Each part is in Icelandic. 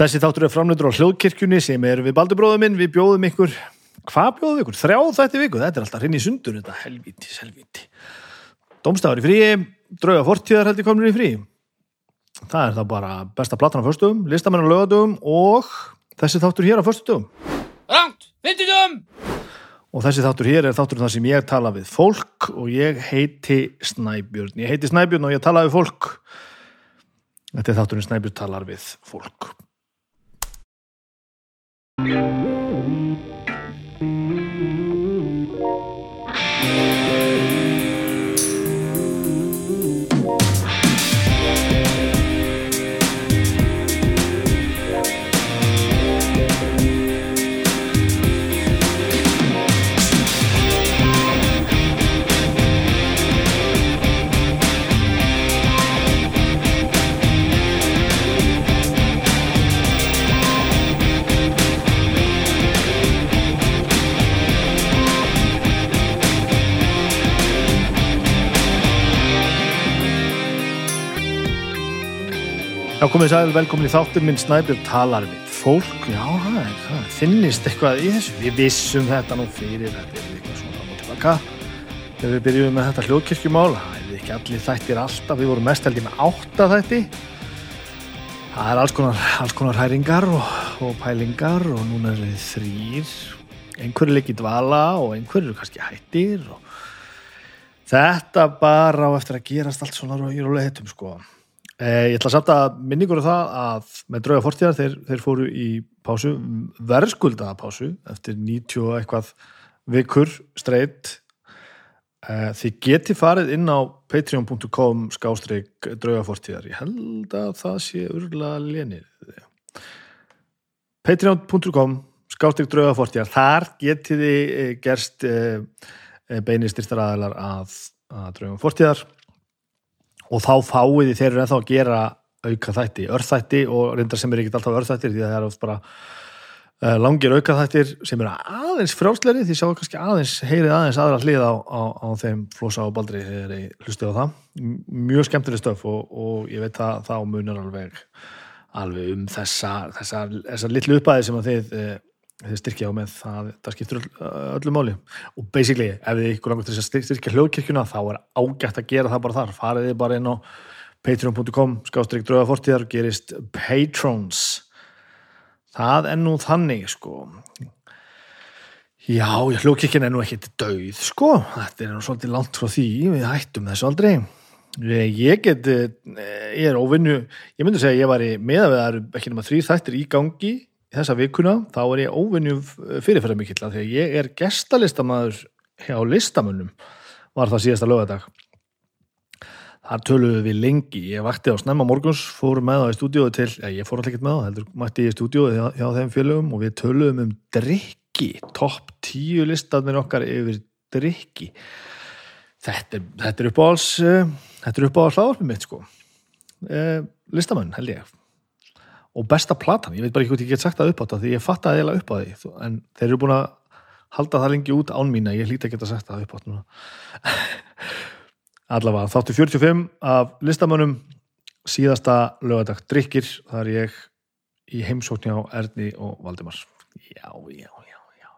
Þessi þáttur er framleitur á hljóðkirkjunni sem er við Baldubróðum minn, við bjóðum ykkur hvað bjóðum ykkur? Þrjá þætti viku, þetta er alltaf hinn í sundur þetta. Helvíti, helvíti. Dómstafur í fríi, drauga fortíðar held ég komnir í frí. Það er þá bara besta platan á förstum, listamenn á lögadugum og þessi þáttur hér á föstudugum Rangt, fimmtudum og þessi þáttur hér er þáttur þar sem ég tala við fólk og ég heiti Snæbjörn, ég heiti Snæbjörn og ég tala við fólk. Þetta er þátturinn Snæbjörn talar við fólk Thank you. Já, komið sæl, velkomin í þáttur minn Snæbjörn talar við fólk. Já, það er, það finnist eitthvað í þessu? Við vissum þetta nú fyrir þetta er eitthvað svona og tilbaka. Þegar við byrjuðum með þetta hljóðkirkjumál það er ekki allir þættir alltaf. Við vorum mest held ég með átta þætti. Það er alls konar, alls konar hæringar og, og pælingar og núna er við þrýr einhverju leik í dvala og einhverju kannski hættir og þetta bara á eftir að gerast allt svona í rólega hittum sko ég ætla samt að minningur á það að með drauga fortíðar þeir, þeir fóru í pásu, verðskuldaða pásu eftir 90 og eitthvað vikur streyt. Eh, þið geti farið inn á patreon.com skástrík drauga fortíðar. Ég held að það sé urlega lénið. Patreon.com skástrík drauga fortíðar. Þar getið þið eh, gerst eh, beinistyrstaraðalar að, að drauga fortíðar og þá fáiði þeir eru ennþá að gera auka þætti, örþætti og reyndar sem er ekkert alltaf örþættir því að það er oft bara uh, langir auka þættir sem eru aðeins frjálsleiri því sjáu kannski aðeins, heyrið aðeins aðra hlið á, á, á þeim flosa og baldri þegar ég hlustið á það. Mjög skemmtileg stöf og, og ég veit að þá munar alveg alveg um þessa þessa, þessa litlu uppæði sem að þið uh, þið styrkja á með það, það skiptur öll, öllu máli. Og basically ef þið ykkur langar til að styrkja hljóðkirkjuna þá er ágætt að gera það bara þar. Farið þið bara inn á patreon.com skástrík drauga fortíðar og gerist patrons. Það er nú þannig sko. Já, hljóðkirkjana er nú ekkert döið sko, þetta er nú svolítið langt frá því, við hættum þessu aldrei. Ég get ég er óvinnu, ég myndi segja að ég var í með að það eru ekki nema þrý þættir í gangi þessa vikuna þá er ég óvinni fyrirferða mikill að því að ég er gestalistamæður hjá listamönnum var það síðasta lögadag þar töluðu við lengi. Ég vakti á snemma morguns, fór með það í stúdíóðu til, ja, ég fór alltaf ekki með það heldur mætti ég í stúdíóðu hjá, hjá þeim félögum og við töluðum um drikki topp tíu listatnir okkar yfir drikki þetta þetta er uppáhals þetta er uppáhals hláðarpið mitt sko. Eh, listamönn held ég og besta platan, ég veit bara ekki hvort ég get sagt það upp á þetta því ég fatt að eða upp á því. En þeir eru búin að halda það lengi út án mín að ég hlýta að geta sagt það upp á þetta allavega, þáttu 45 af listamönnum síðasta lögadag drikkir, það er ég í heimsókn hjá Erni og Valdimar. Já, já, já, já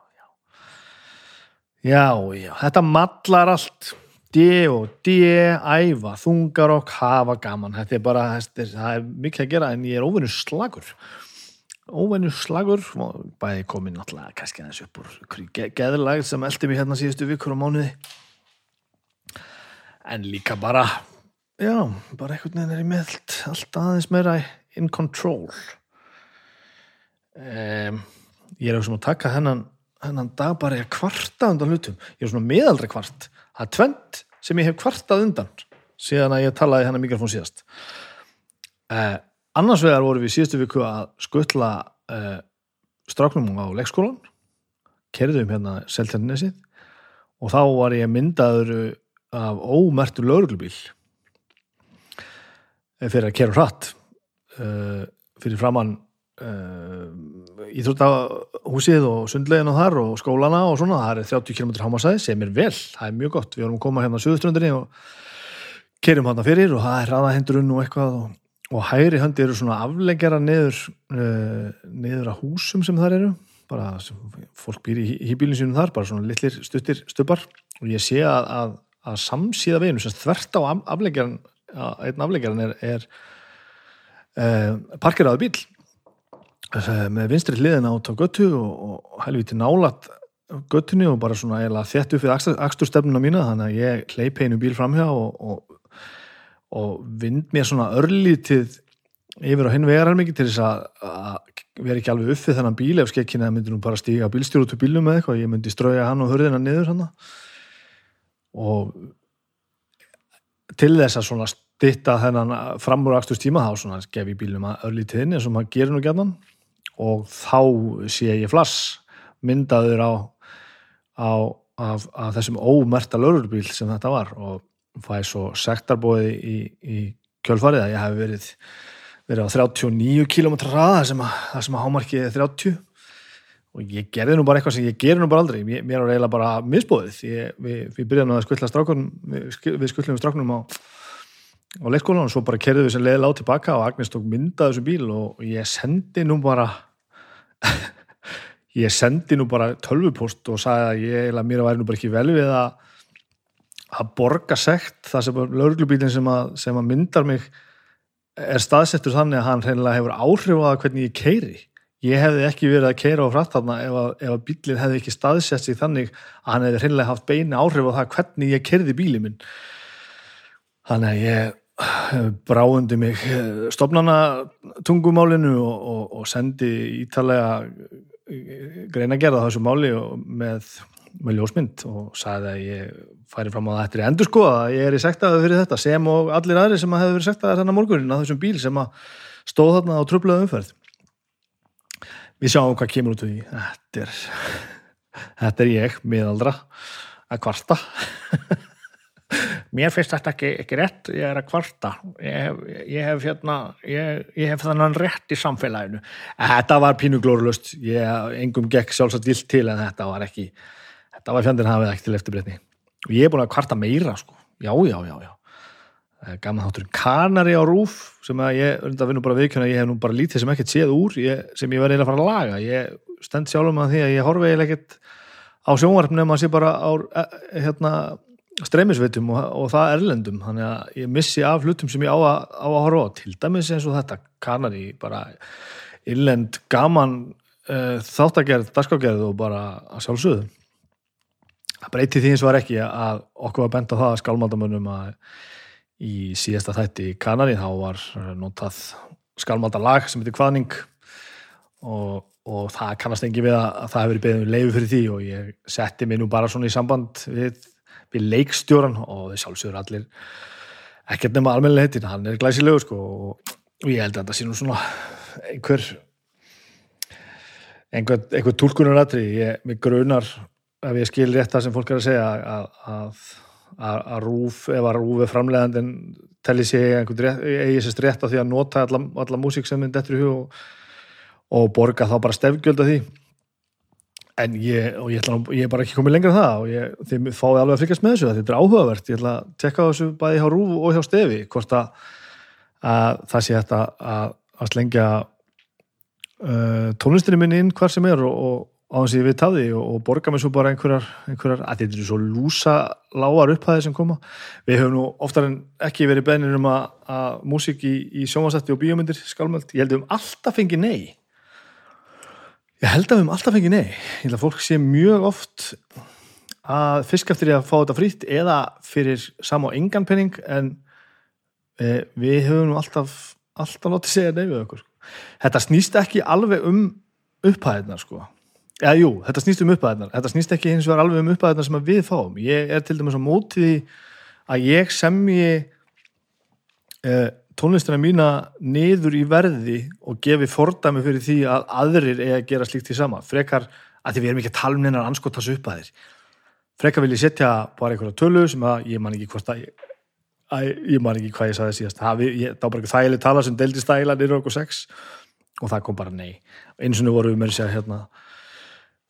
já, já, já þetta mallar allt D og D, æfa, þungarokk, hafa gaman. Þetta er bara, það er mikið að gera en ég er óvennu slagur. Óvennu slagur, bæði komin náttúrulega kannski aðeins upp úr geðlag sem eldi mig hérna síðustu vikur á mánuði. En líka bara, já, bara einhvern veginn er ég með allt, aðeins meira in control. Um, ég er auðvitað að taka hennan, hennan dag bara í að kvarta undan hlutum. Ég er svona meðaldra kvart það er tvent sem ég hef kvartað undan síðan að ég talaði hennar mikrofón síðast eh, annars vegar voru við síðustu viku að skuttla eh, stráknum á leikskólan kerðum hérna seltjarnisið og þá var ég myndaður af ómertu lauruglubíl fyrir að kera hratt uh, fyrir framann uh, íþróttahúsið og sundlegin og þar og skólana og svona, það er 30 km hámasæði sem er vel, það er mjög gott. Við vorum að koma hérna á Suðuströndinni og kerum hann fyrir og það er hraðahendurinn og eitthvað og, og hægri höndi eru svona afleggjara niður, uh, niður að húsum sem þar eru bara fólk býr í hýbílinn sínum þar bara svona litlir stuttir stubbar. Og ég sé að, að, að samsíða veginu sem þvert á af- afleggjaran einn afleggjaran er, er uh, parkeraður bíl með vinstri hliðina át á göttu og, og helviti nálat göttunni og bara svona eiginlega þétt upp við aksturstefnuna mína þannig að ég hleyp einu bíl framhjá og, og, og vind mér svona örlítið yfir á hinn vegar mikið til þess að, að vera ekki alveg uppið þennan bíl ef skekkinni myndi nú bara stíga bílstjóru út úr bílum með eitthvað, ég myndi strauja hann og hörðina niður hann og til þess að svona stytta þennan framúr akstustíma þá svona gef ég bílum að örlítið inn eins og maður gerir nú gætnan og þá sé ég flass myndaður á, á af, af þessum ómerta lörurbíl sem þetta var og fæ svo sektarbóði í, í kjölfarið að ég hef verið verið á 39 km hraða sem að, að hámarkið er 30 og ég gerði nú bara eitthvað sem ég gerði nú bara aldrei. Mér, var eiginlega bara misbóðið ég, við, við byrjaðum að strákunum við, sk- við strákunum á á leikskólan og svo bara kerðum við sem leið lág tilbaka og Agnes tók mynda þessu bíl og ég sendi nú bara ég sendi nú bara tölvupost og sagði að ég eiginlega mér væri nú bara ekki vel við að að borga sekt það sem lauruglubílinn sem, sem að myndar mig er staðsettur þannig að hann hreinlega hefur áhrif á það hvernig ég keiri ég hefði ekki verið að keira á frætt þarna ef að, að bílinn hefði ekki staðsett sig þannig að hann hefði hreinlega haft beina áhrif á það hvernig ég kerði bílinn minn. Þannig að ég eh, bráundi mig eh, stofnana tungumálinu og, og, og sendi ítalega greina gerða þessu máli með, með ljósmynd og sagði að ég færi fram á það eftir endur sko að ég er í sektaði fyrir þetta sem og allir aðri sem að hefur verið sektaði þennan morgunin að þessum bíl sem að stóð þarna á tröflaðu umferð. Við sjáum hvað kemur út úr því. Þetta er þetta er ég, miðaldra að kvarta mér finnst þetta ekki, ekki rétt ég er að kvarta. Ég hef, ég hef, hérna, ég, ég hef þannan rétt í samfélaginu. Þetta var pínu glórulust ég engum gekk sjálfsagt vilt til en þetta var ekki þetta var fjandinn hafið ekki til eftirbreytni. Og ég er búin að kvarta meira sko. já, já, já, já. Gaman þáttur kanari á rúf sem að ég undan vinnu bara viðkjöna ég hef nú bara lítið sem ekkert séð úr sem ég verði eiginlega að fara að laga. Ég stend sjálfum að því að ég horfi eiginlega ekkert á sjónvarp nema að sé bara á eh, hérna, streymisvitum og, og það erlendum. Þannig að ég missi af hlutum sem ég á að, á að horfa á. Til dæmis eins og þetta kanari bara innlend gaman uh, þáttagerð, dagskágerð og bara að sjálfsögðu. Það breyti því eins og var ekki að okkur var bent á það að skálmaldamönnum að í síðasta þætti í Kanari þá var eh, notað skálmalda lag sem heitir Kvaðning og, og það kannast engi við að, að það hefur beðið um leifu fyrir því og ég setti mig nú bara svona í samband við, við leikstjóran og sjálfsögur allir ekkert nema almennilega heitin, hann er glæsilegur sko og, ég held að þetta sé nú svona einhver einhver, einhver túlkunaratri ég, mig grunar ef ég skil rétt það sem fólk er að segja að, að að, að rúf, ef að rúf er framlegandin telli sig einhvern rétt, eigi sérst rétt á því að nota alla, alla músík sem minn dettur í hug og, og borga þá bara stefgjöld af því en ég, ég, nú- ég er bara ekki komið lengra en það og ég, þið fáið alveg að fylgjast með þessu þetta er áhugavert, ég ætla að tekka þessu bæði hjá rúf og hjá stefi hvort að, að það sé þetta að, að slengja uh, tónlistinni minni inn hvar sem er og, og á þess að ég veit að því og, og borga mér svo bara einhverjar, einhverjar að þetta eru svo lúsa lágar upphæði sem koma. Við höfum nú oftar en ekki verið beinir um að, að músík í, í sjónvarsætti og bíómyndir skálmöld, ég held að höfum alltaf fengið nei ég held að við höfum alltaf fengið nei ég held að fólk sé mjög oft að fisk eftir að fá þetta frýtt eða fyrir sam og engan penning en e, við höfum alltaf alltaf látið segja nei við okkur þetta snýst ekki alveg um upphæðinar sko Já, jú, þetta snýst um upphæðarnar. Þetta snýst ekki hins vegar alveg um upphæðarnar sem við fáum. Ég er til dæmis á móti því að ég semji eh, tónlistina mína niður í verði og gefi fordæmi fyrir því að aðrir eigi að gera slíkt því sama. Frekar að því við erum ekki að tala um neina anskotas upphæðir. Frekar vil ég setja bara einhverja tölu sem að ég man ekki hvort að ég, að ég man ekki hvað ég sagði síðast. Það, var bara þægileg tala sem deildist þægilega niður á okkur sex og það kom bara nei. Eins og nú vorum við með að segja hérna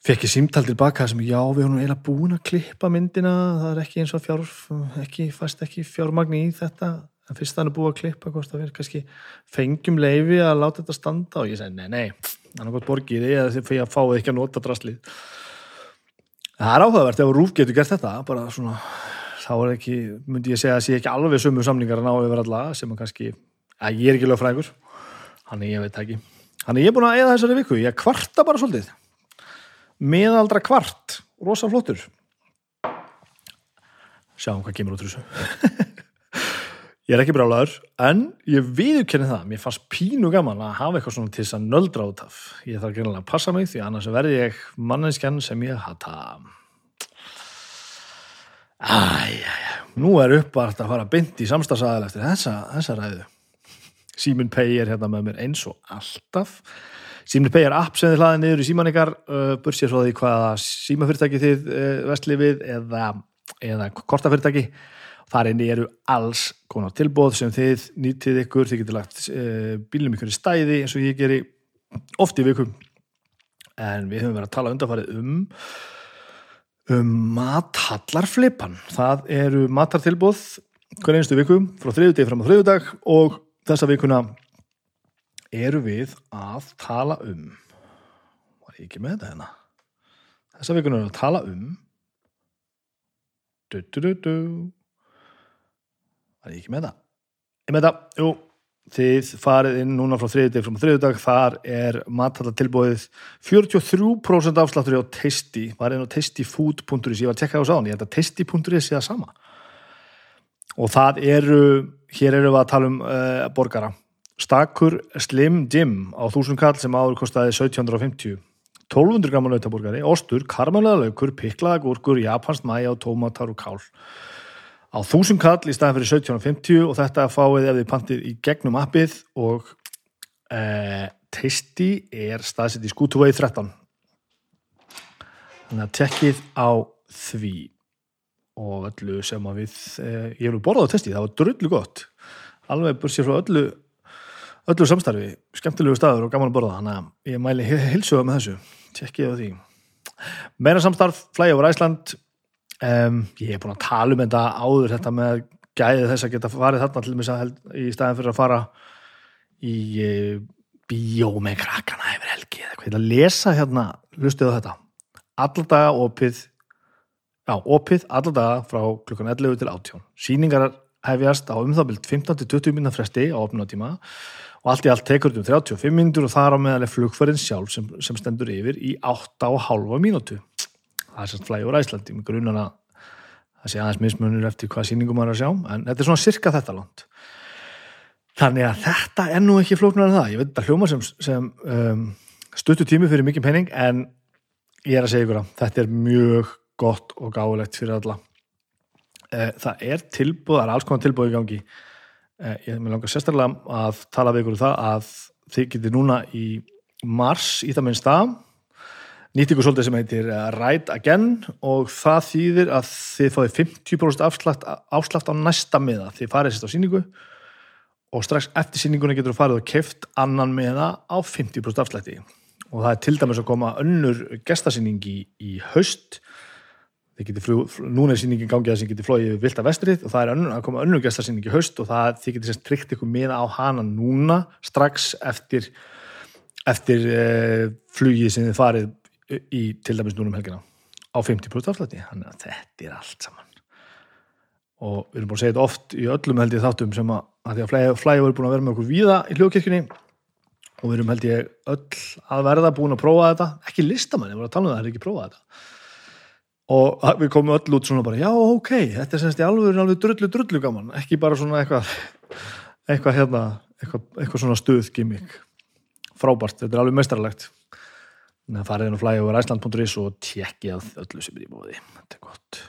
fekk ég símtal tilbaka sem já, við erum eiginlega búin að klippa myndina það er ekki eins og fjár ekki, fæst ekki fjármagni í þetta en fyrst þannig búið að klippa hvort það fyrir kannski fengjum leifi að láta þetta standa og ég segi nei, nei, þannig gott borgið eða þið fyrir að fáið ekki að nota draslið. Það er áhugavert ef Rúf getur gert þetta bara svona, þá er ekki myndi ég segja að sé ekki alveg sömu samlingar að ná yfir alla sem að kannski, að ég er ekki lögfræðingur. Hann er ég veit ekki. Hann er ég búin að eða þessari viku, ég kvarta bara svolítið. Meðaldra kvart. Rosa flottur. Sjáum hvað kemur út úr þessu ég er ekki brálaður en ég viðurkenni það mér fannst pínu gaman að hafa eitthvað svona til þess að nöldra út af. Ég þarf greinlega að passa mig því annars verði ég manneskjan sem ég hata. Æjæjæ nú er uppvart að fara bynd í samstagsæðal eftir þessa, þessa ræðu. Símun Pei er hérna með mér eins og alltaf. Símun Pei er app sem þið hlaðið niður í síman ykkar uh, bursið svo því hvaða símafyrirtæki þið uh, vestlið við eða, eða kortafyrirtæki þar inni eru alls konar tilbóð sem þið nýtið ykkur. Þið getur lagt uh, bílum ykkur í stæði eins og ég geri oft í vikum en við höfum verið að tala undanfarið um um mathallarflipan. Það eru matartilbóð hver einstu viku frá þriðudegi fram á þriðudag og þessa vikuna eru við að tala um var ég ekki með þetta hérna? Þessa vikuna eru við að tala um du, du, du, du. Var ég ekki með það? Ég með það, jú þið farið inn núna frá þriðudag frá þriðudag, þar er mathallatilbóðið 43% afsláttur á testi, var einn á testifood.is ég var að tekka það á sáðan, ég held að testi.is sé það sama. Og það eru hér eru við að tala um uh, borgara. Stakur Slim Jim á þúsund kall sem áður kostaði 1750 1200 gramma nautaborgari, ostur, karmelega laukur, piklaða gúrkur, japansk mæja og tómatar og kál á þúsund kall í staðin fyrir 1750 og þetta fáið ef þið pantið í gegnum appið og uh, teisti er staðsett í skútuvegi 13 þannig að tekkið á því og öllu sem að við eh, ég hef nú borðað á testi, það var drullu gott. Alveg bursið frá öllu öllu samstarfi, skemmtilegu staður og gaman að borða þannig að ég mæli hilsuga með þessu. Tjekkið á því. Meira samstarf, flæði over Æsland um, ég hef búin að tala um þetta áður þetta með gæði þess að geta farið þarna til þess að í staðin fyrir að fara í e, bíó með krakkana yfir helgi eða eitthvað, að lesa hérna, hlustuðu þetta alldaga opið Já, opið alla daga frá klukkan 11 til 18. Sýningar hefjast á um það byrjt 15-20 minna fresti á opnunatíma og allt í allt tekur um 35 minnur og þar á meðal er flugfærin sjálf sem, sem stendur yfir í 8,5 mínútu. Það er sérst flægur Æslandi með grunan að það sé aðeins mismunur eftir hvað sýningum maður að sjá en þetta er svona cirka þetta langt. Þannig að þetta er nú ekki flóknar en það. Ég veit þetta hljóma sem, sem um, stuttu tími fyrir mikið penning en ég er að segja ykkur að þetta er mjög gott og gáðilegt fyrir alla það er tilbúð, það er alls konar tilbúð í gangi ég með langar sérstaklega að tala við ykkur um það að þið getur núna í mars í það minnst að nýtt ykkur svolítið sem heitir Ride Again og það þýðir að þið fáið 50% afslátt, afslátt á næsta miða, þið farið sérst á síningu og strax eftir síninguna getur þú farið og keft annan miða á 50% afslætti. Og það er til dæmis að koma önnur gestasýning í, haust. Fljú, núna er sýningin gangið að þið getur flóið vilt að vestrið og það er önnur, að koma önnur gestarsýning í haust og það þið getur sérst tryggt ykkur með á hana núna strax eftir eftir eh, flugið sem þið farið í til dæmis núna um helgina á 50% afslætti, þannig að þetta er allt saman. Og við erum búin að segja þetta oft í öllum held ég þáttum sem að, að því að flæði voru búin að vera með okkur víða í hljókirkjunni og við erum held ég öll að verða búin að prófa þetta. Ekki listamann, ég voru að tala um það, það er ekki prófað þetta. Og við komum öll út svona bara já ok, þetta er semst í alveg, alveg drullu drullu gaman, ekki bara svona eitthvað eitthvað hérna eitthvað, eitthvað svona stuð gimmick frábært, þetta er alveg mestrarlegt þannig að farið inn og flæði over Iceland.is og tjekki að öllu sem er í bóði þetta er gott.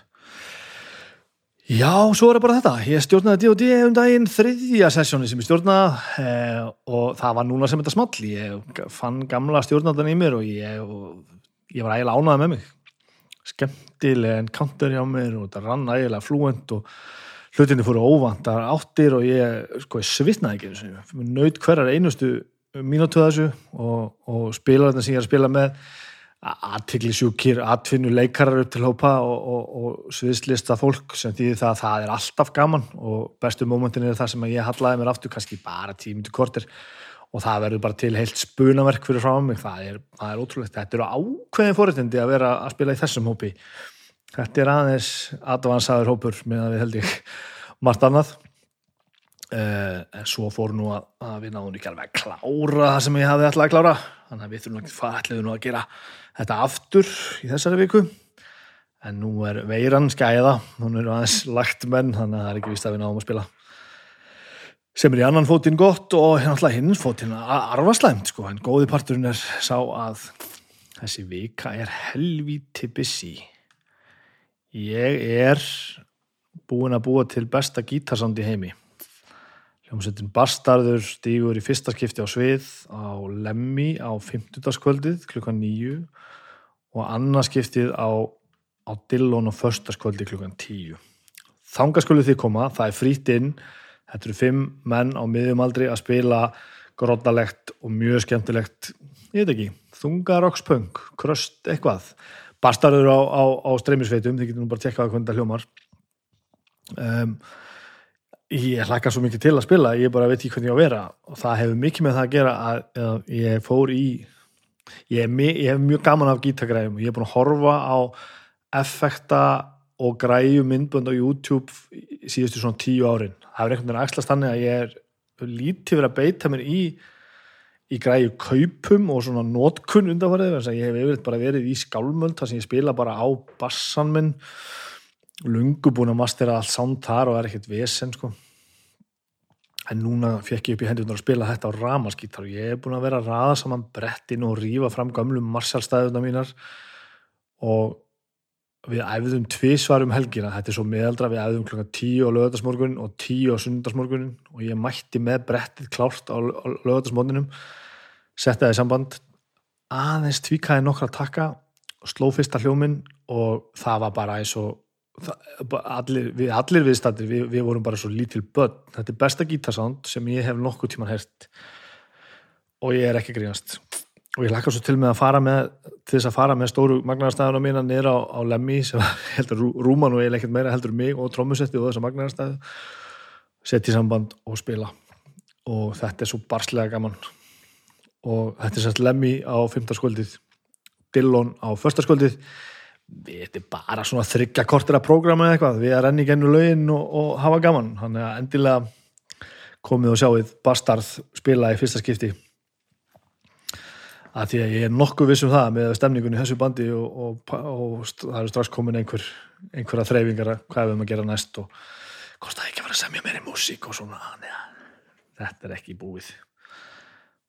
Já, svo er það bara þetta. Ég stjórnaði D&D um daginn þriðja sessjóni sem ég stjórnaði eh, og það var núna sem þetta small. Ég fann gamla stjórnadan í mér og ég, og ég var ægilega ánað með mig. Skemmtileg encounter hjá mér og þetta rann ægilega flúent og hlutinni fóru óvantar áttir og ég, sko, svitnaði ekki naut hverjar einustu mínútu þessu og, og spilar þetta sem ég er að spila með aðtikli sjúkir, atfinnu leikarar upp til hópa og, og, og sviðslista fólk sem því það að það er alltaf gaman og bestu mómentin er það sem ég hallaði mér aftur kannski bara tímundu kortir og það verður bara til heilt spunaverk fyrir frá mig, það er, það er ótrúlegt. Þetta eru ákveðin fóriðtindi að vera að spila í þessum hópi. Þetta er aðeins advansaður hópur með að við held ég margt annað Uh, en svo fór nú að, að við náðum ekki alveg að klára það sem ég hafði alltaf að klára. Þannig að við þurfum ekki fætliðu nú að gera þetta aftur í þessari viku? En nú er veiran skæða. Hún er aðeins lagt menn þannig að það er ekki vist að við náðum að spila. Sem er í annan fótinn gott og hérna hins fótinn arvaslæmt sko, en góði parturinn er sá að þessi vika er helvíti busy. Ég er búin að búa til besta gítarsand í heimi Hljómsveitin Bastardur stígur í fyrsta skipti á svið á Lemmi á 50. kvöldið klukkan 9 og annars skiptið á, á Dillon á första skvöldi klukkan 10. Þangasköldu þið koma, það er frýtt inn, þetta eru fimm menn á miðjum aldri að spila grótalegt og mjög skemmtilegt, ég veit ekki, þungarokspunk, kröst eitthvað. Bastardur á, á, á streymisveitum, þið getur nú bara að tekka hvernig það hljómar. Um, ég hlaka svo mikið til að spila ég bara veit ekki hvernig ég á að vera. Og það hefur mikið með það að gera að, að ég fór í ég, ég hef mjög gaman af gítagræðum ég er búin að horfa á effekta og græju myndbönd á YouTube síðustu svona tíu árin. Það er einhvern veginn axlast þannig að ég er lítið verið að beita mér í í græju kaupum og svona nótkunn undanfarið, þess að ég hef yfirleitt bara verið í skálmöld þar sem ég spila bara á bassan minn. Lungu búin að mastera allt sánd þar og er ekkert vesen sko en núna fekk ég upp í hendunar að spila þetta á ramaskítar. Og ég er búin að vera að raða saman brettin og rýfa fram gamlum marsjálstæðuna mínar. Og við æfðum tvísvar um helgina. Þetta er svo meðaldra, við æfðum klokka 10 á lögadagsmorgun og 10 á sundagsmorgun og ég mætti með brettið klárt á lögadagsmorgunum settaði samband. Aðeins tvíkaði nokkra takka og sló fyrsta hljóminn og það var bara eins og allir, við, allir viðstættir við, við vorum bara svo lítil börn. Þetta er besta gítarsánd sem ég hef nokkuð tíman hert og ég er ekki grínast. Og ég lakka svo til með að fara með til þess að fara með stóru magnarstæðuna mína nýra á, á Lemmi sem heldur Rúman og ég lekkit meira heldur mig og trómusetti og þessa magnarstæðu setja í samband og spila. Og þetta er svo barslega gaman. Og þetta er sérst Lemmi á 15. skvöldið Dillon á första skvöldið þetta er bara svona þryggja kortir að prógrama eða eitthvað, við erum enni gennu lögin og, og hafa gaman, hann er endilega komið og sjáið Bastard spila í fyrsta skipti. Að því að ég er nokkuð vissum það með stemningunni þessu bandi og, og, og það eru strax komin einhver einhverja þreyfingar að hvað við erum að gera næst og hvort það ekki var að semja meiri músík og svona, neða þetta er ekki búið.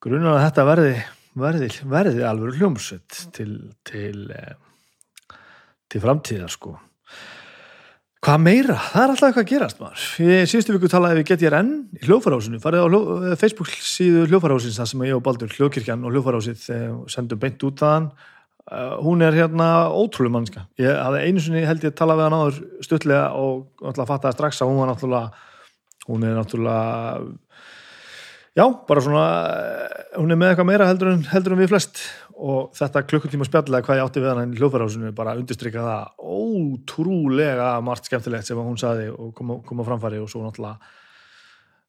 Grunar að þetta verði verði, verði alveg hljómsveit til, til eh, til framtíðar sko. Hvað meira, það er alltaf eitthvað að gerast maður. Ég síðustu viku talaði við GTRN í hljófarhásinu, farið á hljó, eh, Facebook síðu hljófarhásins það sem ég og Baldur hljókirkjan og hljófarhásið eh, sendum beint út þaðan. Uh, hún er hérna ótrúlega mannska ég hafði einu sinni held ég að tala við hann áður stutlega og náttúrulega fattaði strax að hún var náttúrulega hún er náttúrulega já, bara svona hún er með eitthvað meira heldur en, heldur en við flest og þetta klukkutíma spjallega hvað ég átti við hann í hljóðfærásinu bara undirstrykka það ótrúlega margt skemmtilegt sem hún saði og koma, koma framfæri og svo náttúrulega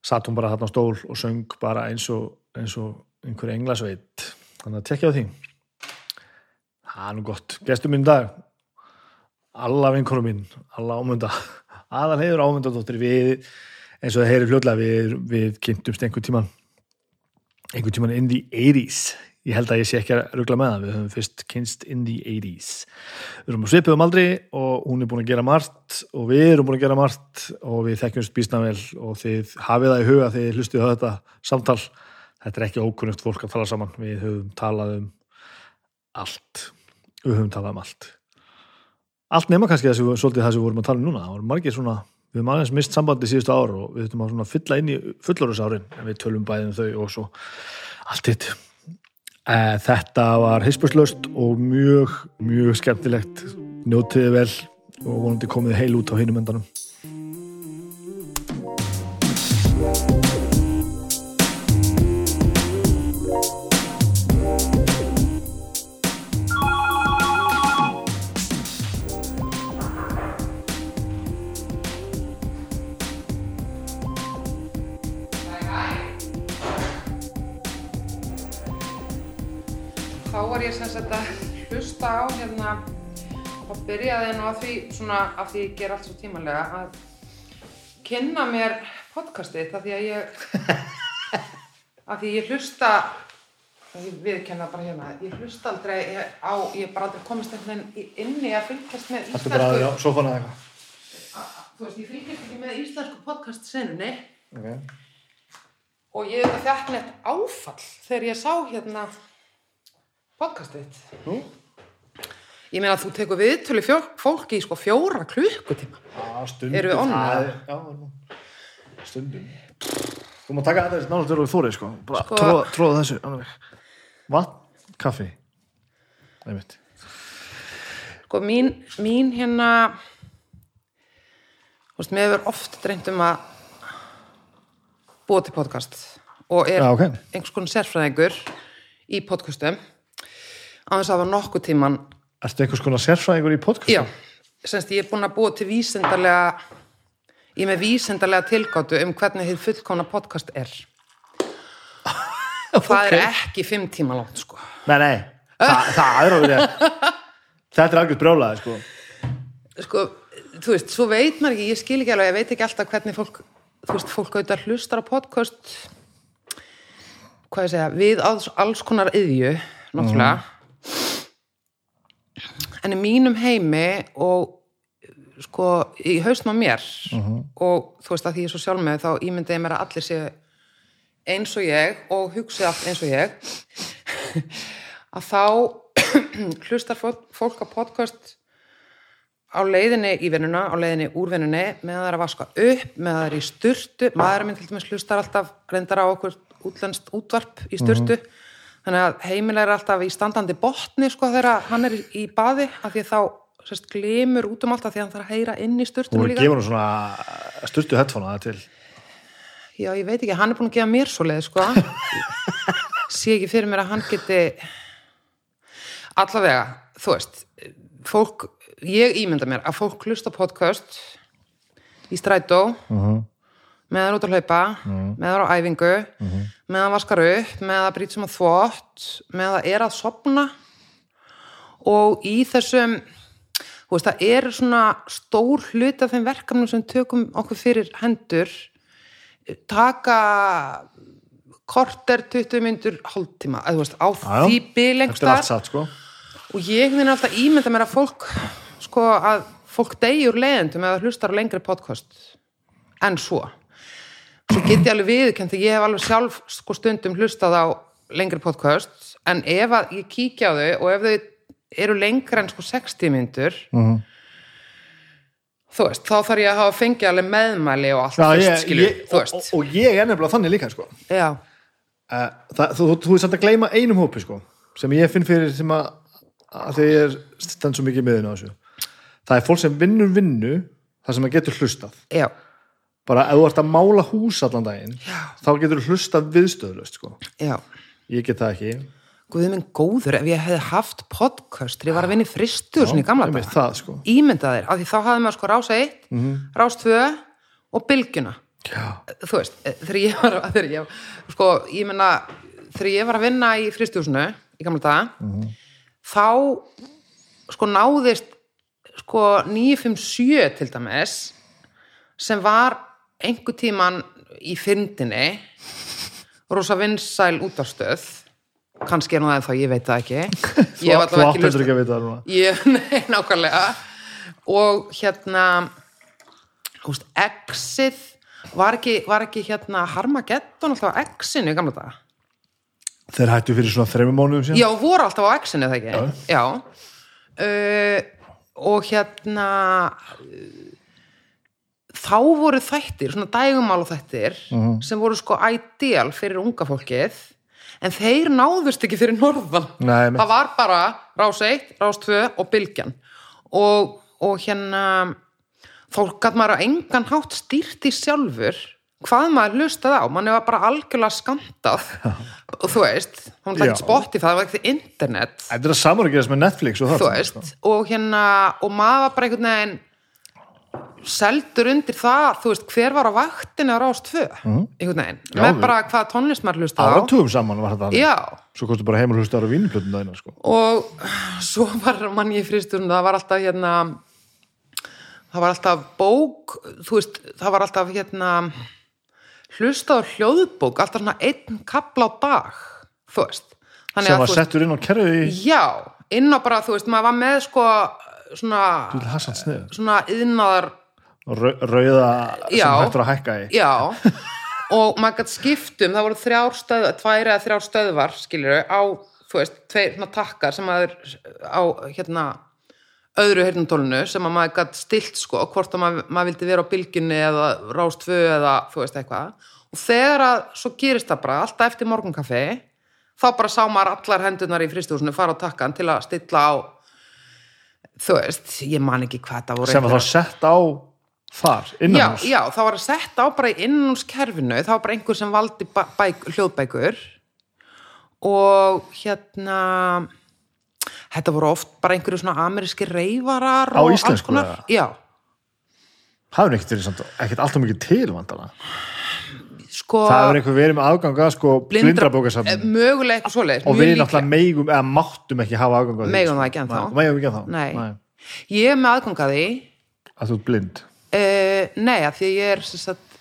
satt hún bara þarna á stól og söng bara eins og, eins og einhver englasveit. Þannig að tekja á því. Það er nú gott, gestur minn dag alla vinkonum minn alla ámynda, aðal hefur ámyndadóttir við, eins og það heyrir fljóðlega við, við kynntumst einhver tíman einhver tíman in the 80's ég held að ég sé ekki að ruggla með það. Við höfum fyrst kynst in the 80's við erum á svipuðum aldri og hún er búin að gera margt og við erum búin að gera margt og við þekkjumst bísnavel og þið hafið það í huga þegar þið hlustuðu þetta samtal. Þetta er ekki ókunnugt fólk að tala saman. Við höfum talað um allt. Við höfum talað um allt. Allt nema kannski þessi, svolítið það sem við vorum að tala um núna. Það voru margir svona, við höfum aðeins mist sambandi síðustu ár og við höfum að fylla inn í fullorðusárin en við tölum bæðið um þau og svo allt hitt. Eh, þetta var heispuslaust og mjög, mjög skemmtilegt. Njótiði vel og vonandi komið heil út á heinum endanum nú að því svona af því ég ger allt svo tímalega að kynna mér podcastið það því að ég að því ég hlusta ég viðkenna bara hérna ég hlusta aldrei ég, á, ég bara aldrei komist einhvern veginn inni að fylgjast með Þetta er bara á íslensku sofana eða eitthvað. þú veist, ég fylgjast ekki með íslensku podcast senunni Okay. og ég þetta fekk neitt áfall þegar ég sá hérna podcastið Nú? Ég meina að þú tekur viðtölu fólki í sko fjóra klukkutíma Já, stundum. Erum við on, það eða? er- Já. Stundum. Þú má taka þetta náttúrulega þegar þú þórið, sko. Bara Sko- tróða, tróða þessu. Vatn, kaffi. Nei mitt. sko mín, mín hérna þú veist, mér hefur oft dreymt um að búa til podcast og er Já, ok. einhvers konar sérfræðingur í podcastum á þess að hafa nokkuð tíman Ertu einhvers konar sérfræðingur í podcast? Já, semst ég er búin að búa til vísindarlega ég er með vísindarlega tilgáttu um hvernig þið fullkomna podcast er það er ekki fimm tíma langt sko Nei, nei. Þa, það er alveg. Þetta er algjörð brjólaði, sko. sko, þú veist, svo veit maður ekki ég skil ekki alveg, ég veit ekki alltaf hvernig fólk þú veist, fólk auðvitað hlustar á podcast hvað ég segja við alls, alls konar yðju náttúrulega en í mínum heimi og sko, í haustum á mér og þú veist að því ég er svo sjálf með þá ímyndi ég mér að allir séu eins og ég og hugsi allt eins og ég að þá hlustar fólk, á podcast á leiðinni í vinnuna, á leiðinni úr vinnunni með það er að vaska upp, með það er í sturtu. Maður minn til dæmis hlustar alltaf reyndar á okkur útlenskt útvarp í sturtu þannig að heimilega er alltaf í standandi botni sko þegar hann er í, baði af því þá sérst, glimur út um alltaf því að hann þarf að heyra inn í sturtunum líka gefur nú svona styrtu headphone að til. Já, ég veit ekki, hann er búin að gefa mér svo leið, sko. Sé ekki fyrir mér að hann geti allavega, þú veist, fólk, ég ímynda mér að fólk hlusta podcast í strætó, með það út að hlaupa, með það á æfingu, með það vaskar upp, með það brýt sem að þvott, með það er að sopna og í þessum, þú veist, það er svona stór hluti af þeim verkefnum sem tökum okkur fyrir hendur. Taka korter, 20 myndur, hálftíma, veist, á Já, já. því er satt, sko. og ég þinn alltaf ímynda mér að fólk sko að fólk degjur leiðendum eða hlustar á lengri podcast en svo svo get ég alveg viðkjönd þegar ég hef alveg sjálf sko stundum hlustað á lengri podcast en ef að ég kíkja á þau og ef þau eru lengra en sko 60 myndur Mhm. þú veist, þá þarf ég að hafa fengið alveg meðmæli og allt Já, fyrst, skilur, ég, og, og, og ég er nefnilega þannig líka, sko. Uh, það, þú, þú, þú er samt að gleyma einum hópi sko, sem ég finn fyrir sem að, að þegar ég er stend svo mikið í miðinu á þessu. Það er fólk sem vinnur vinnu þar sem að getur hlustað. Já, bara ef þú ert að mála hús allan daginn Já. þá getur þú hlustað viðstöðlust sko. ég get það ekki Guð minn góður, ef ég hefði haft podcast þegar ég var að vinna í fristu svona í gamla það sko Ímynda þér, af því þá hafði maður sko rás 1, rás 2 og bylgjuna. Já. Þú veist, eh, þegar ég var, þegar ég, sko, ég menna, þegar ég var að vinna í fristúsinu í gamla daga, þá sko náðist sko 957 til dæmis sem var einhver tíman í fyndinni rosa vinsæl útarstöð kannski er nú það þá, ég veit það ekki. Ég allavega áttur hlustað- ekki að núna. Ég, nei, nákvæmlega. Og hérna þú veist, exið var ekki, var ekki hérna Harmageddon alltaf á exinu gamla daga? Þeir hættu fyrir svona þreymum mánuðum síðan. Já, voru alltaf á exinu það ekki? Já, Uh, og hérna þá voru þættir, svona dægumál þættir sem voru sko ideal fyrir unga fólkið en þeir náðust ekki fyrir norðan. Nei, það var bara rás 1, rás 2 og bylgjan. Og, og hérna fólk gæt maður að engan hátt stýrt í sjálfur hvað maður hlustað á, mann var bara algjörlega skamtað og þú veist, hún var ekki Spotify, það var ekki internet. Þetta er að gerast með Netflix og það þú sko. veist, og hérna og maður var bara einhvern veginn seldur undir það, þú veist, hver var á vaktinu á Rás 2, einhvern veginn. Já, með við- bara hvað tónlist maður hlusta á. Áratugum saman var þetta já, svo kostu bara heimil hlusta ára vínuplötun dæna sko. og svo var mann ég fristurinn, það var alltaf hérna það var alltaf bók þú veist, það var alltaf hérna hlusta á hljóðbók alltaf svona einn kapla á dag þú veist. Þannig sem að, var veist, settur inn á kerfið í já, inn á bara, þú veist, maður var með sko svona svona yðnaðar rauða sem Já. hættur að hækka í Já, og maður gætt skiptum, það voru þrjár stöð, tvær eða þrjár stöðvar, skiljur, á, þú veist, tveir takkar sem maður á, hérna, öðru heyrnatólinu sem að maður gætt stilt, sko, hvort að maður, maður vildi vera á bylginni eða rást tvö eða, þú veist, eitthvað. Og þegar að svo gerist það bara, alltaf eftir morgunkaffi, þá bara sá maður allar hendurnar í fristúsinu fara á takkan til að stilla á, þú veist, ég man ekki hvað það voru. sem var þá sett á þar, innan Já, já, það var að setja á bara í innanúskerfinu, það var bara einhver sem valdi bæ, bæk, hljóðbækur og hérna þetta voru oft bara einhverju svona ameríski reyfarar Á íslensku, eða? Já, það er ekkert ekkert alltaf mikið til vandala. sko það er eitthvað verið með aðganga sko blindrabókasafn eh, mögulega eitthvað svoleiðis og við náttúrulega megum eða máttum ekki hafa aðganga Megum sko. það ekki ennþá. Nei, megum ekki ennþá Nei. Ég er með aðgangaði að þú ert blind uh, Nei, að því ég er sagt,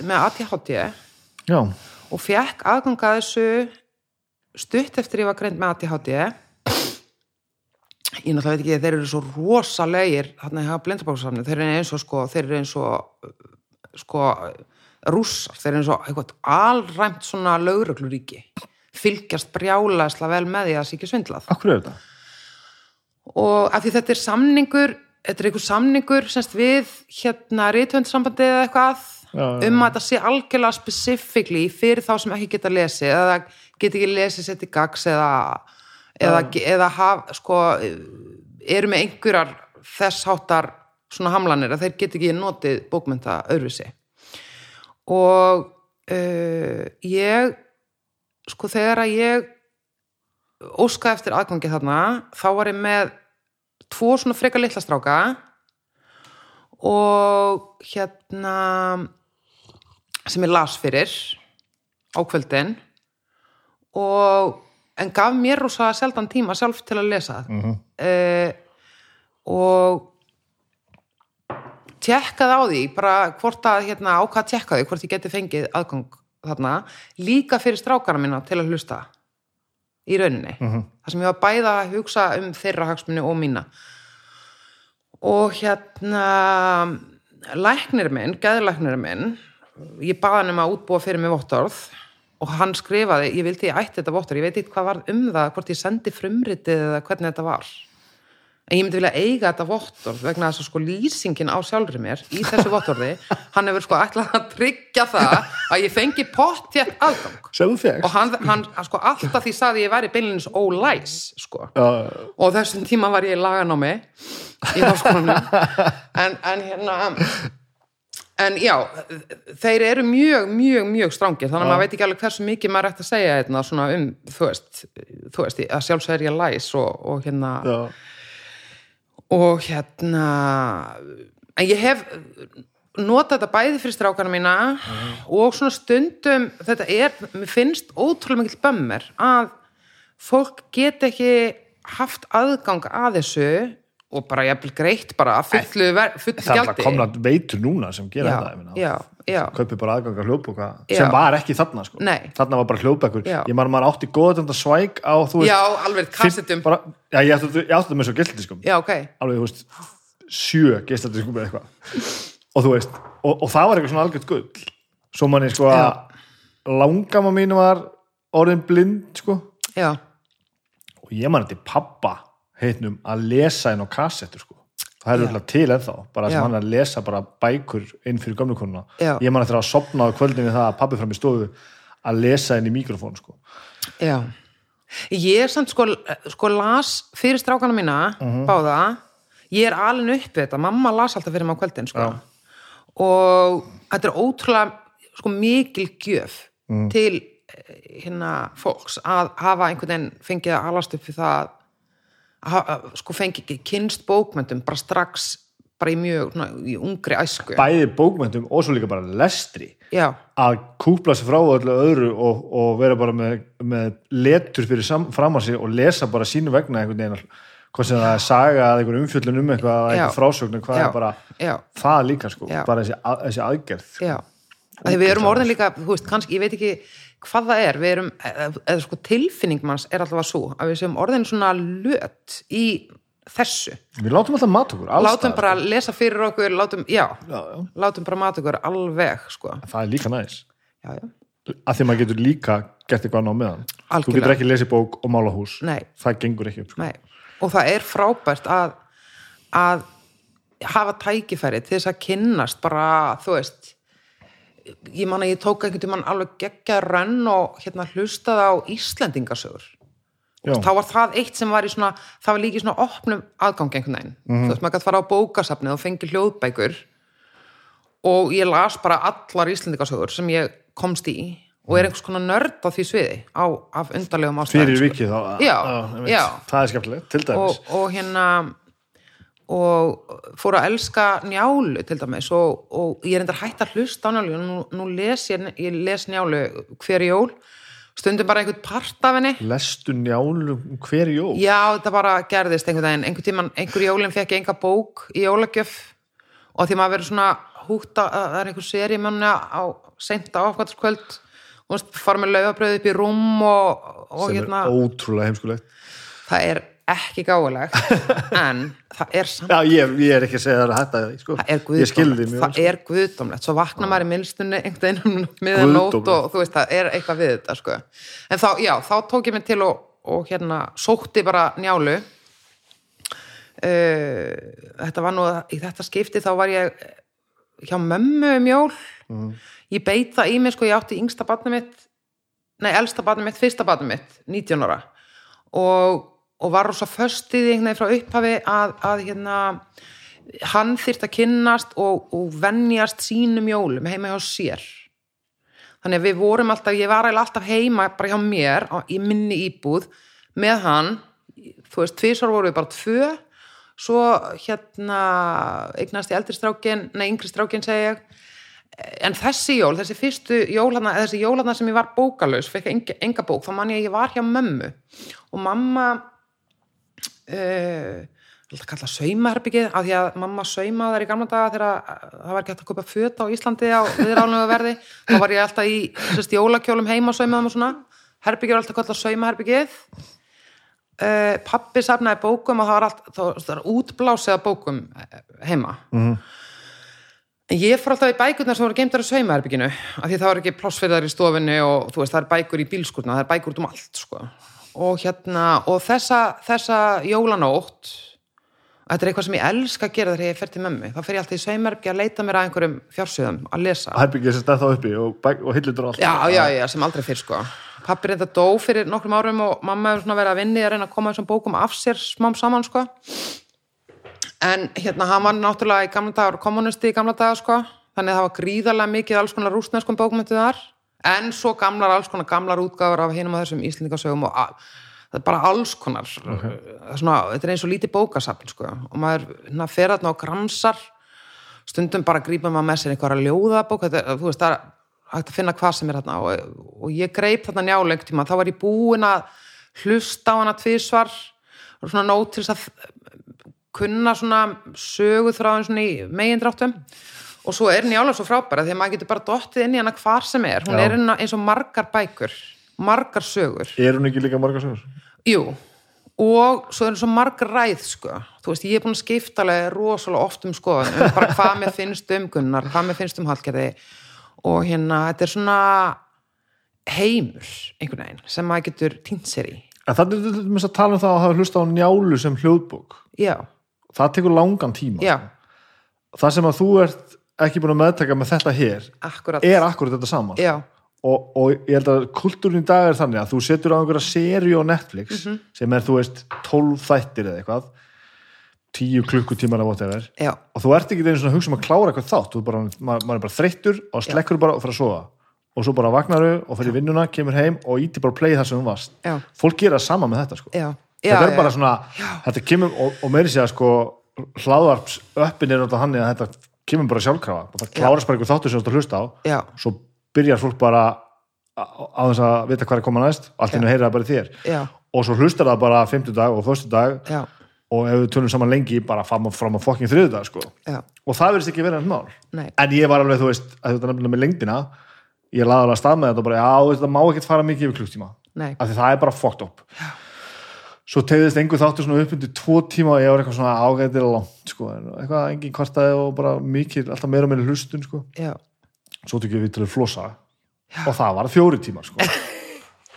með ADHD já, og fekk aðganga að þessu stutt eftir ég var greint með ADHD ég náttúrulega veit ekki þeir eru svo rosalegir þarna hjá blindabóksafni, þeir eru eins og sko, þeir eru eins og sko, rússar, þeir eru eins og eitthvað alræmt svona lögregluríki. Fylgjast brjálæsla vel með því að það sé ekki svindlað. Akkur er þetta? og af því þetta er samningur þetta er einhver samningur semst við hérna rithöndsambandið eða eitthvað Já, já, um að þetta sé algjörlega specifíkli fyrir þá sem ekki geta lesið eða geta ekki lesið sér til gags eða, eða, eða haf, sko, eru með einhverjar þess háttar svona hamlanir að þeir geta ekki notið bókmynda öðruvísi. Og uh, ég sko þegar að ég óskaði eftir aðgangi þarna þá var ég með tvo svona frekar litla stráka og hérna sem ég las fyrir á kvöldin og en gaf mér rosa sjaldan tíma sjálf til að lesa mm og tjekkaði á því bara hvort að hérna ákvað að tjekka því hvort ég geti fengið aðgang þarna líka fyrir strákana mína til að hlusta í rauninni. Þar sem ég var bæða að hugsa um þeirra hagsmunni og mína. Og hérna læknir minn, geðlæknir minn ég baði hann um að útbúa fyrir mig vottorð og hann skrifaði, ég vildi ég ætti þetta vottorð, ég veit ekki hvað var um það hvort ég sendi frumritið eða hvernig þetta var en ég myndi vilja eiga þetta vottorð vegna þess að sko lýsingin á sjálfri mér í þessu vottorði, hann hefur sko ætlað að tryggja það að ég fengi aðgang. Sem þú fegst og hann, hann sko alltaf því saði ég væri beinlins ólæs sko. Uh, og á þessum tíma var ég í laganámi í háskólanum. En, en hérna en já, þeir eru mjög, mjög, mjög strángir, þannig að maður veit ekki alveg hversu mikið maður ætti að segja hérna svona um þú veist, þú veist að sjálfsög er ég læs og, og hérna já, og hérna en ég hef notað þetta bæði fyrir strákana mína og svona stundum þetta er, mér finnst ótrúlega mikill bömmir að fólk get ekki haft aðgang að þessu og bara jafnvel greitt bara að fullu, fullu það er bara komna veitur núna sem gera þetta ég meina. já, já, kaupi bara aðganga hljóðbóka Já. sem var ekki þarna sko. Nei. þarna var bara hljóðbækur. Ég man að maður átti góða þetta svæk á þú já, alveg kassetum. bara, já, ég átti, ég það með svo gildiskum já, ok, alveg, þú veist, sjö geistadiskum eða eitthvað. Og þú veist, og, og það var eitthvað svona algjört gull. Svo manni sko að langama mín var orðin blind sko. Já, og ég man þetta pappa heitnum að lesa inn á kassettur sko. Það er auðvitað til ennþá, bara sem hann er að lesa bara bækur inn fyrir gömlukonuna Já. ég man eftir að sopna á kvöldinni það að pappi fram í stofu að lesa inn í mikrofón sko. Já. Ég er samt sko, sko las fyrir strákana mína, Mhm. báða. Ég er alveg upp við þetta, mamma las alltaf fyrir á kvöldin sko. og þetta er ótrúlega sko, mikil gjöf Mhm. til eh, hérna fólks að hafa einhvern veginn fengið að alast upp við það að sko fengi ekki kynst bókmyndum bara strax bara í mjög, svona, í ungri æsku. Bæði bókmyndum og svo líka bara lestri. Já, að kúpla sig frá öllu öðru og, og vera bara með, með letur fyrir sam, fram að sig og lesa bara sínu vegna einhvern veginn hvað sem það er saga eða einhver umfjöllun um eitthvað eða Já. einhver frásögn hvað Já. er bara já, það líka sko, bara þessi, að, þessi aðgerð. Já. Að því við erum orðin líka, þú veist, kannski, ég veit ekki hvað það er, við erum eða, sko tilfinning manns er alltaf að svo að við séum orðin svona löt í þessu, við látum alltaf mat okkur látum bara lesa fyrir okkur, látum, já, já, já. látum bara mat okkur alveg, sko. Það er líka næs. Já, já, að því maður getur líka gert eitthvað annað meðan. Þú Algjörlega. getur ekki lesið bók og mála hús. Nei. það gengur ekki upp sko. nei. Og það er frábært að að hafa tækifæri til þess að kynnast bara, þú veist ég man að ég tók einhvern tímann alveg geggja rönn og hérna hlustaði á Íslendingasögur Já. þá var það eitt sem var í svona það var líka í svona opnum aðgang einhvern veginn Mhm. þú veist, maður gætt fara á bókasafnið og fengi hljóðbækur og ég las bara allar Íslendingasögur sem ég komst í og er einhvers konar nörd á því sviði á, af undarlegum ástæðum fyrir sko. vikið þá Já, einmitt. já. það er skemmtilegt, til dæmis og, og hérna og fór að elska njálu til dæmis og, og ég er endar hætt að hlusta á njálu nú, nú les ég, ég les njálu hver jól stundum bara einhvern part af henni. Lestu njálu hver jól? Já þetta bara gerðist einhvern veginn. Einhvern tíman, einhver jólinn fekk ég enga bók í jólagjöf og því maður verður svona hútt að að það er einhver seri manna á seint á afkvæmskvöld og fara með laufabröð upp í rúm og, og sem hérna, er ótrúlega heimskulegt. Það er ekki gáulegt en það er samt já, ég, ég er ekki að segja það að þetta sko. það er guðdómlegt, það sko. er guðdómlegt svo vakna maður í minnstunni einhvern veginn miðan nótt Guðdómlegt. og þú veist það er eitthvað við þetta sko. en þá, já, þá tók ég mig til og, og hérna sótti bara njálu uh, þetta var nú í þetta skipti þá var ég hjá mömmu um jól Mhm. ég beit það í mig sko, ég átti yngsta barnið mitt nei, elsta barnið mitt, fyrsta barnið mitt 19 ára og, og var rosa föstið einhvern veginn frá upphafi að, að hérna hann þyrft að kynnast og, og venjast sínum jólum heima hjá sér. Þannig að við vorum alltaf, ég var alltaf heima bara hjá mér í minni íbúð með hann, þú veist tvisar voru við bara tvö. Svo hérna eignast ég eldri strákin, nei yngri strákin segi ég. En þessi jól, þessi fyrstu jólana, þessi jólana sem ég var bókalaus, fekk enga, bók, þá man ég að ég var hjá mömmu. Og mamma alltaf kalla saumaherbyggið, af því að mamma saumaði þar í gamla daga þegar uh, það var hægt að kaupa föt á Íslandi á viðrálegu verði. Þá var ég alltaf í sérst, jólakjólum heima saumaðum og svona, herbyggið er alltaf kallað saumaherbyggið uh, pappi safnaði bókum og það var allt það var, var útblásið af bókum eh, heima. En ég fór alltaf í bækurnar sem voru geimdar á saumaherbygginu af því það var ekki þær í stofinni og þú veist, það er bækur í bílskurna, það er bækur út um allt sko. Og hérna og þessa, þessa jólanótt þetta er eitthvað sem ég elska að gera þegar ég fer til mömmu, þá fer ég alltaf í saumaherbyggi að leita mér að einhverjum fjársöðum að lesa. Herbyggið sem stað þá uppi og, og hillutur allt. Já, já, já, sem aldrei fyrr sko. Pappi reynda dó fyrir nokkrum árum og mamma hefur svona verið að vinni að reyna að koma þessum bókum af sér smám saman sko. En hérna hann var náttúrulega í gamla dagar kommunisti í gamla dagar sko. Þannig að það var gríðarlega mikið alls konar rústneskum bókmyndu þar en svo gamlar alls konar gamlar útgáfur af hinum að þessum íslendingasögum og a- það er bara alls konar er svona, þetta er eins og lítið bókasafn sko. Og maður hérna, fer þarna og gramsar stundum bara grípa maður með sér einhverja ljóðabók. Þetta, þú veist, það er hægt að finna hvað sem er þarna. Og, og ég greip þarna einhvern tíma, þá var ég búin að hlusta á hana tvisvar. Og svona nót til þess að kunna svona sögu þráðin svona í megindráttum og svo er njála svo frábæra því að maður getur bara dottið inn í hana hvar sem er. Hún Já. er eins og margar bækur margar sögur. Er hún ekki líka margar sögur? Jú, og svo er svo marg ræð sko, þú veist, ég er búin að skipta alveg rosalega oft um skoðan um bara hvað mér finnst um Gunnar, hvað mér finnst um Hallgerði. Og hérna, þetta er svona heimur einhvern veginn, sem maður getur týnt sér í. En þannig er dæmis að tala um það að hafa hlusta á njálu sem hljóðbók. Já, það tekur langan tíma. Já, það sem að þú ert ekki búin að meðtaka með þetta hér. Akkurat er akkurat þetta saman og, og ég held að kultúrin í dag er þannig að þú setur á einhverja seri á Netflix Mhm. sem er þú veist 12 þættir eða eitthvað 10 klukkutímar af whatever já, og þú ert ekki einu svona að hugsa um að klára eitthvað þátt. Bara, maður, maður er bara þreyttur og slekkur bara og fyrir að sofa. Og svo bara vagnaru og fyrir vinnuna, kemur heim og íti bara play það sem þú varst. Já. fólk gera sama með þetta sko. Já, þetta er bara svona, þetta kemur og, og meiri sér að sko hlaðvarps öppin er náttúrulega hann að þetta kemur bara sjálfkrafa. Það klárast bara einhver þáttur sem þú ert að hlusta á. Já, svo byrjar fólk bara á þess að vita hvað er koma næst. Allt inn að heyra það bara þér. Já, og svo hlustar það bara 50 dag og förstu dag já, og ef við tölum saman lengi bara fram, á fokking þriðu dag sko. já, og það verðist ekki verið hans mál. Nei, en ég var alveg, þú veist, að þetta nefnilega með lengdina ég laði alveg að stað með þetta og bara, já, það má ekkert fara mikið yfir klukktíma nei, af því það er bara fucked up svo tegðist einhver þáttur svona upp undir tvo tíma og ég var eitthvað svona ágætið langt sko, eitthvað engin kvartaði og bara mikið, alltaf meira og meira hlustun sko. já, svo tök ég við til að flossa. Og það var fjóri tímar sko.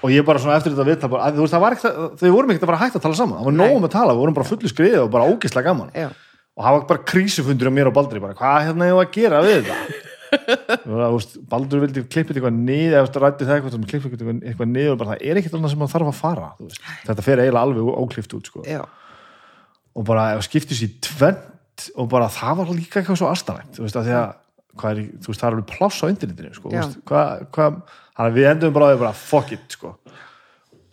og ég bara svona eftir þetta að, þú veist, það var ekkert, þau vorum ekkert að fara hægt að tala saman. Það var nógum að tala, við vorum bara fullu skriðið og bara ógislega gaman. Já, og það var bara krísufundur á mér og Baldri bara, hvað hérna ég var að gera við þetta Baldur vildi klippið eitthvað niður eða rætti það eitthvað, klippið eitthvað, eitthvað niður og bara það er ekkert annað sem það þarf að fara þetta fer eiginlega alveg óklift út sko. og bara ef skiptis í tvent og bara það var líka eitthvað svo astanægt þú veist, að því að hvað er, veist, það er alveg pláss á internetinu sko, veist, þannig að við endum bara bara fuck it sko.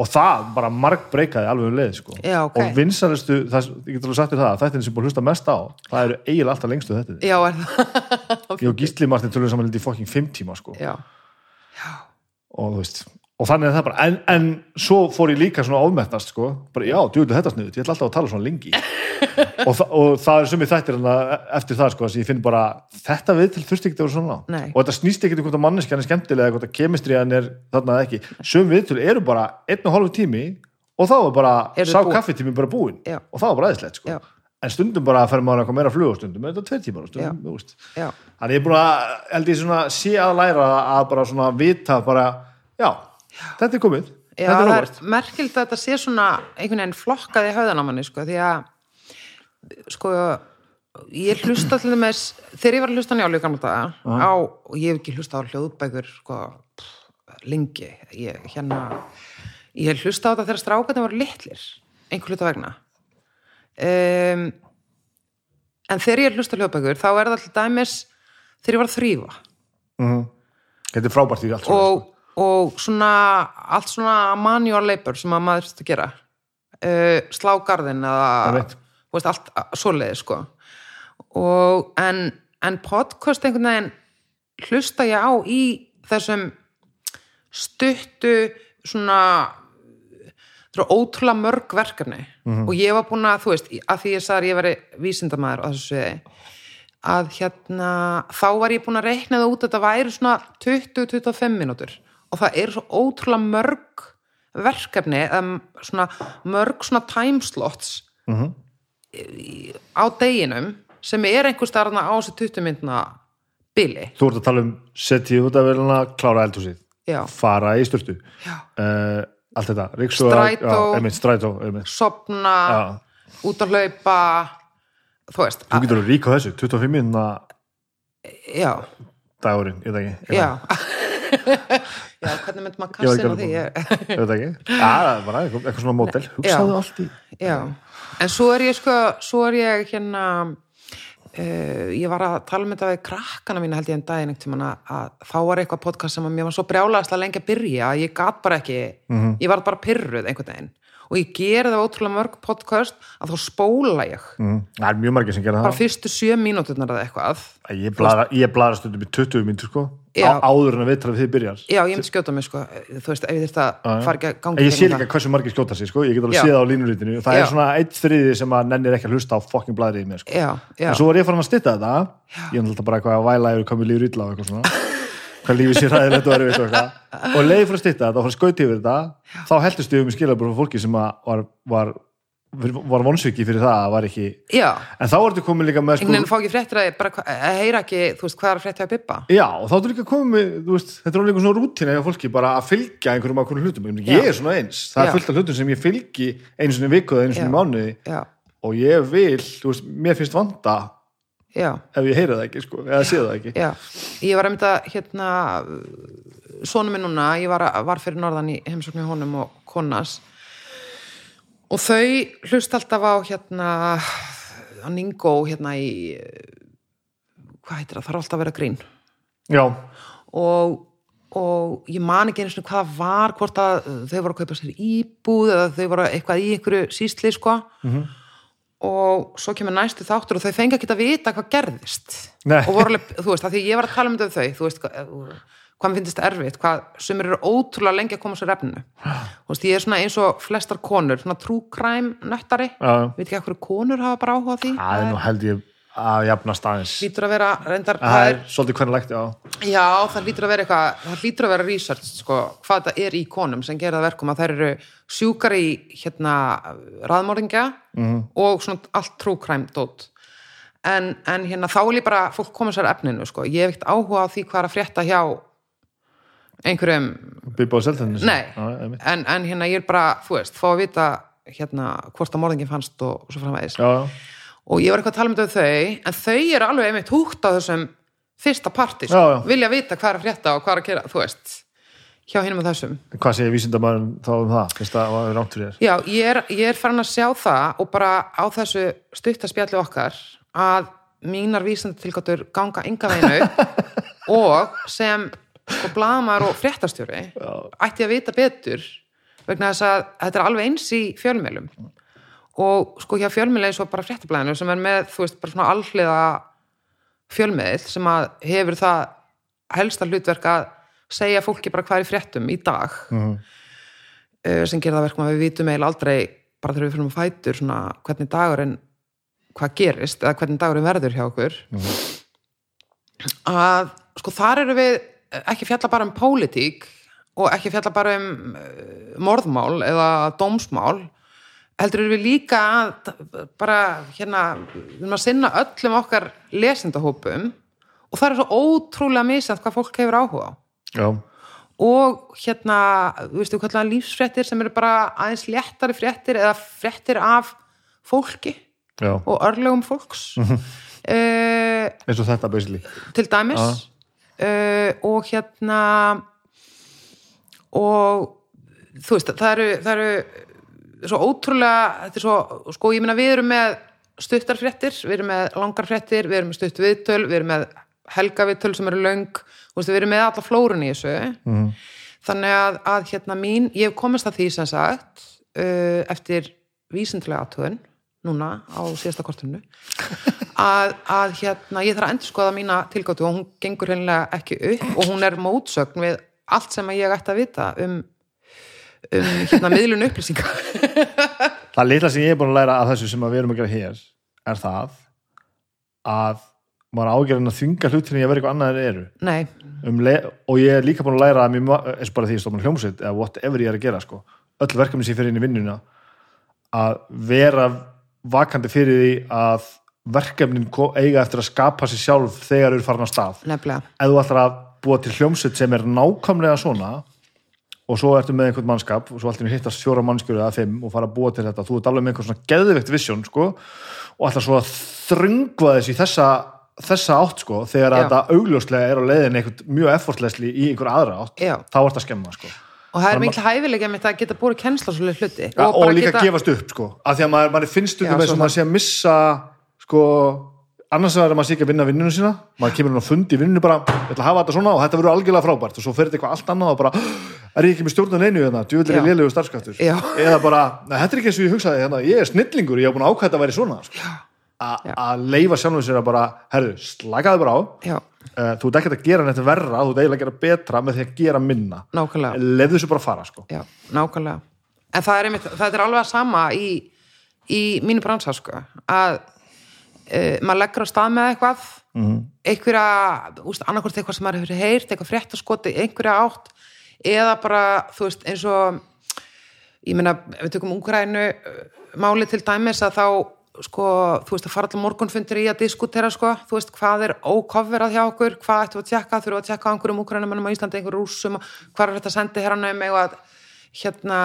Og það bara marg breykaði alveg um leið sko. Já, ok. og vinsalistu, það, ég get alveg sagt þér það þetta sem búin að hlusta mest á, það eru eiginlega alltaf lengstu þetta já, er það ég og Gísli Martin tölum saman í fucking fimm tíma sko. já, og þú veist og þannig er það bara, en, en svo fór ég líka svona ofmettast sko, bara já, djúlega þetta sniðut ég ætla alltaf að tala svona lengi. Og, þa og það er sumið þættir eftir það sko, að ég finn bara, þetta við til þurfti ekki að vera svona Nei. og þetta snýst ekki um hvort að manneskjan er skemmtilega eða hvort að kemistriðan er þarna eða ekki. Sum við til eru bara einn og hálfu tími og þá er bara, Eru sá búin. kaffitími bara búinn. Já. og það var bara aðeinslegt sko. Já. en stundum bara fer maður eitthvað meira flug og stundum er þetta tveir tímar og stundum, já, Þetta er komið, já þetta er óvart. merkild að þetta sé svona einhvern veginn flokkað í höfðan á manni sko, því að sko, ég hlusta til þess þegar ég var að hlusta á njálu gamla daga á, og ég hef ekki hlusta á hljóðbækur sko, pff, lengi. Ég, hérna ég hef hlusta á þetta þegar strákarnir voru litlir einhver hluta vegna. Um, en þegar ég hlusta hljóðbækur þá er það til dæmis þegar ég var að þrýfa Þetta er frábært í allt og, og svona allt svona manual labor sem að maður þurft að gera. Uh, slá garðin Ég eða veist, allt svoleiði sko. Og en, en podcast einhvern veginn hlusta ég á í þessum stuttu svona ótrúlega mörg verkefni. Og ég var búin að, þú veist, að því ég sagði að ég veri vísindamæður á þessu sviði að hérna, þá var ég búin að reikna það út að þetta væri svona 20-25 mínútur og það eru svo ótrúlega mörg verkefni svona mörg svona timeslots í- á deginum sem er einhver starfna á þessu 20 myndna bili. Þú ert að tala um setja út af velina, klára eldhúsið, fara í styrtu, já. uh, allt þetta, ríksuga, Strætó. já, einmitt, strætó, einmitt. Sopna, Já. út að hlaupa, þú veist, Þú getur að ríka þessu, 25 minna já, dagurinn, ég veit ekki. já. já, hvernig myndi maður kassa inn á því? Ég, veit ekki. Já, það er bara eitthvað svona mótel, hugsaðu allt í. Já, en svo er ég sko, svo er ég hérna uh, ég var að tala um þetta við krakkana mína held ég en daginn einhvern tímann að, þá var eitthvað podcast sem að mér var svo brjálaðast að lengi að byrja að ég gat bara ekki, ég var bara pyrruð einhvern veginn og ég geri það ótrúlega mörg podcast að þá spóla ég Mm. Það er mjög margir sem gera bara það. fyrstu sjö mínúturnar eða eitthvað Ég stundum í 20 myndir, sko. Á, áður en að vitra við þið byrjar. já, ég myndi skjóta mig sko, þú veist, ef ég þurft að fara ekki að gangi En ég sé gegnum líka hversu margir skjóta sig, sko, ég get alveg séð það á línurítinu það Já. er svona eitt þriði sem að nennir ekki að hlusta á fokkin blæðrið mér, sko. já, En svo var ég farin að stytta þetta, ég náttúrulega bara eitthvað að væla yfir mér lífur svona, hvað lífið sér ræðilegt og erfitt og leiði fyrir að stytta þetta og var, var, var vonsviki fyrir það að var ekki, já. En þá er þetta komið líka með, sko, fá ekki fréttir að ég bara að heyra ekki, þú veist, hvað er að frétta að bibba? Já, og þá er þetta líka komið veist, þetta er einhver svona rútína hjá fólki bara að fylgja einhverjum ákveðnum hlutum. Ég, Já. er svona eins, það Já. er fullt af hlutum sem ég fylgi einu sinni í viku eða einu sinni í Já. mánuði. Já, og ég vil, þú veist, mér finnst vanda já. ef ég heyra það ekki, sko, eða sé það ekki. Já, ég var að hérna, sonu minn núna, ég var, var fyrir norðan í heimsóknu honum og konas og þau hlust alltaf á hérna á Ningo hérna í hvað heitir það, er alltaf að vera grín. Já, og, og ég man ekki einu svona hvað var hvort að þau voru að kaupa sér íbúð eða þau voru eitthvað í einhverju sístli sko. Og svo kemur næstu þáttur og þau fengi ekki að vita hvað gerðist. Nei. og voru þú veist, að því ég var að tala um við þau, þú veist, hvað, hvað mér finnst þetta erfitt hvað sumir eru ótrúlega lengi að koma sér efninu þú veist, ég er svona eins og flestar konur, svona crime nöttari, Já. veit ekki að hverju konur hafa bara áhuga á því, Það er nú held ég að jafnast aðeins lítur að vera reyndar, Það er svolítið hvernig já Já, það lítur að vera eitthvað, það lítur að vera research, sko, hvað það er í konum sem gera það verkum að þær eru sjúkar í, hérna, raðmóringja -hmm. og svona allt dót. En, en hérna, þá vil ég bara fólk koma sér efninu, sko. Ég hef ekkert áhuga á því hvað er að frétta hjá einhverjum, nei, en, en hérna, ég er bara, þú veist, fá að vita, hérna, hvort að morðingin fannst og, og svo framvegis Já, já og ég var eitthvað að tala um þetta þau en þau eru alveg einmitt húgt á þessum fyrsta parti, sko. Já, já. vilja vita hvað er að frétta og hvað er að gera, þú veist hjá hinum og þessum Hvað segir vísindamæðurinn þá um það? Finnst það að er rámt fyrir þér? Já, ég er, ég er farin að sjá það og bara á þessu stuttaspjalli okkar að mínar vísindatilgáttur ganga enga veginu og sem sko blamar og fréttastjóri ætti að vita betur vegna þess að þetta er alveg eins í fjölmjölum og sko hjá fjölmiðli eins og bara fréttablaðinu sem er með, þú veist, bara svona alhliða fjölmiðl sem að hefur það helsta hlutverk að segja fólki bara hvað er fréttum í dag Mhm. uh, sem gerir það verkum að við vitum eiginlega aldrei bara þegar við fyrir að fætur svona hvernig dagurinn hvað gerist eða hvernig dagurinn verður hjá okkur. Að sko þar eru við ekki fjalla bara um pólitík og ekki fjalla bara um uh, morðmál eða dómsmál heldur við líka að bara hérna við erum að sinna öllum okkar lesendahópum og það er svo ótrúlega misjant hvað fólk hefur áhuga á. Já, og hérna, þú veistu, hvað lífsfréttir sem eru bara aðeins léttari fréttir eða fréttir af fólki já, og örlögum fólks. Uh, eins og þetta basically. til dæmis uh, og hérna og þú veist, það eru, það eru svo ótrúlega þetta er svo, sko ég meina við erum með stuttar fréttir, við erum með langar fréttir við erum með stutt viðtöl, við erum með helga viðtöl sem eru veist, við erum með alla flórun í þessu mm. þannig að, að hérna mín ég hef komist að því sem sagt uh, eftir vísindilega aðtöðun núna á síðasta kortinu að, að hérna ég þarf að endur skoða mína tilgáttu og hún gengur hennilega ekki upp og hún er mótsögn við allt sem ég ætti að vita um, um hérna miðlun upplýsingar Það litla sem ég er búin að læra af þessu sem við erum að gera hér er það að maður ágjörðin að þvinga hlutinni að vera eitthvað annað en eru. Um og ég er líka búin að læra að mér, eins og bara því ég stofna hljómsveit eða whatever ég er að gera sko. Öll verkefni sem ég fyrir inn í vinnuna að vera vakandi fyrir því að verkefnin eiga eftir að skapa sér sjálf þegar eru farin að stað nefnilega ef þú ætlar að búa til hljómsveit sem er nákvæmlega svona og svo ertu með einhvern mannskap og svo ætlar að hittast fjóra mannskjöru eða fimm og fara að búa til þetta þú ert alveg með einhvern svona geðveikt vision sko, og ætlar svo að þröngva þess í þessa, þessa átt sko, þegar þetta augljóslega er á leiðin mjög effortlessli í einhver aðra átt Já. þá ert að skemma sko. Og það er mikil hæfilega með þetta að geta búið kennsla svolítið hluti. Ja, og, bara líka gefast upp sko. af því að maður, maður finnst eins svo og maður sé að missa sko, annars að maður sé ekki að vinna vinnunum sína. Maður kemur hann á fund í vinnunum bara ég ætla að hafa þetta svona og þetta verður algjörlega frábært. Og svo fer þetta eitthvað allt annað og bara er ég ekki með stjórnun einu hérna, djúvill er ég lélegu starfskattur Já. eða bara, "Nei, þetta er ekki eins og ég hugsaði hérna, ég er snillingur, ég að að að að uh, þú ert ekkert að gera neitt verra þú ert eiginlega að gera betra með því að gera minna nákvæmlega lefðu þessu bara fara sko. já, nákvæmlega en það er, einmitt, það er alveg að sama í, í mínu bransa sko, að uh, maður leggur á stað með eitthvað mm. einhverja, úst, annarkvort eitthvað sem maður hefur heyrt, eitthvað fréttaskoti einhverja átt, eða bara þú veist, eins og ég meina, við tökum Úgrænu máli til dæmis að þá sko, þú veist, að fara allir morgunfundir í að diskutera, sko, þú veist, hvað er ókofverað hjá okkur, hvað ættum við að tjekka? Þurfum við að tjekka á einhverjum Úgrænumennum á Íslandi einhverjum rússum, hvað er þetta sendi herranum eða að hérna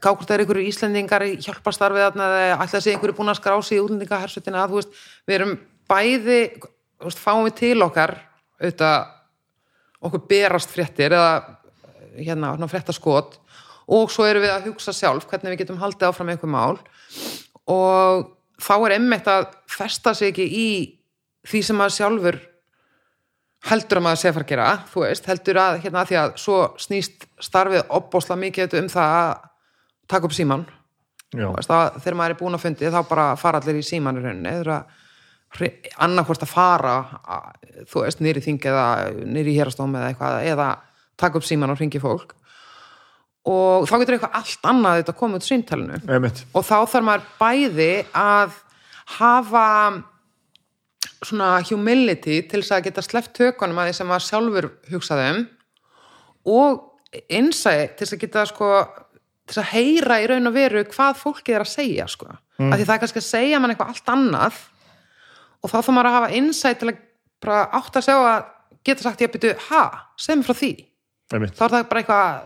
gákvort er einhverju Íslendingar í hjálparstarfið eða að sé einhverju búin að skrá sig í útlendingahersutina að þú veist, við erum bæði þú veist, fáum við til okkar auðvitað okkur berast fréttir eða hérna, hérna fréttaskot og svo erum við að hugsa sjálf hvernig við getum haldið áfram einhver mál og þá er emmitt að festa sig ekki í því sem maður sjálfur heldur að maður sé að fara að gera, þú veist, heldur að hérna að því að svo snýst starfið opbósla mikið um það að taka upp síman veist, að, þegar maður er búin að fundi þá bara fara allir í síman í rauninni eða annarkvort að fara að, þú veist, nýri þing eða nýri hérastóm eða eitthvað eða taka upp síman og ringi fólk og þá getur eitthvað allt annað þetta komið út síntalinu og þá þarf maður bæði að hafa svona humility til þess að geta sleppt tökunum að því sem maður sjálfur hugsaði um og insight til þess að geta sko til þess að heyra í raun og veru hvað fólkið er að segja sko. Mm. af því það er kannski að segja mann eitthvað allt annað og þá þarf maður að hafa insight til að bara átt að sjá að geta sagt ég að byrju, ha, segð mér frá því. Einmitt. þá er það bara eitthvað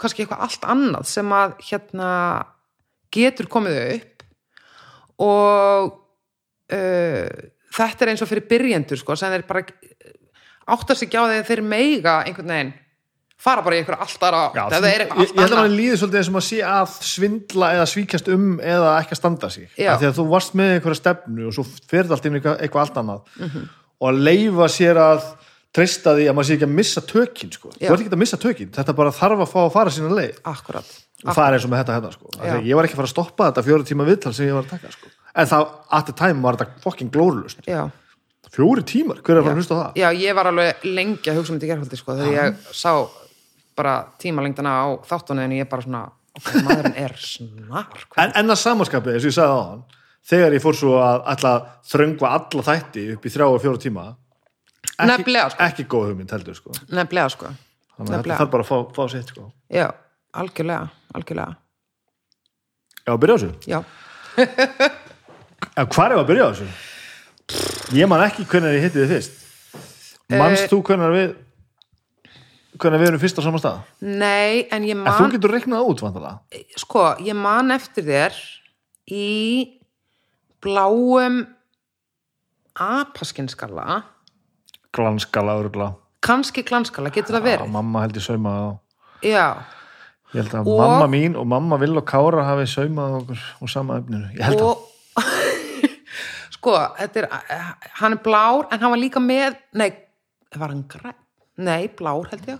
kannski eitthvað allt annað sem að hérna getur komið upp. Og uh, þetta er eins og fyrir byrjendur sko, sem þeir bara áttar sig ekki á því að þeir meiga einhvern veginn fara bara í einhver allt aðra Já, átt, ef það er ég, ég held að mann líði svolítið eins og maður sé að svindla eða svíkjast um eða ekki að standa sig. Því að þú varst með einhverja stefnu og svo fyrir allt inn eitthvað, allt annað. Mhm. og að leifa sér að treysta því að maður sé ekki að missa tökin sko. Þú ert ekki að missa tökin, þetta bara þarf að fá að fara sína leið. Akkurat, og það er eins og með þetta hérna sko. Ég var ekki að fara að stoppa þetta fjóri tíma viðtal sem ég var að taka sko. en það, at the time var þetta fucking glórulust já. Fjóri tímar, hver er að fara að hlusta það? Já, ég var alveg lengi að hugsa um þetta í gerfaldi sko, þegar ég sá bara tímalengdina á þáttunni en ég bara svona, ok, maðurinn er snar En, en að samanskapi, eins og ég sagði á hann þegar ég fór svo að þröngva alla þætti upp í þrjá og fjóra tíma Nefnilega, sko. ekki góð hugmynd heldur sko. nefnilega sko þannig að þetta þarf bara að fá, fá sitt sko. Já, algjörlega, algjörlega Já, byrja á þessu Já, Já, hvar er að byrja á þessu? Ég man ekki hvernig ég hitti þið fyrst Eh, þú hvernig við hvernig við erum fyrst á sama stað? nei, en ég En þú man getur reiknað út vandalega sko, ég man eftir þér í bláum apaskinskalla Glanskala, örugla kannski glanskalla, getur það Já, verið? mamma held ég saumað á. Já, Ég held að Og- mamma mín og mamma Vill og Kára hafi saumað okkur og sama efninu. Ég held að og sko, þetta er hann er blár, en hann var líka með nei, var hann græn? Nei, blár held ég.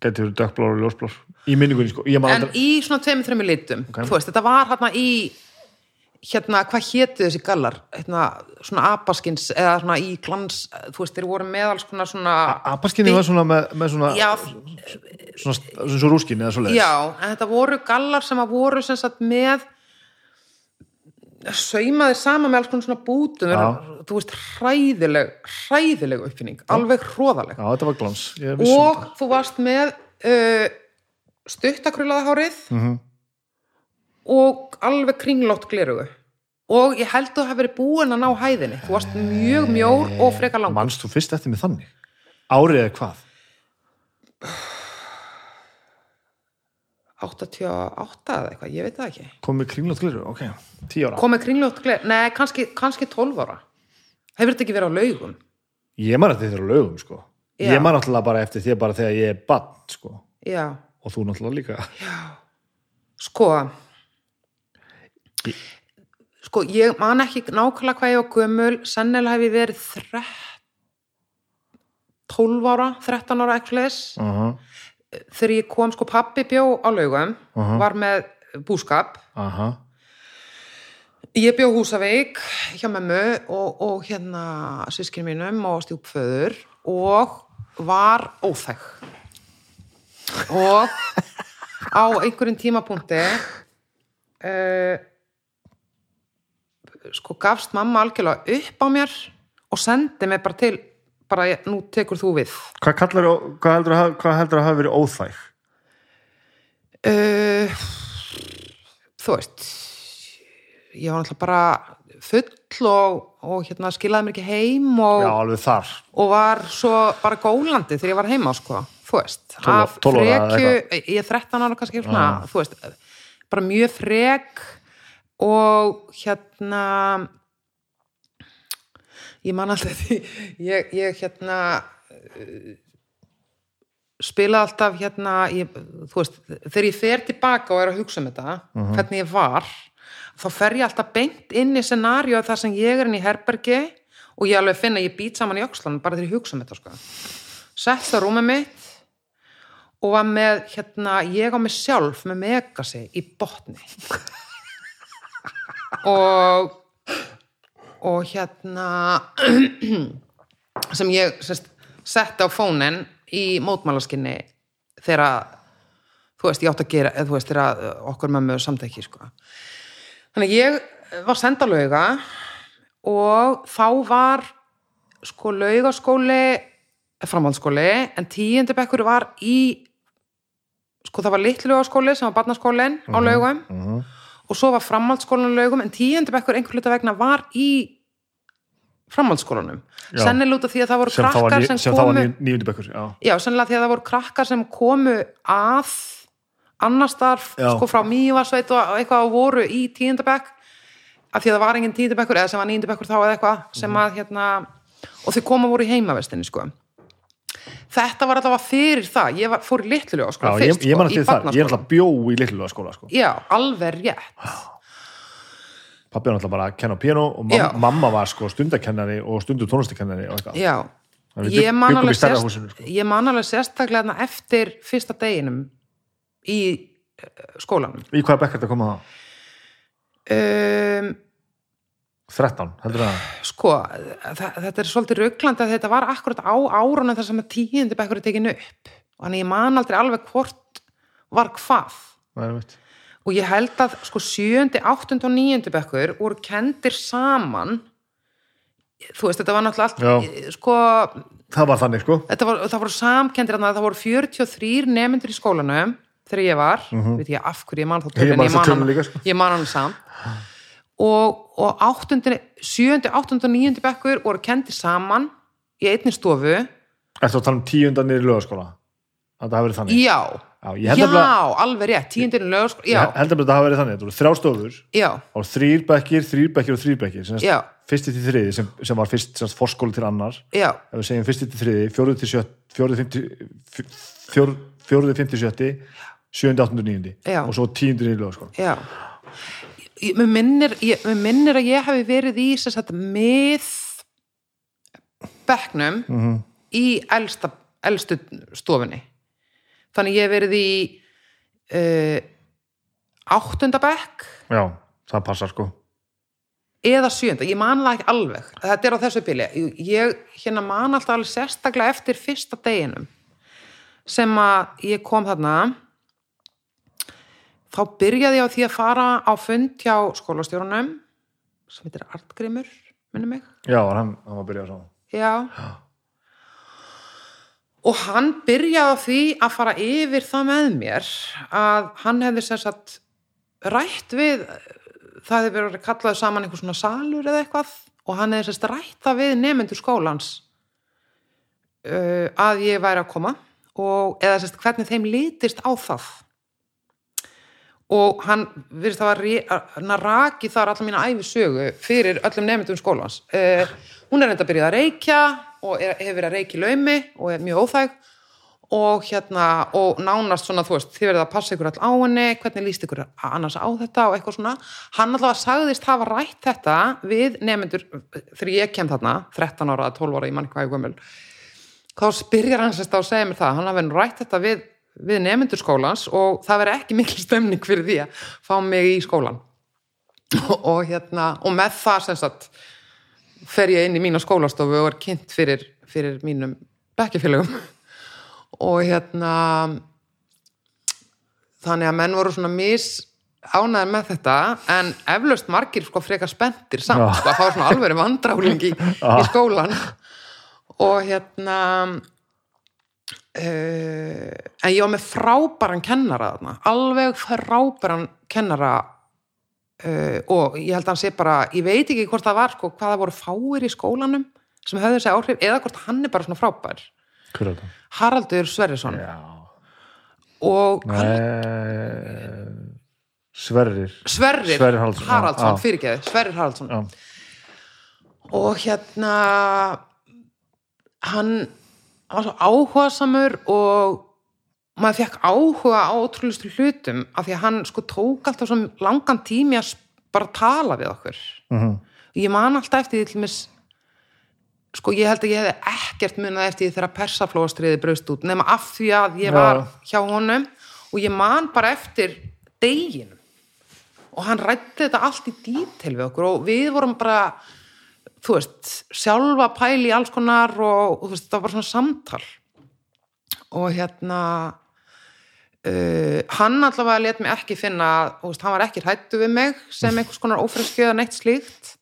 Gæti verið dökkblár og ljósblár. Í minningunni sko, en aldrei í svona tveimur, þreimur litum. Ok. þú veist, þetta var hérna í hérna, hvað hétu þessi gallar? Hérna, svona apaskins eða svona í glans, þú veist, þeir voru með alls konar svona Apaskinni var svona með, með svona, já, svona, svona svo rúskinni eða svo leiðis já, en þetta voru gallar sem að voru sem sagt með saumaðir sama með alls konar svona bútum. Já. þú veist, hræðileg hræðileg uppfinning, alveg hróðaleg Já, þetta var glans. Um og þú varst með uh, stuttakrullaða hárið. Mhm. Og alveg kringlótt glerugu og ég held þú hafi verið búin að ná hæðinni. Þú varst mjög mjór og þetta. langt Manst þú fyrst eftir mig þannig? Árið eða hvað? 88 eða eitthvað, ég veit það ekki. Komið kringlótt gliru, ok, tíu ára. Komið kringlótt glerugu, nei, kannski, kannski 12 ára. Hefur þetta ekki verið á laugum? Ég man eftir þér á lögum sko. Já. Ég man náttúrulega bara eftir þér bara þegar ég er bann sko. Já, og þú náttúrulega líka. Sko Ég- sko, ég man ekki nákvæmlega hvað ég var gömul sennilega hef ég verið 13 12 ára, 13 ára eitthvað leis uh -huh. þegar ég kom sko pappi bjó á laugum Aha. var með búskap Aha. ég bjó á Húsavík hjá memmu og, og hérna sískinu mínum og stjúpföður og var óþæg og á einhverjum tímapunkti uh, sko gafst mamma algjörlega upp á mér og sendi mig bara til bara nú tekur þú við. Hvað, kallar, hvað, heldur að, hafa- hvað heldur að hafa verið óþæg? Uh, þú veist ég var náttúrulega bara full og, og hérna skilaði mér ekki heim og, Já, og var svo bara gólandi þegar ég var heima sko, þú veist, 12 af 12 ára eða frekju ég er 13 ára kannski svona, þú veist bara mjög frek og hérna ég man alltaf því ég, ég hérna uh, spilaði alltaf hérna ég, þú veist, þegar ég fer tilbaka og er að hugsa um þetta hvernig ég var þá fer ég alltaf beint inn í scenaríu þar sem ég er inn í herbergi og ég alveg finna að ég být saman í öxlanum bara þegar ég hugsa um þetta sko. sett það rúmið mitt og var með hérna, ég á mig sjálf með megasi í botni og og hérna sem ég setti á fónin í mótmálaskinni þegar þú veist, ég átt að gera þú veist, þegar okkur mömmu samtæki sko. þannig ég var senda lauga og þá var sko laugaskóli framhaldsskóli, en tíundi bekkur var í sko það var litlu laugaskóli sem var barnaskólin á laugum og svo var framhaldsskólan á laugum en tíundi bekkur einhver hluta vegna var í framhaldsskólanum. Sennilega út af því að það voru sem krakkar sem, sem komu ní, níundi bekkur já. já, sennilega því að það voru krakkar sem komu að annar starf sko frá Mývarsveit og eitthvað og voru í tíundabekk af því að það var engin tíundabekkur eða sem var níundabekkur þá eða eitthvað sem Mhm. að hérna og þau koma voru í heimavestinni sko þetta var allavega fyrir það. Ég var, fór í litlulega sko, Já, fyrst, ég, ég man sko, í ég er alltaf bjó í litlulega skóla sko. já, alveg rétt. Pappi var alltaf bara að kenna piano og mam, mamma var sko stundakennari og stundu tónlistakennari ég man, alveg sérst, sko. ég man alveg sérstaklega þarna eftir fyrsta deginum í eh, skólanum. Í hvaða bekk er þetta að koma það? um, 13, heldur það? Sko, þetta er svolítið rugglandi að þetta var akkurat á árunum þar sem að tíundi bekkur er tekin upp. Og þannig ég man aldrei alveg hvort var hvað. Er og ég held að sko sjöundi, áttundi og níundi bekkur voru kendir saman. Þú veist, þetta var náttúrulega allt sko, það var þannig sko. var, það voru samkendir þarna, það voru 43 nemyndur í skólanum þegar ég var, veit ég af hverju ég man þá. Ég tölun, man ég man hann, sko. ég man hann samt og, og áttundi, sjöundi, áttundi og níundi bekkur voru kendir saman í einni stofu. Ertu að tala um tíundan niður í lögaskóla? Að það hafi verið þannig? já, Já, já, nefnilega- alveg rétt tíundin lögskóla, já, Ég held að þetta hafi verið þannig, þetta voru þrjá stofur já, og þrýr bekkir, þrýr bekkir og þrýr bekkir fyrsti til þriði sem, sem var fyrst forskóli til annar já. Ef við segjum fyrsti til þriði, fjóruði til sjött fjóruði, fymti fjór, fjóruði, fymti, sjötti sjöndi, áttundi, níundi og svo tíundi niður í lögaskóla Mér minnir, minnir að ég hafi verið í sem sagt, mið bekknum Mhm. í elsta, elstu stofunni. Þannig ég hef verið í uh, áttunda bekk. Já, það passar sko. Eða sjönda, ég man það ekki alveg. Þetta er á þessu bíli ég hérna man alltaf alveg sérstaklega eftir fyrsta deginum sem að ég kom þarna þá byrjaði ég á því að fara á fund hjá skólastjórunum sem heitir Artgrimur minni mig. Já, hann, hann var að byrja svo Já. Og hann byrjaði á því að fara yfir það með mér að hann hefði sem sagt rætt við, það hefði verið kallaði saman einhver svona salur eða eitthvað og hann hefði sem sagt rætt það við nefnendur skólans uh, að ég væri að koma og eða sem sagt hvernig þeim litist á það og hann virðist að var raki þar allar mína æfi sögu fyrir öllum nefndum skólans. Uh, hún er enda að byrja að reykja og er, hefur verið að reykja í laumi og er mjög óþæg. Og hérna og nánast svona þú veist, þið verðið að passa ykkur all á henni hvernig líst ykkur annars á þetta og eitthvað svona, hann allavega sagðist hafa rætt þetta við nefnendur þegar ég kem þarna, 13 ára 12 ára, ég man ekki hvað ég gömul. Þá spyrjar hann sérst á að segja mér það hann hafi nú rætt þetta við, við nefnendur skólans og það veri ekki mikil stemning fyrir því að fá mig í skólan og hérna og með það sem sagt fer ég inn í mína skólastofu og er kynnt fyrir, fyrir mínum bekkjafélögum og hérna þannig að menn voru svona mis ánæður með þetta en eflaust margir sko frekar spenntir samt. Að fá svona alveg vandráling í, í skólan og hérna en ég var með frábæran kennara þarna, alveg frábæran kennara uh, og ég held að hann sé bara ég veit ekki hvort það var sko hvað það voru fáir í skólanum sem höfðu þessi áhrif eða hvort hann er bara svona frábær. Er? Haraldur Sverrisson. Já, og hann, Nei, Sverrir. Sverrir, Sverrir Haraldsson, Haraldsson já. fyrirgeði, Sverrir Haraldsson. Já, og hérna hann var svo áhugasamur og maður fekk áhuga á ótrúlustu hlutum af því að hann sko tók alltaf svo langan tími að bara tala við okkur Mhm. og ég man alltaf eftir því sko ég held að ég hefði ekkert munað eftir því þegar persaflóastriði braust út nema af því að ég var Já. hjá honum og ég man bara eftir deginum og hann rætti þetta allt í dítil við okkur og við vorum bara þú veist, sjálfa pæli í alls konar og, og veist, það var svona samtal. Og hérna uh, hann allavega let mig ekki finna, veist, hann var ekki hrættu við mig sem einhvers konar ófreskjöða neitt slíkt.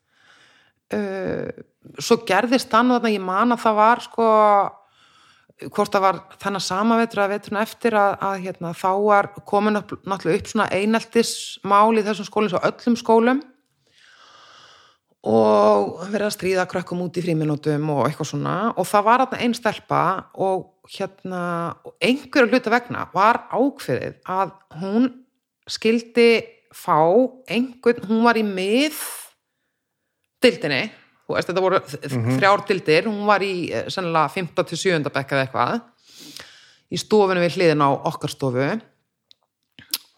Uh, svo gerðist hann þarna, ég man að það var sko hvort það var þennan sama vetur að veturna eftir að, að hérna, þá var komin upp, náttúrulega upp svona eineltismál í þessum skólum, svo öllum skólum og verið að stríða krökkum út í fríminútum og eitthvað svona og það var þarna einn stelpa og hérna einhverju hluta vegna var ákveðið að hún skildi fá einhvern, hún var í mið dildinni þú veist, þetta voru mm þrjár dildir hún var í eh, sennilega 5. til 7. bekk eða eitthvað í stofinu við hliðin á okkar stofu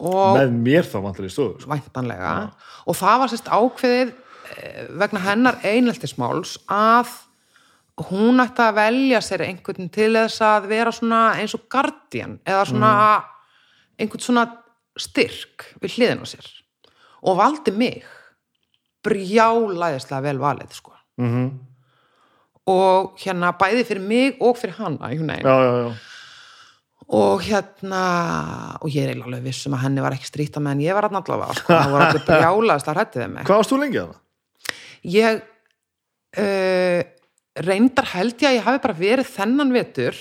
og með mér þá vantar í stofu sko. væntanlega og það var sérst ákveðið vegna hennar eineltismáls að hún ætti að velja sér einhvern til þess að vera svona eins og guardian eða svona einhvern svona styrk við hliðin á sér. Og valdi mig brjálæðislega vel valið sko. Mm og hérna bæði fyrir mig og fyrir veginn. Já, já, já. Og hérna og ég er alveg vissum að henni var ekki strýta meðan ég var allavega sko, það var allir brjálaðist að hrætti við mig. Hvað varst þú lengi að það? Ég uh, reyndar held ég að ég hafi bara verið þennan vetur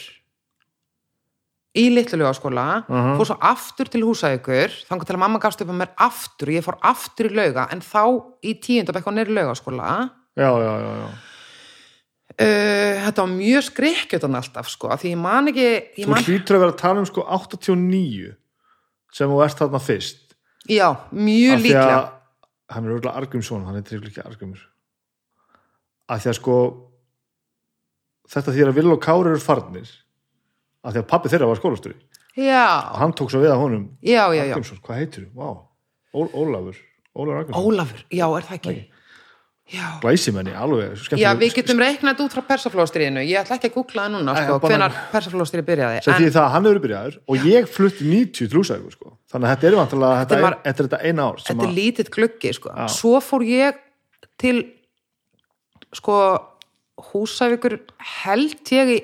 í litlulega skóla Mhm. fór svo aftur til húsækur þannig til að mamma gafst upp að mér aftur og ég fór aftur í lauga en þá í tíundabekk á neyri laugaskóla. Já, já, já, já. Uh, þetta var mjög skrikkjötan alltaf sko, því ég man ekki ég þú man, hlýtur að vera að tala um sko 89 sem þú ert þarna fyrst. Já, mjög líklega hann er örgulega Argrímsson, hann er trefnilega ekki Argrímur. Af því að sko þetta því að Vill og Kári eru farnir af því að pappi þeirra var skólastjóri. Og hann tók svo við að honum. Já, já, já. Argrímsson, hvað heitir þú? Ó, Ólafur. Ólafur Ólafur, já, er það ekki? Já, glæsimenni, alveg skemmtilegur- já við getum reiknað út frá persaflóstriðinu ég ætla ekki að googla það núna, sko, bara- hvenar persaflóstrið byrjaði sem en, það að hann hefur byrjaður og ég flutti 90 trúsægur sko. þannig að þetta er vantilega þetta, Þetta þetta er þetta eina ár þetta er lítið gluggi sko. Já. svo fór ég til sko húsæfikur held ég í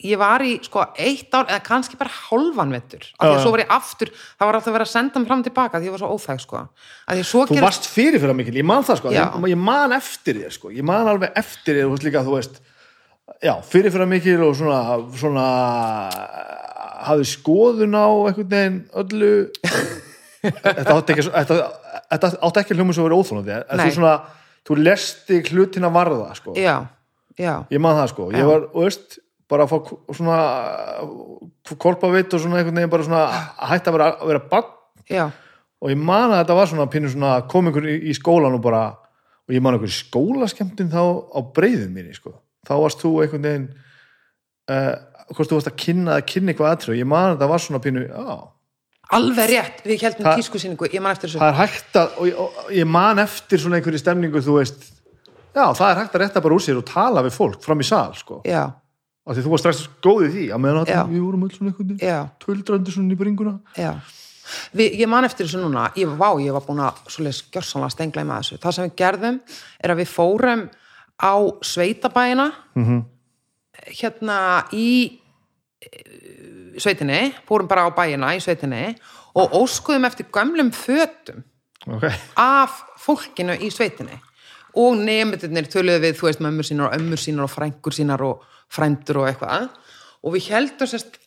ég var í sko eitt ár eða kannski bara hálfan vettur af því að svo var ég aftur, það var alltaf verið að senda mig fram og tilbaka því ég var svo óþæg sko. Að svo þú gerist- varst fyrir fyrir mikil, ég man það sko. Ég, ég man eftir þér sko, ég man alveg eftir þér líka, þú veist já, fyrir fyrir mikil og svona, svona hafði skoðun á einhvern veginn öllu. Þetta átti ekki þetta, þetta átti ekki hljómið svo verið óþólandi þú svona, þú lesti hlutina varða sko, já, já, ég man það sko. Ég var, þú veist, bara að fá svona kolpa vitt og svona einhvern veginn bara svona að hætta að vera, að vera bann og ég man að þetta var svona pínu svona kom einhver í, í skólan og bara og ég man einhver skólaskemmtin þá á breyðum minni sko, þá varst þú einhvern veginn uh, hvort þú varst að kynna að kynna eitthvað aðtröð, ég man að þetta var svona pínu já, alveg rétt, við heldum tískusýningu ég man eftir þessu. Það er hægt að og ég, og ég man eftir svona einhverju stemningu þú veist, já það er hægt að rétta bara úr sér og tala við fólk fram í sal sko, já, af því þú var strax góð í því að meðan að við vorum öll svona já, töldrandi svona í bringuna. Já. Við, ég man eftir þessu núna, ég, vá, ég var búin að svoleiðis gjörsanlega stengla með þessu. Það sem við gerðum er að við fórum á sveitabæina Mhm. hérna í eh, sveitinni, fórum bara á bæina í sveitinni og óskuðum eftir gömlum fötum ok, af fólkinu í sveitinni. Og nefndurnir töluðu við, þú veist, mömmur sínar og ömmur sínar og frængur sínar og frændur og eitthvað. Og við heldum sérst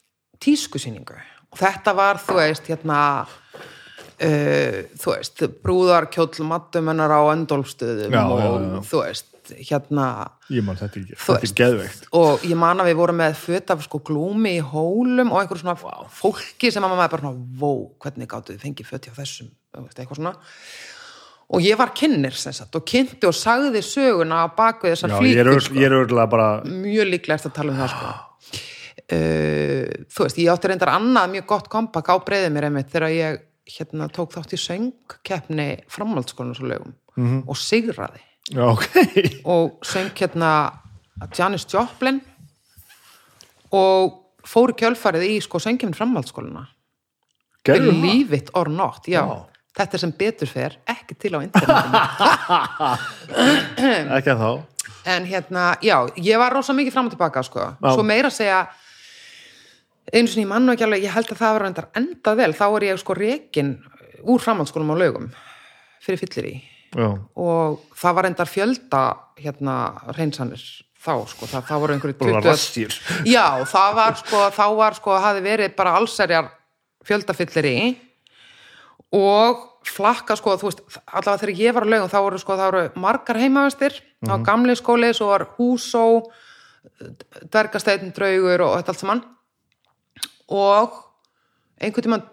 tískusýningu. Og þetta var, þú veist, hérna uh, þú veist, brúðarkjóll mattumennar á öndólfstöðum Já, og já, já. þú veist, hérna ég man þetta ekki, þetta er geðveikt. og ég man að við vorum með föt af sko glúmi í hólum og einhver svona fólki sem að maður bara svona, vó, hvernig gáttu þið fengið föt hjá þessum, eitthvað svona og ég var kynnir sem sagt og kynnti og sagði söguna á bakvið þessar örugglega- sko. bara mjög líklegast að tala um það sko. uh, þú veist, ég átti reyndar annað mjög gott kompak á breyðið mér einmitt þegar ég hérna tók þátt í söngkeppni framhaldsskólanum svo lögum Mhm. og sigraði já, ok, og söng hérna Janis Joplin og fór kjölfarið í sko söngjuminn Leave it or not, já. Já. Þetta sem betur fer ekki til á internetinu. Ekki að þá en hérna, já, ég var rosa mikið fram og tilbaka sko, Já. svo meira að segja einu sinni, mann nú ekki alveg ég held að það var reyndar endað vel. Þá er ég sko rekin úr framhaldsskólum á laugum fyrir fyllir í já, og það var reyndar fjölda hérna reynsanir þá sko, það, það voru einhverju bara 20 rassýr Já, það var sko, þá var sko, hafi verið bara allserjar fjöldafyllir í og flakka sko, þú veist, allavega þegar ég var á laugum þá voru sko, það voru margar heimavestir mm á gamli skóli, svo var húsó dvergasteinn, draugur og þetta allt saman. Og einhvern tímann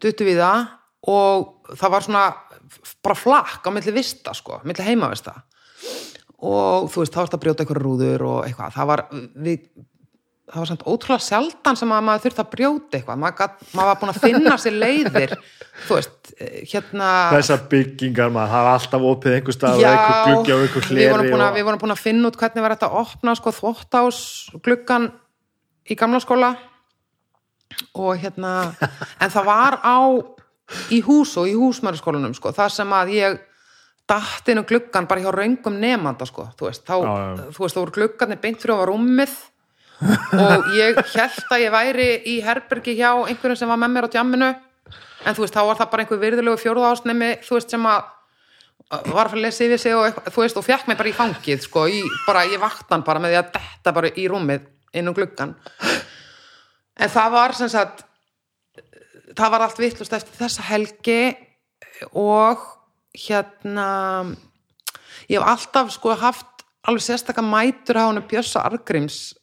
duttu við það og það var svona bara flakk á milli vista sko, milli heimavesta. Og þú veist, þá varst að brjóta eitthvað rúður og eitthvað, það var við, það var samt ótrúlega sjaldan sem að maður þurfti að brjóta eitthvað, maður, maður var búin að finna sér leiðir, þú veist eh, hérna þessar byggingar maður, það er alltaf opið einhver stað og einhver gluggi og einhver við vorum, hleri búin að, og... við vorum búin að finna út hvernig var þetta að opna sko þvóttás gluggan í gamla skóla. Og hérna en það var á í hús og í húsmæriskólanum sko, það sem að ég datt inn um gluggan bara hjá raungum nemanda sko, þú veist, þá, Já, já. þú veist, þá voru gluggarnir beint fyrir á rúmið og ég held að ég væri í herbergi hjá einhverjum sem var með mér á djamminu. En þú veist, þá var það bara einhver virðulegu fjórða ásnemi, þú veist, sem að var að lesa yfir sig og, þú veist, og fekk mig bara í fangið, sko, í, bara, ég vaktan bara með því að detta bara í rúmið inn um gluggan en það var sem sagt það var allt vittlust eftir þessa helgi og hérna ég hef alltaf sko haft alveg sérstaka mætur á hann Bjössa Argrims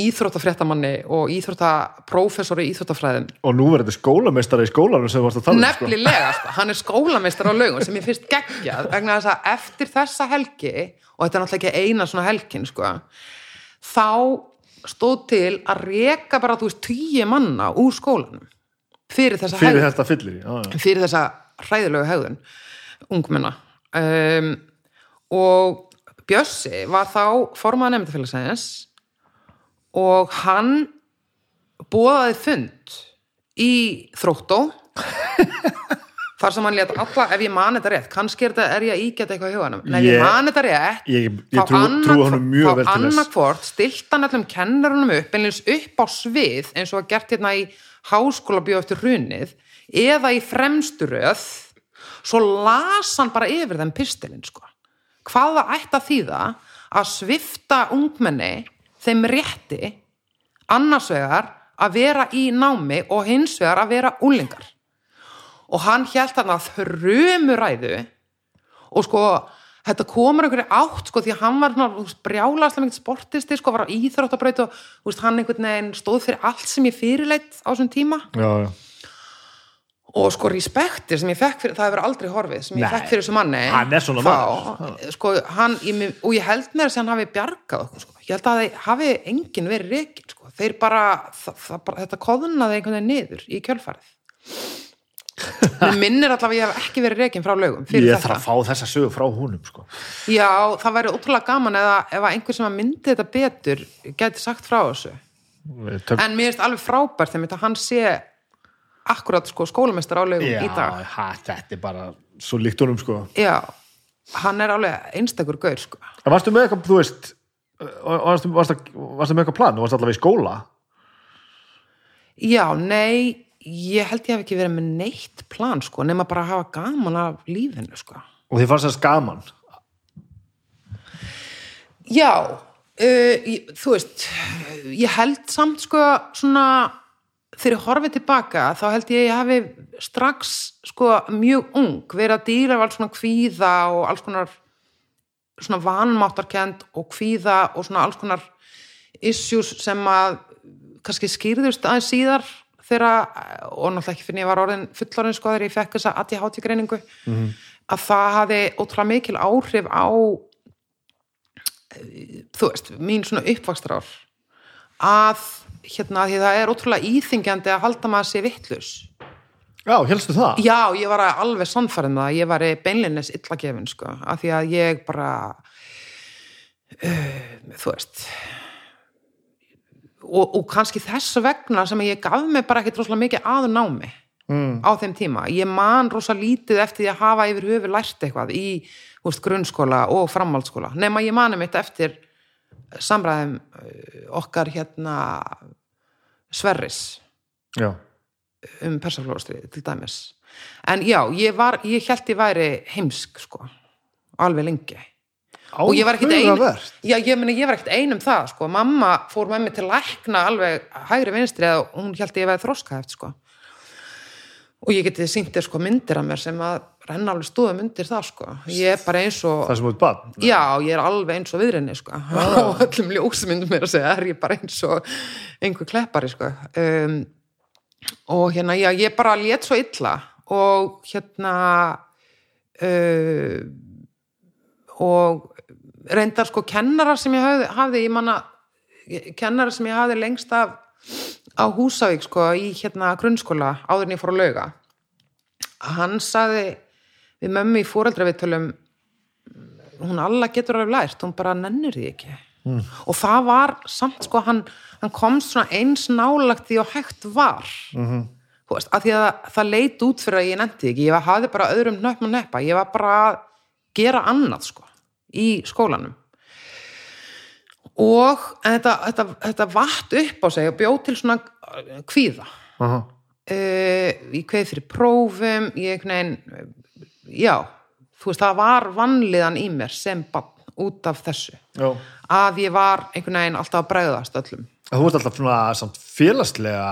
íþróttafréttamanni og íþróttaprófessor í íþróttafræðin og nú verður þetta skólameistari í skólanum sem varst að tala um, sko. nefnilega, sko. hann er skólameistar á laugum sem ég finnst geggjað vegna þess að eftir þessa helgi og þetta er náttúrulega ekki eina svona helgin sko, þá stóð til að reka bara þú veist tíu manna úr skólanum fyrir þessa fyrir helgi þetta fyllir já. fyrir þessa hræðilegu hegðun ungmenna um, og Bjössi var þá formaða nefndafélagsæðins og hann bóðaði fund í þróttó. Þar sem hann lét alla, ef ég man þetta rétt kannski er, þetta, er ég að ígæta eitthvað í huganum? En ef ég Ég- man þetta rétt ég, ég trú, annað- trú honum mjög vel þá annarkvort stilt hann allum kennarunum upp einleins upp á svið eins og að gert hérna í háskóla bjóð eftir hrunið eða í fremsturöð svo las hann bara yfir þeim pistilinn sko. hvað það ætti að þýða að svifta ungmenni þeim rétti annars vegar að vera í námi og hins vegar að vera úlingar og hann hélt hann að þrumuræðu og sko þetta komur einhverju átt sko því að hann var brjálaslega mikið sportisti sko var á íþróttabraut og veist, hann einhvern veginn stóð fyrir allt sem ég fyrirleitt á þessum tíma já, já. Og sko respektir sem ég fekk fyrir, það hefur aldrei horfið sem ég Nei, fekk fyrir þessu manni hann er svona þá, sko, og ég held mér að hann hafi bjargað okkur sko. ég held að það hafi enginn verið reikin sko. þeir bara, það, það bara þetta koðnaði einhvern veginn niður í kjölfarið mér minnir allavega að ég hef ekki verið reikin frá lögum ég þarf að fá þessa sögu frá honum sko. Já, það væri ótrúlega gaman eða ef einhver sem að myndi þetta betur geti sagt frá þessu. Tök- En mér finnst alveg frábært þegar hann sé akkurat sko skólamestar á lögum já, í dag. ha, þetta er bara svo líkt honum sko. Já, hann er alveg einstakur gaur sko. en varstu með eitthvað, þú veist varstu, varstu, varstu með eitthvað plan, varstu allavega í skóla Já, nei, ég held ég hef ekki verið með neitt plan sko, nema bara að hafa gaman af lífinu sko. og þið fannst þess gaman Já, uh, ég, þú veist, ég held samt sko svona, ég horfið tilbaka þá held ég að ég hafi strax sko mjög ung verið að dýra af alls svona kvíða og alls konar svona vanmáttarkend og kvíða og svona alls konar issues sem að kannski skýrðust aðeins síðar þegar, og náttúrulega ekki fyrir ég var orðin fullorinn sko þegar ég fekk þessa ADHD greiningu að það hafi ótrúlega mikil áhrif á þú veist, mín svona uppvakstrár að hérna, því það er ótrúlega íþingjandi að halda maður sér vittlus já, helstu það? Já, ég var alveg sannfærið með það ég var beinlinnes illagefin sko, af því að ég bara uh, þú veist og, og kannski þess vegna sem ég gaf mig bara ekkit rosalega mikið að námi mm. á þeim tíma. Ég man rosa lítið eftir því að hafa yfir höfu lært eitthvað í veist, grunnskóla og framhaldsskóla nema ég manum eitt eftir samræðum eh, okkar hérna Sverris Já, um persaflórastrið til dæmis en já, ég, var, ég held ég væri heimsk sko, alveg lengi og ég var ekkit ein Áhugavert. já, ég, meni, ég var ekkit ein um það sko. mamma fór með mig til lækna alveg hægri vinstri og hún held ég væri þroskaheft sko. og ég geti sýnt þér sko, myndir af mér sem að renna alveg stóðum undir það sko. ég er bara eins og Það sem út bann Já, ég er alveg eins og viðrinni sko. og öllum ljósmyndum mér að segja er ég bara eins og einhver kleppari sko. um, og hérna, já, ég bara lét svo illa og hérna uh, og reyndar sko kennara sem ég hafði, hafði ég manna kennara sem ég hafði lengst af á Húsavík sko í hérna grunnskóla áður en ég fór að lauga hann saði við mömmu í fóreldraviðtölum hún alla getur alveg lært, hún bara nennir því ekki mm. og það var samt sko hann, hann komst svona eins nálagt því og hægt var mm -hmm. veist, að því að það leit út fyrir að ég nefndi ekki, ég hafði bara öðrum nöfn og neppa, ég var bara að gera annað sko í skólanum og þetta, þetta, þetta vatt upp á sig og bjóð til svona uh, kvíða Aha. uh, ég kveið fyrir prófum ég nein, já þú veist, það var vanliðan í mér sem bann út af þessu Já. að ég var einhvern veginn alltaf að bregðast öllum Þú ert alltaf svona félagslega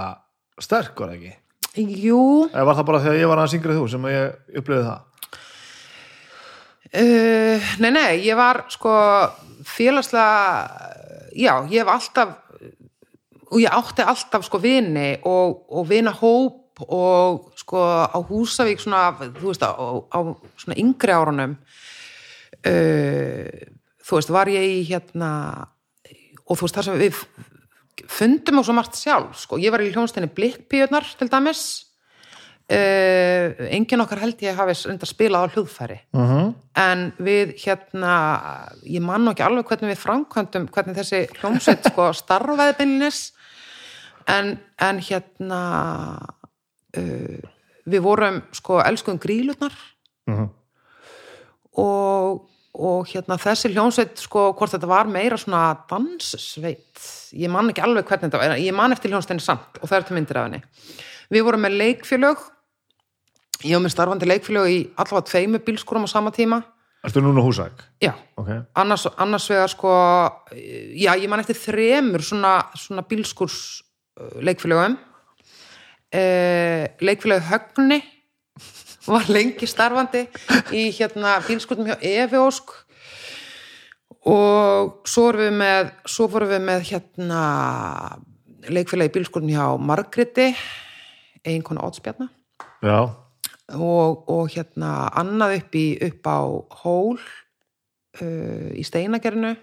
sterk, var ekki? Jú, Eða var það bara þegar ég var aðeins yngri en þú sem ég upplifði það? uh, nei, nei, ég var sko félagslega já, ég hef alltaf og ég átti alltaf sko vini og, og vina hóp og sko á Húsavík svona, þú veist, á, á svona yngri árunum uh, þú veist, var ég í hérna og þú veist, þar sem við fundum á svo margt sjálf, sko, ég var í hljónstinni Blikkpíurnar til dæmis. Uh, engin okkar held ég hafi reynda spilað á hljóðfæri. Uh -huh. en við hérna ég man nú ekki alveg hvernig við framkvæmdum hvernig þessi hljómsveit sko starfaði beinlinis en, en hérna uh, við vorum sko elskuðum grílutnar Mhm. og, og hérna þessi hljómsveit sko hvort þetta var meira svona danssveit ég man ekki alveg hvernig þetta var ég man eftir hljómsveitinni samt og það er til myndir af henni við vorum með leikfélög ég var með starfandi leikfélög í allavega tveimu bílskúrum á sama tíma Ertu núna húsæk? já, Ok. annars, annars vegar sko já, ég man eftir þremur svona, svona bílskúrs uh, leikfélögum uh, leikfélög Högni var lengi starfandi í hérna bílskúrnum hjá Efi Ósk. Og svo vorum við með svo vorum við með hérna leikfélagi bílskúrnum hjá Margreti eiginkonu Ótsbjarna Já. og, og hérna annað upp, í, upp á hól uh, í steinagerinu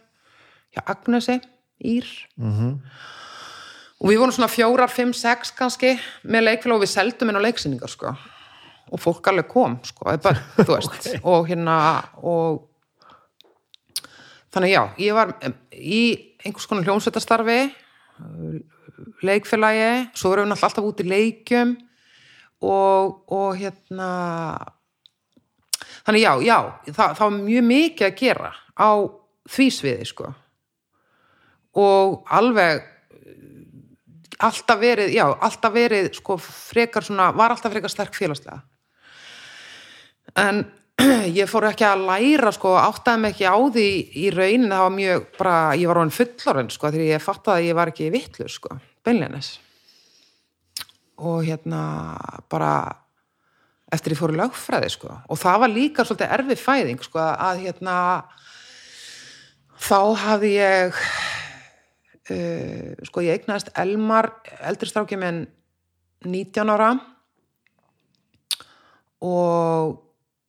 hjá Agnesi Ír Mm og við vorum svona fjórar, fimm, sex kannski með leikfélag og við seldum inn á leiksýningar sko. Og fólk alveg kom sko, bara, þú veist. Og hérna og þannig já, ég var í einhvers konar hljómsveitastarfi leikfélagi svo vorum við alltaf út í leikjum og, og hérna þannig já, já það, það var mjög mikið að gera á því sviði sko. Og alveg alltaf verið, já, alltaf verið sko frekar svona, var alltaf frekar sterk félagslega. En ég fór ekki að læra sko, áttaði mig ekki á því í raunin, það var mjög bara, ég var hann fullorinn sko, þegar ég fattaði að ég var ekki vitlu sko, beinleines og hérna bara eftir ég fór í lögfræði sko. Og það var líka svolítið erfið fæðing sko að hérna þá hafði ég uh, sko ég eignaðist Elmar eldri stráki minn 19 ára. Og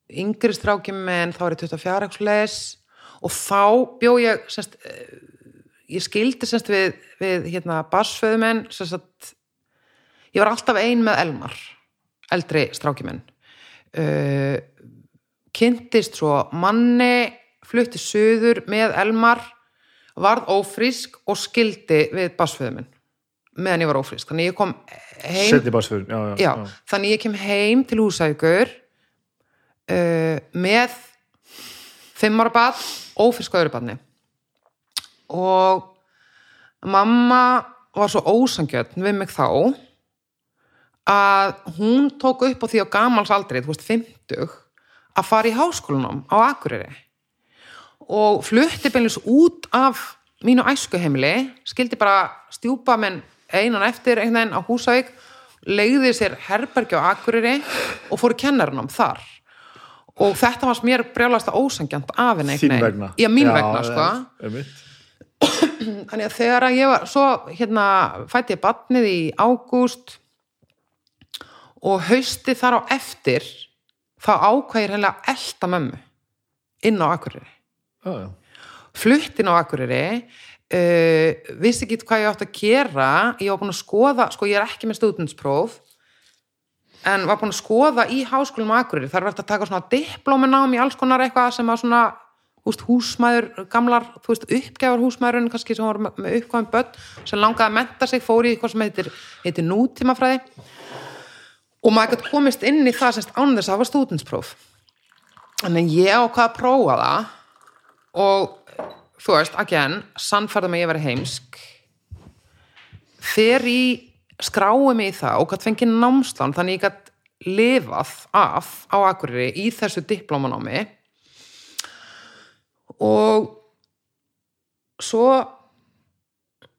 yngri stráki minn þá er ég 24 ekki leis og þá bjó ég semst, uh, ég skildi semst við, við hérna að ég var alltaf ein með Elmar eldri stráki minn. Uh, kynntist svo manni flutti söður með Elmar varð ófrísk og skildi við basföðu minn meðan ég var ófrísk. Þannig ég kom heim já, já, já, þannig ég kem heim til húsækur uh, með fimm ára bad ófrísk öðru badni og mamma var svo ósangjöld við mig þá að hún tók upp á því á gamals aldrei, þú veist, 50 að fara í háskólanum á Akureyri og flutti beinlis út af mínu æskuheimili skildi bara stjúpa menn einan eftir einhvern veginn á Húsavík leiði sér herbergi á Akureyri og fór í kennarunum þar. Og þetta var mér brjálasta ósangjant af henni þín vegna. Já, mín Já, vegna, sko. þannig að þegar að ég var svo hérna fætti ég batnið í ágúst og hausti þar á eftir þá ákvæðir henni að elda mömmu inn á Akureyri já. fluttin á Akureyri uh, vissi ekki hvað ég átt að gera. Ég var búin að skoða, sko ég er ekki með stúdinspróf en var búin að skoða í háskólum á Akureyri. Þar er verið að taka svona diplóminám í alls konar eitthvað sem að svona úst, húsmæður, gamlar, þú veist, uppgæfar húsmæðurinn kannski sem voru með, uppgæfum börn sem langaði að menta sig, fór í eitthvað sem heitir, heitir nútímafræði. Og maður gæti komist inn í það semst án þess að hafa stúdinspróf þannig ég á hvað að prófa það og þú veist, again, sannfærða mig að ég veri heimsk. Fer í skrái mig í það og gætt fengið námslán þannig ég gætt lifað af á Akureyri í þessu diplómanámi og svo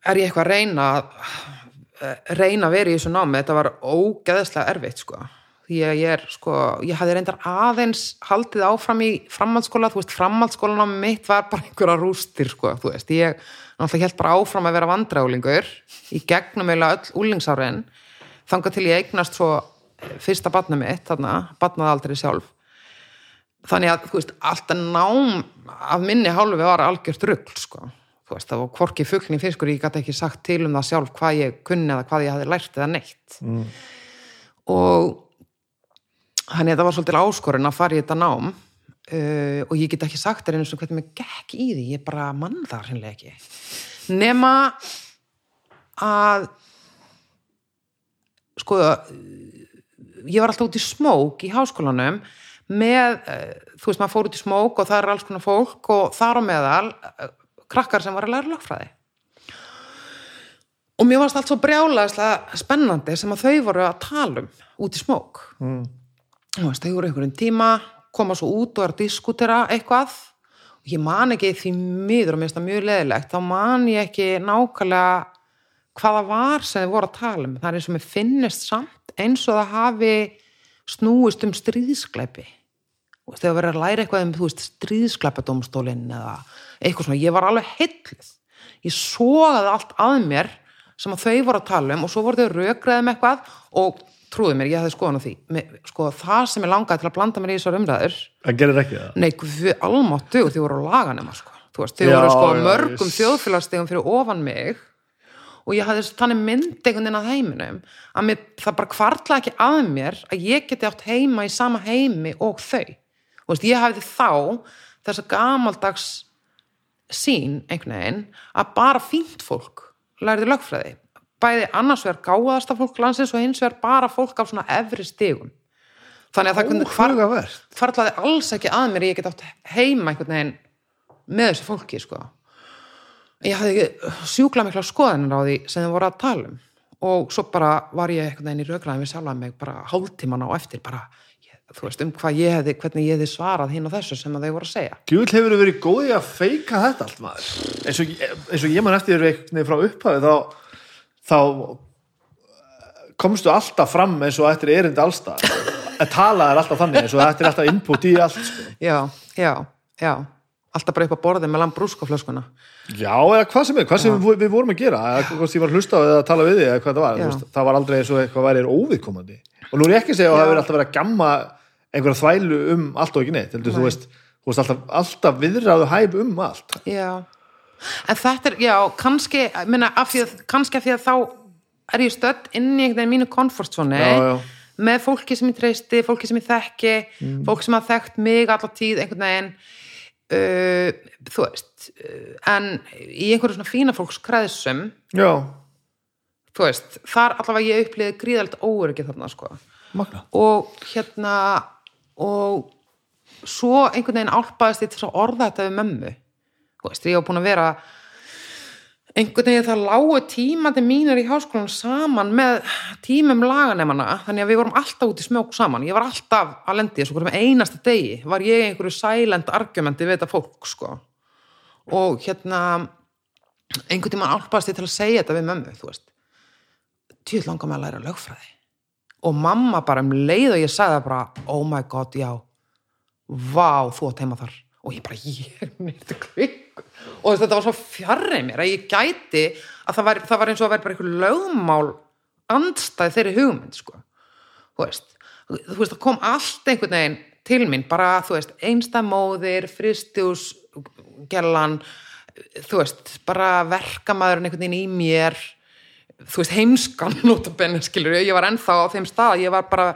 er ég eitthvað að reyna að reyna að vera í þessu námi. Þetta var ógeðslega erfitt sko því að ég er sko, ég hafði reyndar aðeins haldið áfram í framhaldsskóla þú veist, framhaldsskólanámi mitt var bara einhverja rústir sko, þú veist, ég náttúrulega held bara áfram að vera vandræulingur í gegnum eiginlega öll úlingsárin þangað til ég eignast svo fyrsta batna mitt, þarna, batnaði aldrei sjálf. Þannig að, þú veist, alltaf nám af minni hálfu var algjört rugl sko, þú veist, það var hvorki fuggni fiskur, ég gæti ekki sagt til um það sjálf hvað ég kunni eða hvað ég hafði lært eða neitt. Mm. og þannig að það var svolítið áskorun að fara í þetta nám uh, og ég get ekki sagt þér eins og hvernig mér gekk í því, ég bara mann það hreinlega ekki. Nema að sko ég var alltaf út í smók í háskólanum með, uh, þú veist maður fór út í smók og það er alls konar fólk og þar á meðal uh, krakkar sem var að læra lögfræði og mér varst allt svo brjálaðislega spennandi sem að þau voru að tala um út í smók. Mm. Þú veist, voru einhverjum tíma koma svo út og er að diskutera eitthvað. Og ég man ekki því miður og mér finnst það mjög leðilegt þá man ég ekki nákvæmlega hvaða var sem þau voru að tala um. Það er eins og mér finnist samt eins og það hafi snúist um stríðskleipi og þegar verið að læra eitthvað um veist, stríðskleipadómstólinn eða eitthvað svona, ég var alveg heilluð. Ég sogaði allt að mér sem að þau voru að tala um og svo voru þau rökraðum eitthvað og trúðu mér, ég hafði skoðan á því. Sko, það sem ég langaði til að blanda mér í þessar umræður það gerir ekki það? Nei, við almáttu og þau voru á laganema sko. Þú veist, þau Já, voru sko já, mörgum þjóðfélagstegum fyrir ofan mig og ég hafði þannig mynd einhvern veginn að heiminum að mér, það bara kvartlaði ekki að mér að ég geti átt heima í sama heimi og þau. Þú veist, ég hafði þá þessa gamaldags sín einhvern veginn að bara fínt fólk læriði lögfræði bæði annars vegar gáðasta fólk landsins og hins vegar bara fólk af svona efri stigum. Þannig að það kunni hvar, hvarlaði alls ekki að mér að ég get átt heima einhvern veginn með þessu fólki sko. Ég hafði sjúkla mikla skoðanir á því sem þið voru að tala um. Og svo bara var ég einhvern veginn í rökraðin við sjálfa mig bara hálftíman á eftir bara, þú veist, um hvað ég hefði hvernig ég hefði svarað hinn og þessu sem að þau voru að segja. Gjöld hefur verið góði að feika þetta allt maður. Eins og, eins og ég man eftir frá upphafi þá, þá komstu alltaf fram eins og eftir erindi allstað en talaði alltaf þannig eins og þetta er alltaf input í allt sko. já, já, já. Alltaf bara upp á borðið með lambrúskaflöskuna Já, eða hvað sem er, hvað sem við, við vorum að gera eða hvort ég var að hlusta eða að tala við þig eða hvað það var, veist, það var aldrei eins og eitthvað væri óviðkomandi. Og nú er ég ekki að segja að það hefur alltaf verið að gamma einhverja þvælu um allt og ekki neitt heldur, þú veist, þú veist alltaf, alltaf viðræðu hæf um allt. Já, en þetta er, já, kannski meina, af því að, kannski af því að þá er ég stödd inn í einhvern veginn mínu já. með fólki sem ég treysti, fólki sem ég þekki Mm. fólk sem hafa þekkt mig allar tíð einhvern veginn uh, þú veist uh, en í einhverju svona fína fólks kreðsum Já, þú veist, þar allavega ég upplýði gríðald óöryggi þarna sko Magna. og hérna og svo einhvern veginn álpaðist ég til að orða þetta við mömmu veist, ég var búin að vera einhvern veginn það lágu tímandi mínir í háskólanum saman með tímum laganemana þannig að við vorum alltaf út í smjók saman. Ég var alltaf að lendi þessu hverjum einasta degi var ég einhverju silent argumenti við þetta fólk sko. Og hérna einhvern tímann álpaðist ég til að segja þetta við mömmu þú veist, tjóð langar mig að læra lögfræði. Og mamma bara um leið og ég sagði það bara oh my god, já. Vá, þú átt heima þar. Og ég bara, ég er nýtt kvikk og þetta var svo fjarrið mér að ég gæti að það var, það var eins og að vera bara einhver lögmál andstæð þeirri hugmynd sko, þú veist þú veist, það kom allt einhvern veginn til mín, bara, þú veist, einstamóðir fristjús, gellan þú veist, bara verkamaðurinn einhvern veginn í mér þú veist, heimskan notabenni, skilur ég, ég var ennþá á þeim stað, ég var bara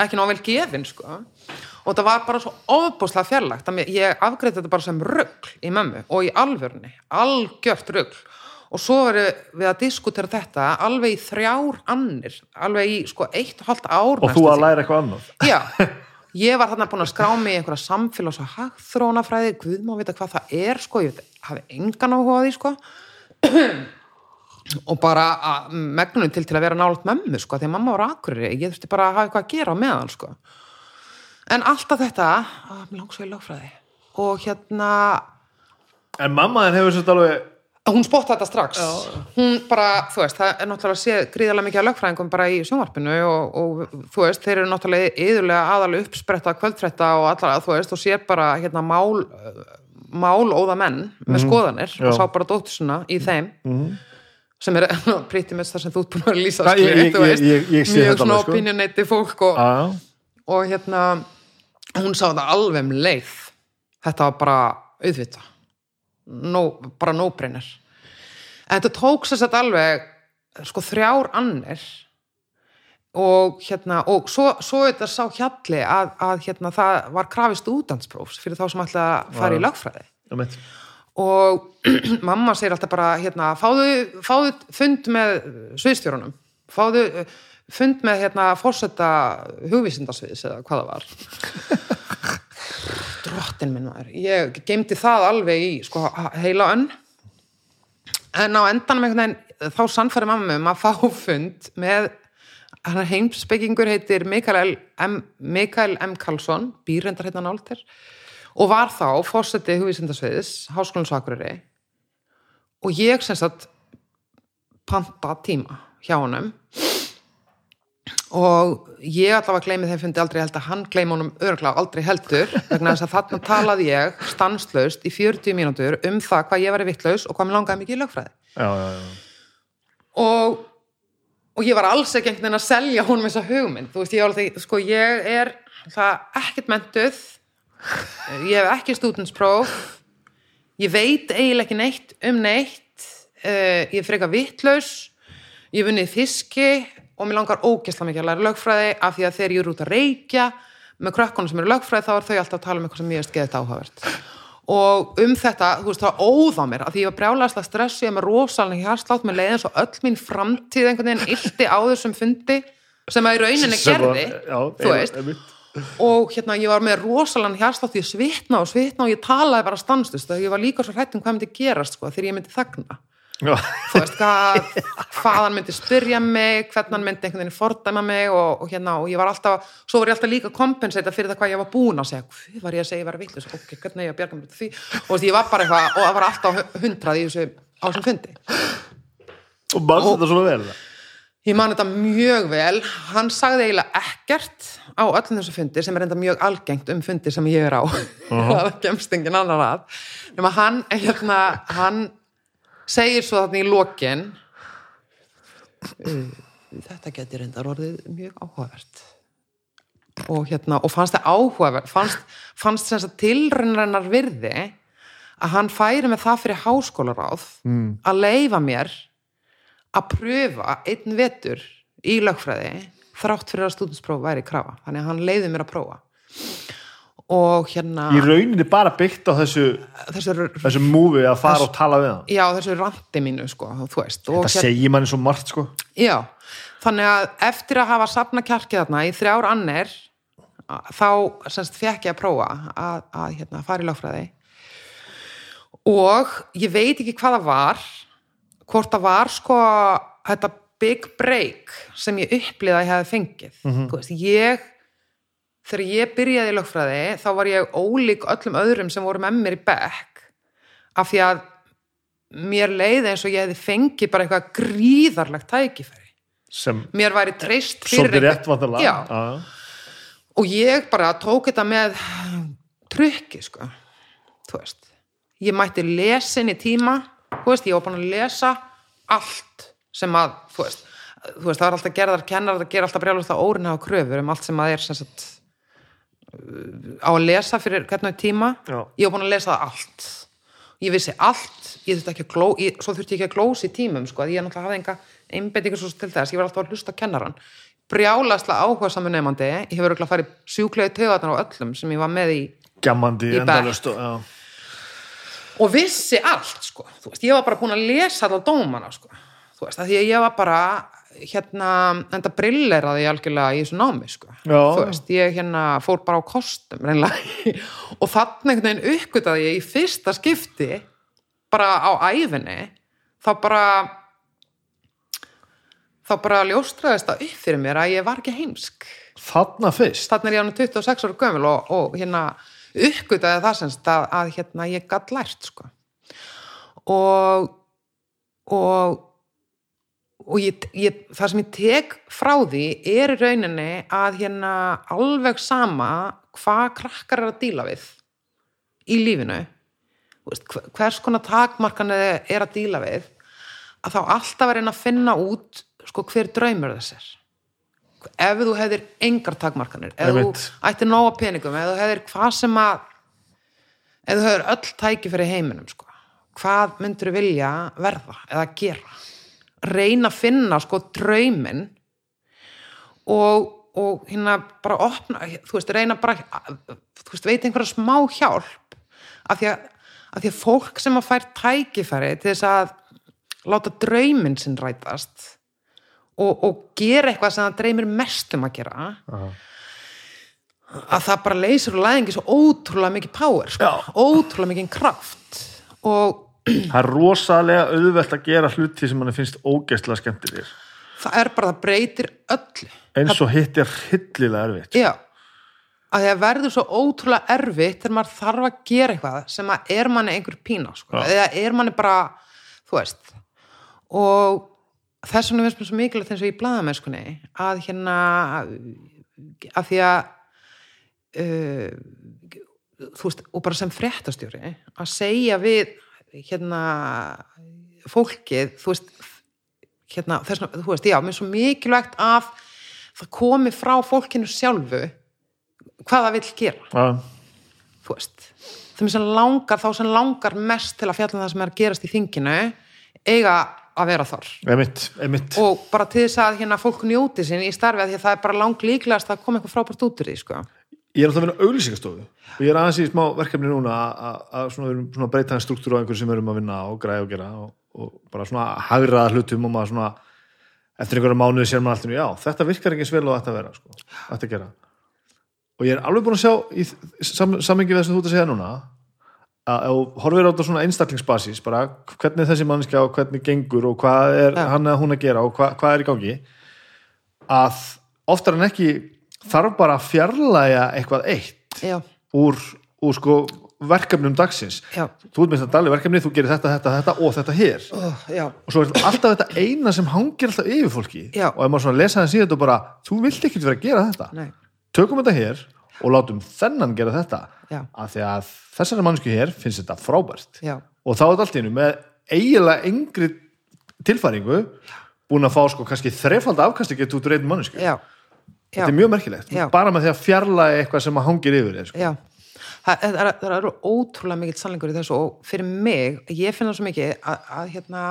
ekki nável gefin, sko og það var bara svo ofbúslega fjarlagt ég afgreiti þetta bara sem rugl í mömmu og í alvörni, algjört rugl og svo erum við að diskutera þetta alveg í þrjár annir alveg í sko eitt og halvt ár Og þú að læra eitthvað annað. Já, ég var þarna búin að skrá mig í einhverja samfélags og hagþrónafræði, guð má vita hvað það er, sko, ég hafi engan áhuga á því, sko. og bara að megnunum til til að vera nálægt mömmu, sko, því að mamma var akurri, ég þurfti bara að hafa eitthvað að gera meðan, sko. En alltaf þetta, að mér langs svo í lögfræði. Og hérna, En mamma þinn hefur svolítið alveg, hún spotta þetta strax. Hún bara, þú veist, það er náttúrulega sé gríðarlega mikið að lögfræðingum bara í sjónvarpinu og, og þú veist, þeir eru náttúrulega yðurlega aðalega uppspretta kvöldfrétta og allar, þú veist, og sér bara hérna mál mál óða menn með skoðanir Já. og sá bara dóttur svona í þeim. Sem er pretty much það sem þú ert búin að lýsa Það- ég- ég- þú veist, ég- mjög alveg, sko. fólk og, að, og hérna hún sá þetta alveg um leið. Þetta var bara auðvita no, bara no-brainer. En þetta tók sér sett alveg sko þrjár annir. Og hérna og svo, svo þetta sá hjalli að, að hérna það var krafist útdansprófs fyrir þá sem ætla að fara í lögfræði. Um eitt. og mamma segir alltaf bara hérna, fáðu, fáðu fund með sviðstjórunum fáðu fund með hérna fórseta hugvísindasviðs eða hvað það var. Drottin minn maður ég geymdi það alveg í sko, heila önn. En á endanum einhvern veginn þá sannfæri mamma um að fá fund með heimsbyggingur heitir Mikael M. Mikael M. Karlsson býrendar hérna náltir og var þá fórseti hugvísindasviðis Háskólinn Sakurari og ég sem sagt panta tíma hjá honum og ég allavega gleymi þeim fundi aldrei held að hann gleymi honum örgulega aldrei heldur vegna þess að þarna talaði ég stanslaust í 40 mínútur um það hvað ég var vittlaus og hvað mér langaði mikið í lögfræði Já, já, já. og, og ég var alls ekki einhvern veginn að selja honum þessa hugmynd þú veist, ég, alltaf, sko, ég er það ekkert mentuð ég hef ekki stúdenspróf ég veit eiginlega ekki neitt um neitt uh, ég er frekar vittlaus ég vunnið fiski og mér langar ógeðslega mikið að læra lögfræði af því að þegar ég er út að reykja með krökkunum sem eru lögfræði þá er þau alltaf að tala um eitthvað sem ég veist geðið þetta áhugavert og um þetta, þú veist, það óð á mér að því ég var brjálæðast að stressi ég með rosalega hérslátt með leiðin svo öll mín framtíð einhvern veginn ilti á þessum fundi sem að í rauninni gerði já, þú ein- veist, einmitt. og hérna ég var með rosalega hérslátt ég svitna og svitna og ég talaði bara stanslust og ég var líka svo hrætt um hvað myndi gerast sko, þegar ég myndi þagna. Þú veist hvað, hvað hann myndi spyrja mig, hvernig hann myndi einhvern veginn fordæma mig og, og hérna og ég var alltaf, svo var ég alltaf líka kompensata fyrir það hvað ég var búin að segja, hvað var ég að segja ég var vitlis, ok, hvernig er ég út úr því? Og þú veist, ég var bara eitthvað, og það var alltaf hundrað í þessu, á þessum fundi. Og mannst þetta svona vel? ég man þetta mjög vel. Hann sagði eiginlega ekkert á öllum þessu fundi sem er enda mjög algengt um fundi sem ég er á. Það kemst segir svo þarna í lokin. "Uh, þetta geti reyndar orðið mjög áhugavert. Og hérna og fannst það áhugavert fannst, fannst þess að tilrunnarinnar virði að hann færi með það fyrir háskólaráð mm. að leifa mér að pröfa einn vetur í lögfræði þrátt fyrir að stúdinspróf væri krafa. Þannig að hann leiði mér að prófa og hérna Í rauninni bara byggt á þessu, þessu, þessu múfi að fara og tala við hann. já, þessu randi mínu sko, og Það segir manni svo margt, sko. Já, þannig að eftir að hafa safna kjarkið þarna í þrjár annir þá semst fekk ég að prófa að, að hérna, fara í lögfræði og ég veit ekki hvað það var hvort það var sko þetta big break sem ég upplýði að ég hefði fengið mm veist, ég þegar ég byrjaði í lögfræði þá var ég ólík öllum öðrum sem voru með mér í bekk af því að mér leiði eins og ég hefði fengið bara eitthvað gríðarlegt tækifæri. Sem mér væri treyst fyrir vantarlega Já, og ég bara tók þetta með trukki sko. Ég mætti lesin í tíma, veist, ég var búin að lesa allt sem að þú veist, þú veist það er alltaf gerðar kennar það ger alltaf brjálust á órin hafa kröfur um allt sem að er sem sagt á að lesa fyrir hvernig tíma. Já. ég var búin að lesa allt. Ég vissi allt, ég þurfti ekki að gló ég, svo þurfti ég ekki að glósa í tímum sko, að ég náttúrulega hafði enga einbeitingu svo til þess. Ég var alltaf að hlusta kennaran brjálaslega áhuga saman nefandi ég hefur örugglega farið sjúklegu töðarnar á öllum sem ég var með í Í endalaust og, og vissi allt sko, veist, ég var bara búin að lesa allar dómana sko, veist, að því að ég var bara hérna, enda brilleraði ég algjörlega í þessu námi sko, þú veist, ég hérna fór bara á kostum reynlega og þannig einhvern veginn uppgötaði ég í fyrsta skipti bara á æfinni þá bara þá bara ljóstraðist það upp fyrir mér að ég var ekki heimsk. Þarna fyrst? Þannig er ég ánum 26 ára gömul og, og hérna uppgötaði það semst að, að hérna ég gatt lært sko. Og og og ég, ég, það sem ég tek frá því er í rauninni að hérna alveg sama hvað krakkar er að díla við í lífinu hvers konar takmarkan er að díla við að þá alltaf er einn að finna út sko, hver draumur þess er ef þú hefðir engar takmarkanir ef þú ættir nóga peningum ef þú hefðir hvað sem að ef þú hefur öll tæki fyrir heiminum sko. hvað myndur þú vilja verða eða gera reyna að finna sko draumin og, og hérna bara opna, þú veist, reyna bara þú veist, veit einhverja smá hjálp af því að, af því að fólk sem að fær tækifæri til þess að láta draumin sinn rætast og, og gera eitthvað sem það dreymir mest um að gera að það bara leysir og læðingi svo ótrúlega mikið power sko. ótrúlega mikið kraft og það er rosalega auðvelt að gera hluti sem manni finnst ógeðslega skemmtilegir. Það er bara, það breytir öllu. Eins og hitt er hillilega erfitt já, að það verður svo ótrúlega erfitt þegar maður þarf að gera eitthvað sem að er manni einhver pína sko. Eða er manni bara, þú veist. Og þess vegna finnst mér svo mikilvægt eins og í blaðamennskunni að hérna að því að uh, þú veist, og bara sem fréttastjóri að segja við hérna fólkið, þú veist hérna, þess vegna, þú veist, já, mér er svo mikilvægt að það komi frá fólkinu sjálfu hvað það vill gera, Já, þú veist þeim sem langar, þá sem langar mest til að fjalla um það sem er að gerast í þinginu eiga að vera þar. Emitt, emitt og bara til þess að hérna fólk njóti sín í starfi að því að það er bara lang líklegast að koma eitthvað frábært út úr því, sko Ég er alltaf að vinna auglýsingastofu og ég er aðeins í smá verkefni núna að- að að svona, að breyta þann struktúru á einhverju sem við erum að vinna og græða og gera og, og bara svona hagraða hlutum og maður svona eftir einhverja mánuði sér maður alltaf já, þetta virkar ekki eins vel og þetta að vera sko, þetta að gera og ég er alveg búin að sjá í sam, samengi við það sem þú ert að segja núna að ef þú horfir á þetta svona einstaklingsbasis bara hvernig er þessi mannskja og hvernig gengur og hvað er Já. hann eða hún að gera og hvað, hvað er í gangi að oftar en ekki þarf bara að fjarlæga eitthvað eitt já, úr, úr sko verkefnum dagsins. Já, þú ert með þetta alveg verkefni, þú gerir þetta, þetta, þetta og þetta hér. Oh, og svo er alltaf þetta eina sem hangir alltaf yfir fólki. Já. og ef maður svona lesa það síðan og bara, þú vilt ekki vera að gera þetta. Nei, tökum þetta hér og látum þennan gera þetta. Já. af því að þessari mannsku hér finnst þetta frábært. Já, og þá er þetta allt í einu með eiginlega yngri tilfæringu búin að fá sko kannski þrefald afkasti getur út úr einn mannsku já þetta er mjög merkilegt, Já. bara með því að fjarlæga eitthvað sem að hangir yfir þér sko. Já, það, það, er, það eru ótrúlega mikill sannleikur í þessu og fyrir mig, ég finna svo mikið að, að hérna,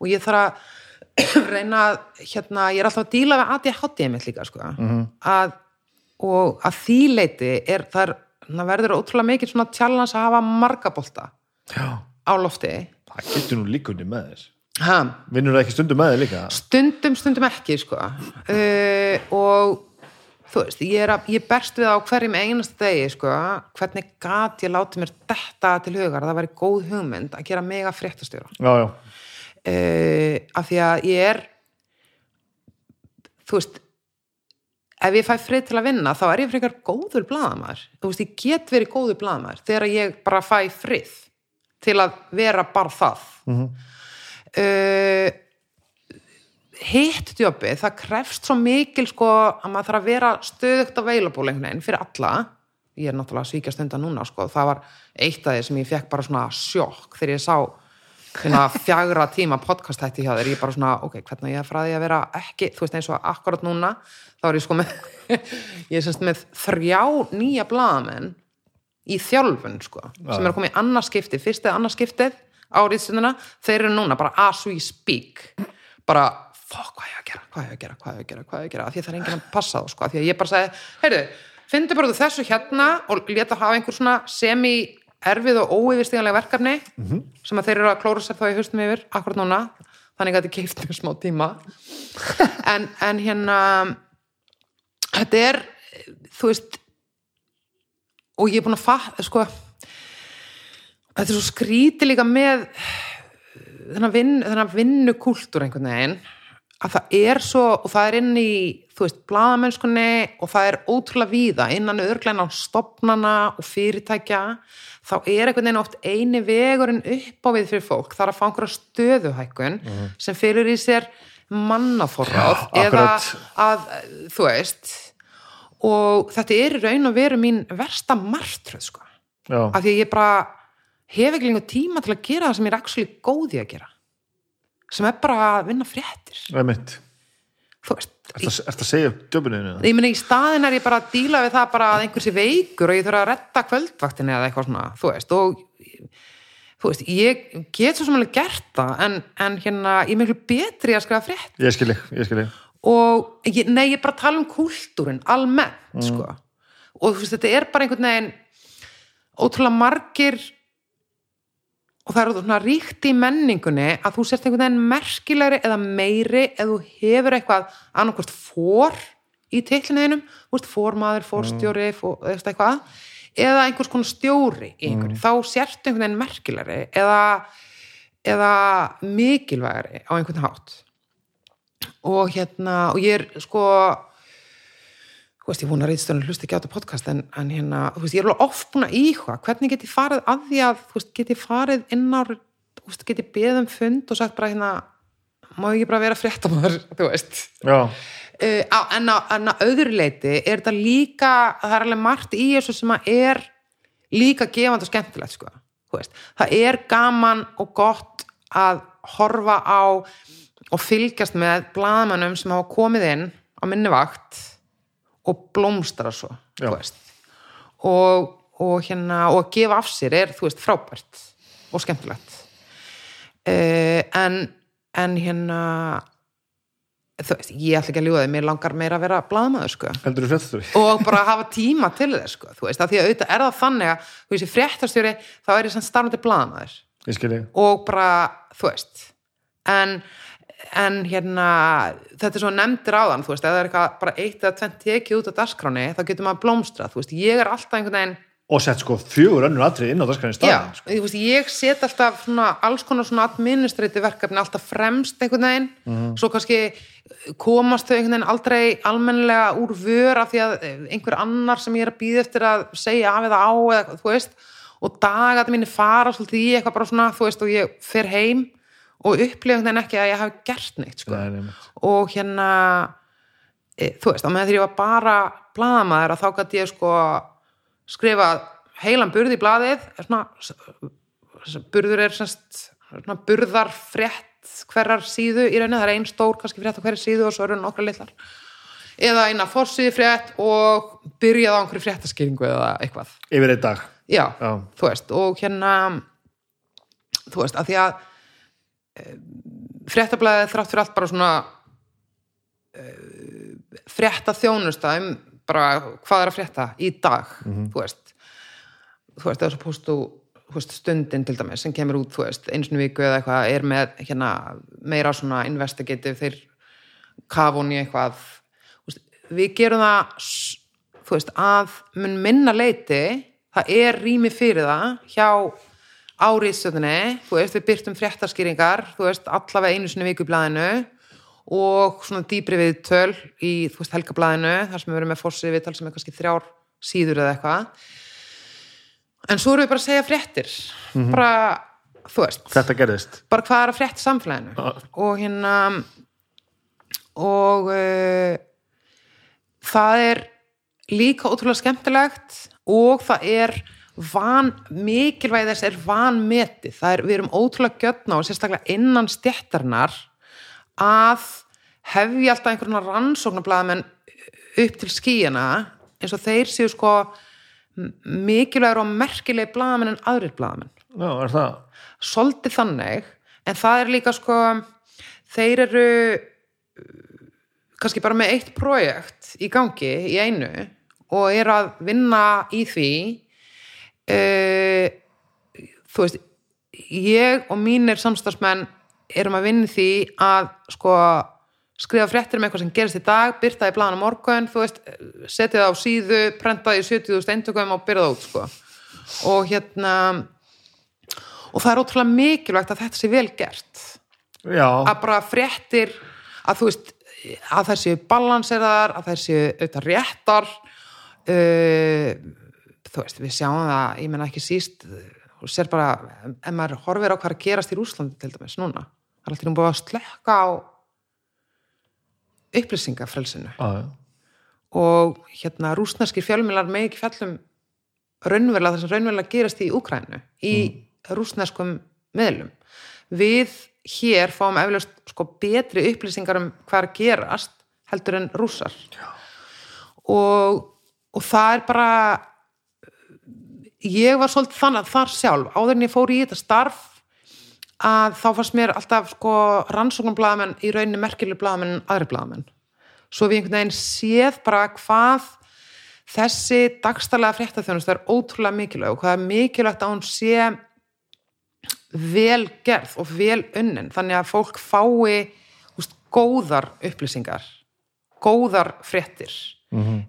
og ég þarf að reyna að, hérna, ég er alltaf að díla við ADHD mitt líka, sko, Mhm. að, og að því leiti er, það verður ótrúlega mikill svona challenge að hafa marga bolta Já, á lofti, það getur nú líkunni með þess ha, Vinnur það ekki stundum með þig líka? stundum, stundum ekki sko. uh, og þú veist, ég, að, ég berst við á hverjum einasta degi sko, hvernig gat ég láti mér detta til hugar? Það væri góð hugmynd að gera mega fréttastjóra. Já, já, uh, af því að ég er þú veist ef ég fæ frið til að vinna þá er ég frekar góður blaðamæður þú veist, ég get verið góður blaðamæður þegar ég bara fæ frið til að vera bara það. Mm -hmm. hitt djópi, það krefst svo mikil sko að maður þarf að vera stöðugt á veilabúlengnin fyrir alla. Ég er náttúrulega að svíkjast undan núna sko, það var eitt af því sem ég fekk bara svona sjokk þegar ég sá hérna fjagra tíma podcast hætti hjá þér, ég bara svona, ok, hvernig ég er því að vera ekki, þú veist eins og akkurat núna þá er ég sko með ég er semst með þrjá nýja blaðamenn í þjálfun sko, sem er að koma í annarskipti fyrstið annarskiptið árið stundina þeir eru núna bara as we speak. Bara, fokk, hvað ég að gera? Hvað ég að gera, hvað ég að gera, hvað ég að gera? Því að það er enginn að passa þá, sko, því að ég bara segi heyrðu, fyndu bara þessu hérna og leta hafa einhver svona semi erfið og óyfirstíganlega verkefni sem að þeir eru að klóra sér þá í haustum yfir akkurat núna, þannig að þetta keift mér smá tíma. En, en hérna þetta er, þú veist og ég er búin að fatta, sko þetta er svo skríti líka með þennan, vin, þennan vinnukúltúr einhvern veginn að það er svo, og það er inn í þú veist, blaðamennskunni og það er ótrúlega víða innan örglæna stopnana og fyrirtækja þá er einhvern veginn oft eini vegurinn upp á við fyrir fólk, það er að fá einhverja stöðuhækkun sem fyrir í sér mannaforráð Já, eða að, þú veist og þetta er raun og veru mín versta martröð sko. Já, af því ég bara hef ekki lengur tíma til að gera það sem ég er actually góð í að gera. Sem er bara að vinna fréttir. Það er mitt þú veist, Ertu að- segja jobbinu? ég meina í staðin er ég bara að díla við það bara að einhver sé veikur og ég þurfa að retta kvöldvaktinni eða eitthvað svona, þú veist og þú veist, ég get svo sem alveg gert það en, en hérna, ég er miklu betri að skrifa frétt Ég skil ég, ég skil ég. og ég, nei, ég er bara tala um kúltúrin almennt, sko. Og þú veist, þetta er bara einhvern veginn ótrúlega margir og það er svona ríkt í menningunni að þú sért einhvern veginn merkilegri eða meiri eða þú hefur eitthvað annarkvort fór í þú veist, fórmaður, fórstjóri fór, eða eitthvað, eða einhvers konar stjóri í einhverju, þá sértu einhvern veginn merkilegri eða, eða mikilvægari á einhvern hátt. Og hérna, og ég er sko þú veist, ég vona reyðstöðun hlusti ekki á þetta podcast en, en hérna, þú veist, ég er alveg oft búin að íhuga hvernig get ég farið að því að þú veist, get ég farið inn á þú veist, get ég beðið um fund og sagt bara hérna má ég ekki bara vera fréttamaður, þú veist uh, á, en, á, en að öðru leiti er þetta líka, það er alveg margt í þessu sem að er líka gefandi og skemmtilegt sko. Það er gaman og gott að horfa á og fylgjast með blaðmannum sem hafa komið inn á minni vakt og blómstra svo og, og hérna og að gefa af sér er þú veist frábært og skemmtilegt. Uh, en, en hérna þú veist, ég ætla ekki að ljúga því mér langar meira að vera blaðmaður sko. Og bara hafa tíma til þess sko, þú veist, af því að auðvitað er það þannig að þú veist, í fréttastjóri, þá er ég sem starfandi ég. og bara, þú veist en, en hérna þetta er svo nefndir á þann, þú veist ef það er eitthvað bara eitt eða tvent tekið út á dagskráni þá getur maður blómstrað, þú veist, ég er alltaf einhvern veginn Og sett sko fjögur önnur atrið inn á Já, staðin. Sko. þú veist, ég set alltaf svona, alls konar svona administrati verkefni alltaf fremst einhvern veginn svo kannski komast þau einhvern veginn aldrei almennilega úr vör af því að einhver annar sem ég er að býða eftir að segja af eða á eða þú veist og dagat mínir fara svolítið í eitthvað bara svona þú veist og ég fer heim og einhvern veginn ekki að ég hafi gert neitt sko. Nei, og hérna e, þú veist, á meðan þegar ég var bara blaðamaður að þá gæti ég sko skrifa heilan burð í blaðið svona, burður er semst svona burðar frétt hverjar síðu í rauninni, það er ein stór kannski frétt á hverjar síðu og svo eru nokkra litlar eða eina forsíði frétt og byrjað á einhverju fréttaskýringu eða eitthvað Yfir einn dag. já, Já. þú veist, og hérna þú veist, að því að fréttablaðið þrátt fyrir allt bara svona e, frétta þjónusta um bara hvað er að frétta í dag þú veist. Þú veist, þess að postu veist, stundin til dæmis sem kemur út, þú veist, sinni í viku eða eitthvað er með hérna meira svona investigative, þeir kafun í eitthvað. Veist, við gerum það þú veist, að mun minna leiti það er rými fyrir það hjá áriðstöðinni þú veist, við byrtum fréttaskýringar þú veist, allavega einu sinni í viku í blaðinu og svona dýpri við töl í, þú veist, helgablaðinu þar sem við erum með fórsið viðtal sem er kannski þrjár síður eða eitthvað. En svo erum við bara að segja fréttir. Bara, þú veist. Þetta gerðist. Bara hvað er að frétta í samfélaginu. Já. og hérna og uh, það er líka ótrúlega skemmtilegt og það er van, mikilvæg þess er vanmetið, það er, við erum ótrúlega gjötna og sérstaklega innan stjættarnar að hefja alltaf einhverjum rannsóknarblæðamenn upp til skíjana eins og þeir séu sko mikilvægur og merkilegi blaðamenn en aðrir blaðamenn. Já, er það? Svolítið þannig en það er líka sko þeir eru uh, kannski bara með eitt projekt í gangi í einu og eru að vinna í því uh, þú veist ég og mínir samstagsmenn erum að vinna því að sko skrifa fréttir um eitthvað sem gerist í dag byrtaði plana morgun, þú veist setja það á síðu, prentaði í 70.000 eintökum og byrja það út sko. Og hérna og það er ótrúlega mikilvægt að þetta sé vel gert. Já, að bara fréttir að þú veist að þær séu balanseraðar að þær séu auðvitað réttar uh, þú veist við sjáum það, ég menna ekki síst þú sér bara, ef maður horfir á hvað er að gerast í Rúslandi til dæmis núna það er alltaf búið að slekka á upplýsingafrelsinu. Já, já. og hérna rúsneskir fjölmiðlar með ekki fjallum raunverulega það sem raunverulega gerast í Úkrænu í rúsneskum miðlum. Við hér fáum eflaust sko betri upplýsingar um hvað er að gerast heldur en rússar. Og, og það er bara ég var svolítið þannig að þar sjálf áður en ég fór í þetta starf að þá fannst mér alltaf sko rannsóknarbladamenn í rauninni merkileg bladamenn en aðri bladamenn svo við einhvern veginn séð bara hvað þessi dagstælega fréttaþjónust er ótrúlega mikilvæg og hvað er mikilvægt að hún sé vel gerð og vel unnin þannig að fólk fái úst, góðar upplýsingar góðar fréttir mm -hmm.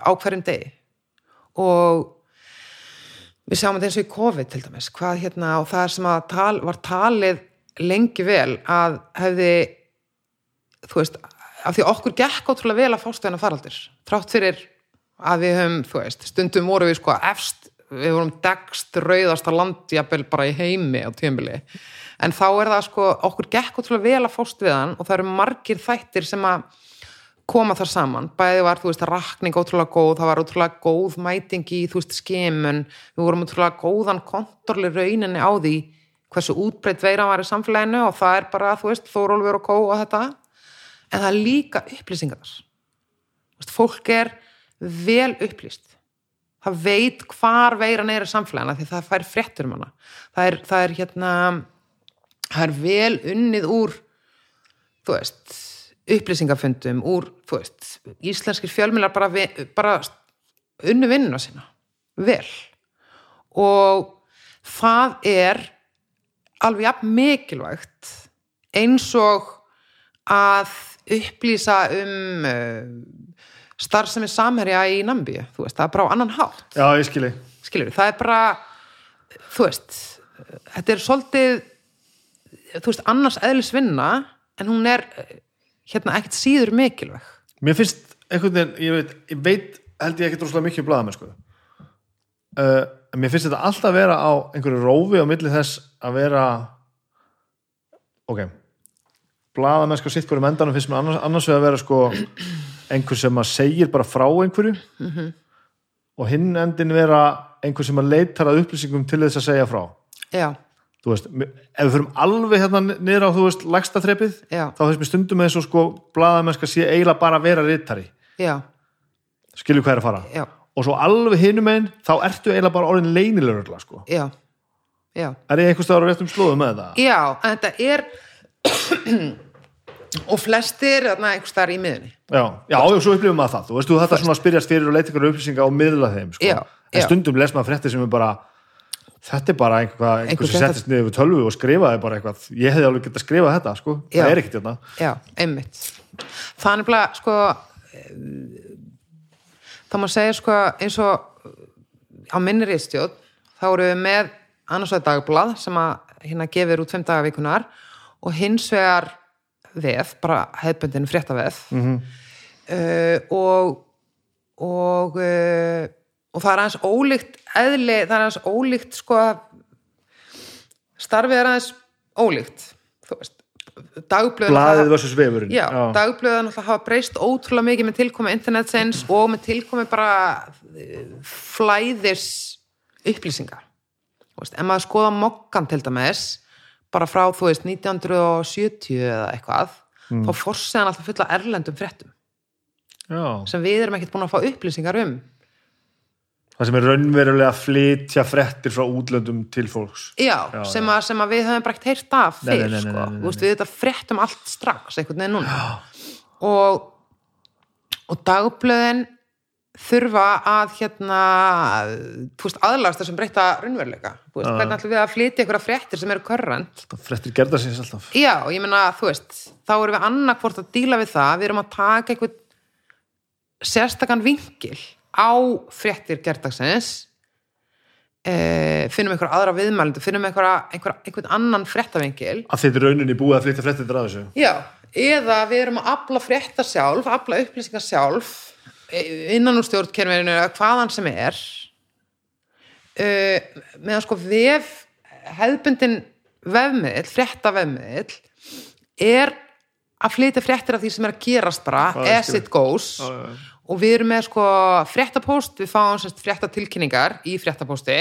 á hverjum degi og við sjáum þetta eins og í COVID til dæmis hvað hérna og það sem tal, var talið lengi vel að hefði þú veist, af því okkur gekk ótrúlega vel að fástöðina faraldir trátt fyrir að við höfum, þú veist, stundum voru við sko efst, við vorum degst rauðasta landjabel bara í heimi á tímili, en þá er það sko okkur gekk ótrúlega vel að fást við hann og það eru margir þættir sem að koma þar saman, bæði var, þú veist, rakning ótrúlega góð, það var ótrúlega góð mæting í, þú veist, skemun við vorum ótrúlega góðan kontorli rauninni á því hversu útbreytt veiran var í samfélaginu og það er bara, þú veist, Þórólfur og Kó og þetta. En það er líka upplýsingar fólk er vel upplýst. Það veit hvar veiran er í samfélagina því það fær fréttur um hana. Það er, það er hérna það er vel unnið úr þú veist upplýsingafundum úr, þú veist íslenskir fjölmiðlar bara, bara unnu vinnuna sína. Vel. Og það er alveg jafn mikilvægt eins og að upplýsa um uh, starfsemi samherja í Nambíu, þú veist, það er bara á annan hátt. Já, ég skilji skilur það er bara þú veist, þetta er svolítið þú veist, annars eðlisvinna en hún er eh, hérna ekkert síður mikilvæg. Mér finnst einhvern veginn, ég veit, ég veit held ég ekkert rosalega mikið um blaðamenn sko. uh, mér finnst þetta alltaf vera á einhverju rófi á milli þess að vera ok blaðamenn sko sitt hverju mendanum finnst mér annars, annars vegar að vera sko einhver sem að segir bara frá einhverju og hinn endin vera einhver sem að leitar að upplýsingum til þess að segja frá. Já, þú veist, ef við förum alveg hérna niður á, þú veist, lægsta þrepið Já. þá finnst mér stundum eins og sko blaðamennska sé eiginlega bara að vera rittari skilju hvað er að fara? Já, og svo alveg hinum einn, þá ertu eiginlega bara orðin leynilegurla, sko. Já. Já, er ég einhvers staðar á réttum slóðum með þetta? já, en þetta er og flestir þarna einhvers staðar í miðunni Já, já, og svo upplifum maður það þú veist, þú þetta svona spyrjast fyrir og leita ykkur upplýsinga og miðla þeim, sko. Já, en stundum les maður fréttir sem er bara þetta er bara einhvað, einhver Einhver sem settist niður við tölvu og skrifaði bara eitthvað ég hefði alveg getað skrifað þetta, sko Já. það er ekkert hérna já, einmitt það er nefnilega sko eh, það má segja sko eins og á minni rítstjóð þá eru við með annars vegar dagblað sem að hérna gefur út fimm daga vikunar og hins vegar veð, bara hefðbundin fréttavef mm. -hmm. og og uh, og það er aðeins ólíkt eðli, það er aðeins ólíkt sko starfið er aðeins ólíkt þú veist dagblöðan alltaf hafa breyst ótrúlega mikið með tilkomi internetsins og með tilkomi bara eh, flæðis upplýsinga. Þú Veist, ef maður skoða mokkan til dæmis, bara frá þú veist 1970 eða eitthvað, þá forsið hann alltaf fulla erlendum fréttum já. sem við erum ekkert búin að fá upplýsingar um. Það sem er raunverulega að flytja frettir frá útlöndum til fólks. Já, Já, sem, Að, sem að við höfum bara ekkert heyrt af fyrr, sko. Þú veist, við þetta fréttum allt strax einhvern veginn núna. Og, og dagblöðin þurfa að hérna þú veist, aðlagast þessum breyta raunveruleika. Þú veist, hvernig ætlum við að flytja einhverja fréttir sem eru körrent frettir gerða sér alltaf. Já, ég meina, þú veist, þá erum við annarkvort að díla við það, við erum að taka einhvern sérstakann vingil á fréttir gerdagsins e, finnum einhverja aðra viðmælendu, finnum einhverja, einhverja, einhvern annan fréttavingil að þetta er rauninni búið að flytja frettir að þessu? Já, eða við erum að afla frétta sjálf, afla upplýsingar sjálf e, innan úr stjórnkerfinu hvaðan sem er. Uh, meðan sko vef hefðbundin vefmiðl, frétta vefmiðl er að flytja fréttir af því sem er að gerast bara as it goes. Já, já. Og við erum með sko fréttapóst, við fáum sérst fréttatilkynningar í fréttapósti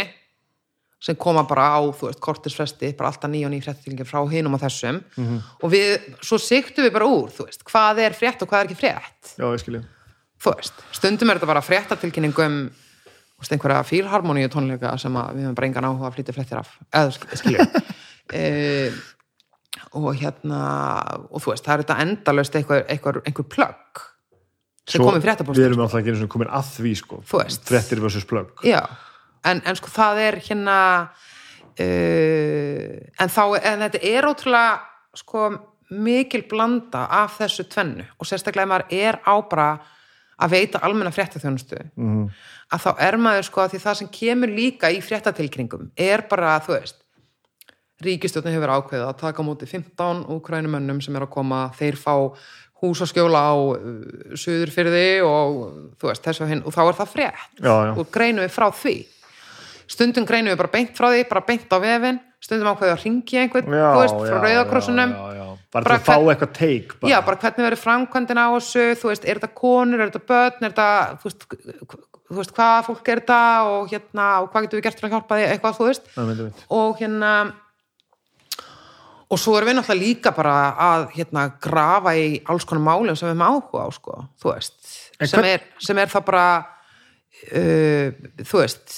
sem koma bara á, þú veist, kortisfresti bara alltaf nýja og nýja fréttatilkynningar frá hinum og þessum. Mhm. og við, svo siktum við bara úr, þú veist, hvað er frétt og hvað er ekki frétt? Já, ég skilji. Þú veist, stundum er þetta bara fréttatilkynning um þú veist, einhverja fílharmoníu tónleika sem við höfum bara engan áhuga að flytja fréttir af. Eða sk- skilju e, og hérna og þú veist, það er þetta endalaust einhver, einhver, einhver plögg í við erum alltaf ekki einu sinni komin að því sko. Frettir versus plögg. En, en sko það er hérna uh, en þá, en þetta er ótrúlega sko mikil blanda af þessu tvennu. Og sérstaklega ef maður er á bara að veita almenna fréttaþjónustu Mhm. að þá er maður sko að því það sem kemur líka í fréttatilkringum er bara, þú veist ríkistjórnin hefur ákveðið að taka á móti 15 úkrænumönnum sem er að koma. Þeir fá hús og skjóla á uh, suðurfyrði og þú veist, þess og hinn, og þá er það frétt. Já, já. og greinum við frá því. Stundum greinum við bara beint frá því bara beint á vefin, stundum ákveðið að ringja einhvern, já, þú veist, frá rauðakrossunum bara, til að fá eitthvað take bara. Já, bara hvernig verður framkvæmdin á þessu, þú veist, er þetta konur, er þetta börn, er þetta, þú veist, þú veist, hvaða fólk er þetta og hérna, og hvað getur við gert til að hjálpa því, eitthvað, þú veist, og hérna, og svo erum við náttúrulega líka bara að, hérna, grafa í alls konar málum sem við erum áhuga á, sko, veist, sem hvern- er, sem er það bara, uh, þú veist,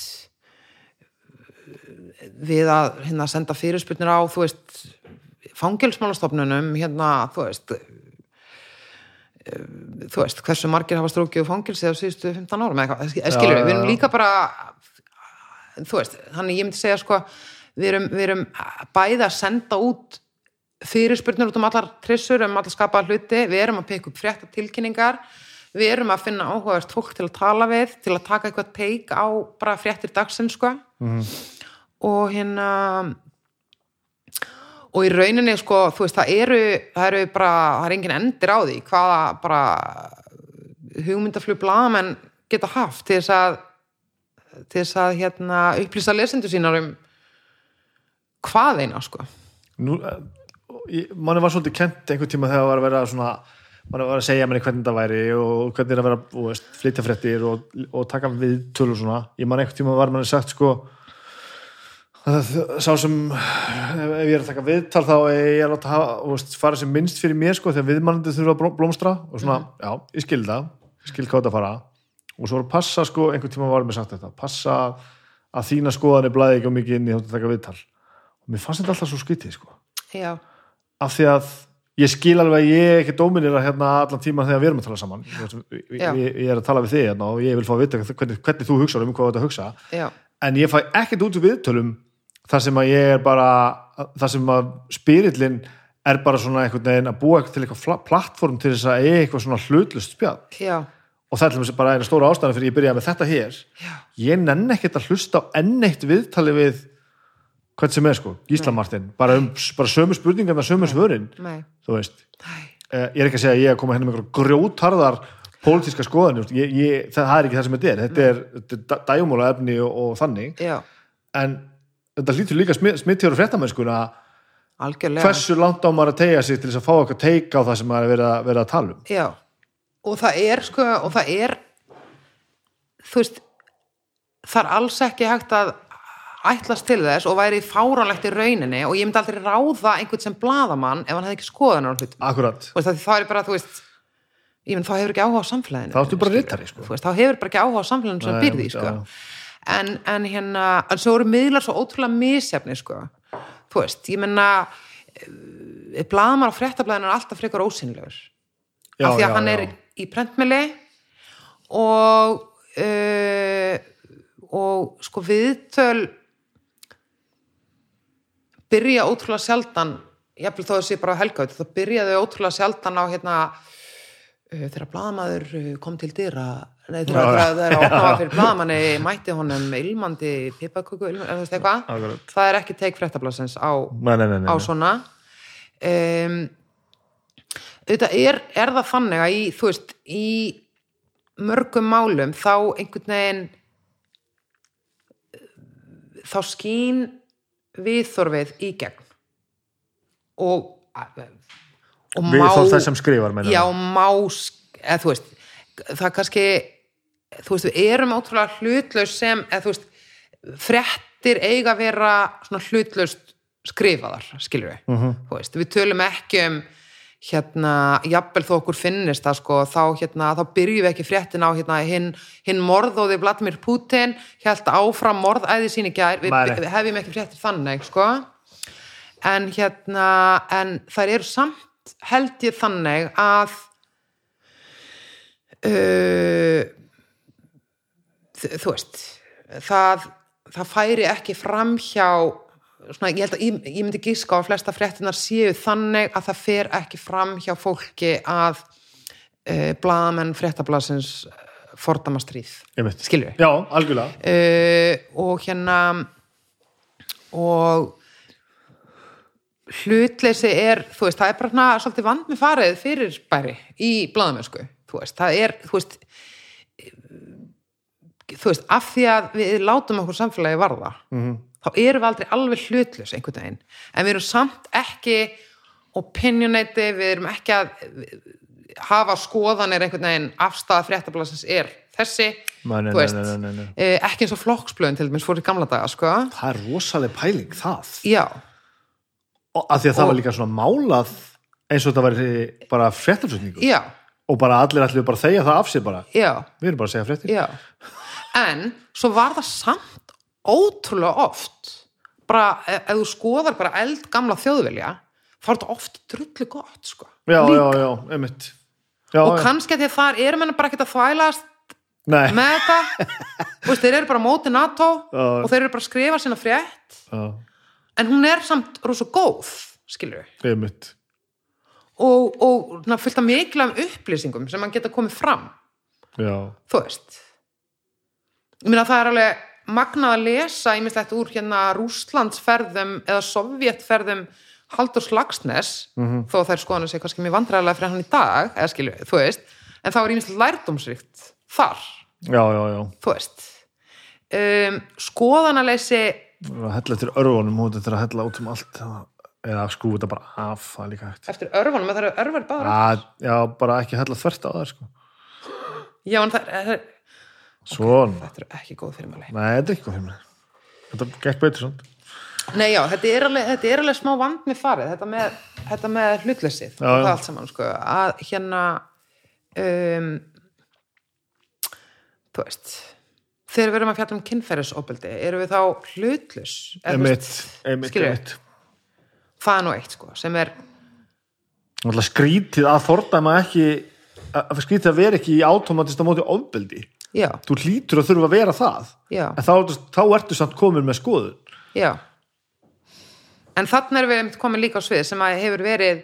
við að, hérna, senda fyrirspurnir á, þú veist, fangelsmálastofnunum, hérna, þú veist, þú veist, hversu margir hafa strókið og fangilsi á síðustu 15 árum eða skilur við, við erum líka bara þú veist, þannig ég myndi segja sko, við erum, við erum bæði að senda út fyrirspurnir út um allar trissur, um allar skapaða hluti, við erum að peka upp frétta tilkynningar, við erum að finna áhugavert fólk til að tala við, til að taka eitthvað teik á bara fréttir dagsins sko. Og hérna og í rauninni sko, þú veist, það eru það eru bara, það er engin endir á því hvaða bara hugmyndaflug blaðamenn geta haft til þess að til þess að hérna upplýsa lesendur sínar um hvað eina sko? Nú, eh, manni var svolítið kent einhvern tíma þegar var að vera svona manni var að segja manni hvernig það væri og hvernig er að vera þú veist, flytja fréttir og, og taka við tölu svona. Ég man einhvern tíma var manni sagt sko að sá sem ef ég er að taka viðtal þá er ég að láta hafa, fara sem minnst fyrir mér sko þegar viðmannandi þurfa að bló- blómstra og svona, já, ég skil það ég skil hvað þetta fara. Og svo var að passa sko, einhvern tíma var mér sagt þetta passa að þína skoðanir blæði ekki á mikið inn í þótt að taka viðtal. og mér fannst þetta alltaf svo skytið sko. Já, af því að ég skil alveg að ég ekki dóminir hérna allan tíma þegar við erum að tala saman. Ég, ég, er að tala við þig hérna og ég vil fá að vita hvernig, hvernig þú hugsa um hvað að hugsa. Já, en ég fæ ekkert út úr viðtölum þar sem að ég er bara þar sem að spyrillin er bara svona einhvern veginn að búa til eitthvað plattform til þess að eitthvað svona hlutlust spjall. Já, og það er bara eina stóra ástæðan fyrir ég byrjaði með þetta hér. Já, ég nenn ekkert að hlusta á enn eitt viðtali við hvern sem er sko, Gísla Martin. Bara, um, bara sömu spurningar með sömu svörin þú veist, Eh, ég er ekki að segja að ég er að koma henni með einhverjum grjótarðar pólitíska skoðan, það, er ekki það sem þetta er. Þetta er, þetta er dæjumóla efni og, og þannig, já, en þetta lítur líka smittjóru fréttamennskuna algjörlega. hversu langt á maður að tegja sig til þess að fá eitthvað teika á það sem maður er verið að, verið að tala um? Já, og það er sko, og það er þú veist það er alls ekki hægt að ætlast til þess og væri fáránlegt í rauninni og ég myndi aldrei ráða einhvern sem blaðamann ef hann hefði ekki skoðan á hlutum akkurat, Þú veist, að þá er bara, þú veist ég myndi, þá hefur ekki áhuga á samfélaginu þá áttu bara ritari sko. Veist, þá hefur bara ekki áhuga á samfélaginu sem byrði sko. en, en hérna en svo eru miðlar svo ótrúlega misjafni sko. þú veist, ég menna blaðamar á fréttablaðinu er alltaf frekar ósynlegur af því að já, hann já. er í prentmili og uh, og sko viðtöl byrja ótrúlega sjaldan jafnvel þó að sé bara á helgaut þá byrjaðu ótrúlega sjaldan á hérna uh, þegar blaðamaður uh, kom til dyra nei þegar þegar þegar opnaða fyrir blaðamanni mætti honum ilmandi pipaköku það er ekki teik fréttablasins á nei, nei, nei, á svona. Um, auðvitað er, er það þannig að í, þú veist, í mörgum málum þá einhvern veginn þá skín viðþorfið í gegn. Og og við þó þess sem skrifar meina já, má þú veist, það kannski þú veist, við erum ótrúlega hlutlaus sem, eða þú veist fréttir eiga að vera hlutlaust skrifaðar, skilur við Mhm. þú veist, við tölum ekki um hérna, jafnvel þó okkur finnist það sko, þá hérna, þá byrjum við ekki fréttin á hérna, hinn hin morðóði Vladimir Putin, held áfram morðæði sín í gær, við, við hefjum ekki fréttir þannig, sko. En hérna, en þær eru samt held ég þannig að uh, þú veist það, það færi ekki fram hjá svona, ég held að ég, ég myndi gíska á að flesta fréttinar séu þannig að það fer ekki fram hjá fólki að uh, blaðamenn fréttablasins fordama stríð Einmitt. skilur við já, algjörlega uh, og hérna og hlutleysi er, þú veist, það er bara svona svolítið vand með farið fyrir bæri í blaðamennsku, þú veist, það er þú veist þú veist, af því að við látum okkur samfélagi varða -hmm. Þá erum við aldrei alveg hlutlaus einhvern veginn, en við erum samt ekki opinionati, við erum ekki að hafa skoðanir einhvern veginn afstæða fréttablasins er þessi, Nei, nei, þú veist nei, nei, nei, nei. eh, ekki eins og flokksblöðin til dæmis fór í gamla daga, sko. Það er rosaleg pæling það. Já, og að því að það Og- var líka svona málað eins og þetta var bara fréttaflutningur já, og bara allir ætlu bara að þegja það af sér bara. Já. Við erum bara að segja fréttir. Já, en svo var það samt ótrúlega oft. Bara, ef, ef þú skoðar bara eld gamla þjóðvilja þá er þetta oft drullu gott sko. já, já, já, einmitt. Já, og kannski að því að þar erum hennar bara ekkert að Nei, með þetta. Þú veist, þeir eru bara móti NATO Já. og þeir eru bara að skrifa sína frétt. Já, en hún er samt rosa góð skilur við einmitt. Og, og na, fullt af mikilvægum upplýsingum sem hann geta komið fram. Já, þú veist. Ég meina það er alveg magnað að lesa ímislegt úr hérna Rússlandsferðum eða Sovjetferðum Haldur Slagsnes Mhm. þó þær skoðanir sig kannski mjög vandræðilega fyrir hann í dag eða skilju, þú veist en þá er ímislegt lærdómsrikt þar já, já, já þú veist um, skoðanaleysi að hella eftir örfunum og þetta er að hella út um allt eða skrúfa þetta bara af það er líka hægt eftir örfunum, það eru örfur báður að, já, bara ekki hella þvert á það sko. já, en það er, svona, þetta eru ekki góð fyrirmæli. Nei, þetta er ekki hvað fyrir þetta gekk betur svona Nei, já, þetta er alveg, þetta er alveg smá vand með farið, þetta með, þetta með hlutleysið og það allt saman, sko, að hérna, um, þú veist, þegar við erum að fjalla um kynferðisofbeldi, erum við þá veist, einmitt, skilurðu? einmitt. Það er nú eitt, sko, sem er, skrítið að fordæma ekki að skrítið að vera ekki í automatist á móti ofbeldi já, þú hlýtur að þurfa að vera það. Já, en þá, þá ertu samt komin með skoðun. Já, en þannig erum við komin líka á svið sem að hefur verið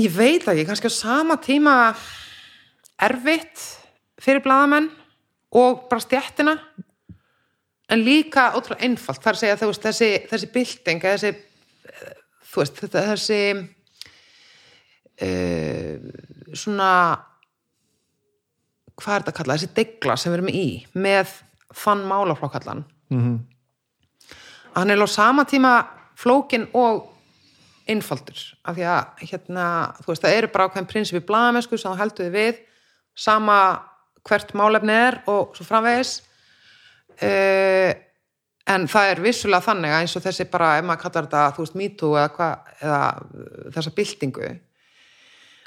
ég veit ekki, kannski á sama tíma erfitt fyrir blaðamenn og bara stjættina en líka ótrúlega einfalt. Þar segja þú veist, þessi, þessi bylting þessi, þú veist, þetta, þessi uh, svona hvað er þetta að kalla, þessi degla sem við erum í með þann málaflokkallan. Mhm. hann er á sama tíma flókin og einfaldur af því að hérna, þú veist, það eru bara ákveðin prinsipi blaðamennsku sem þú heldur við sama hvert málefni er og svo framvegis. Uh, en það er vissulega þannig að eins og þessi bara, ef maður kallar þetta, þú veist, MeToo eða, eða þessa byltingu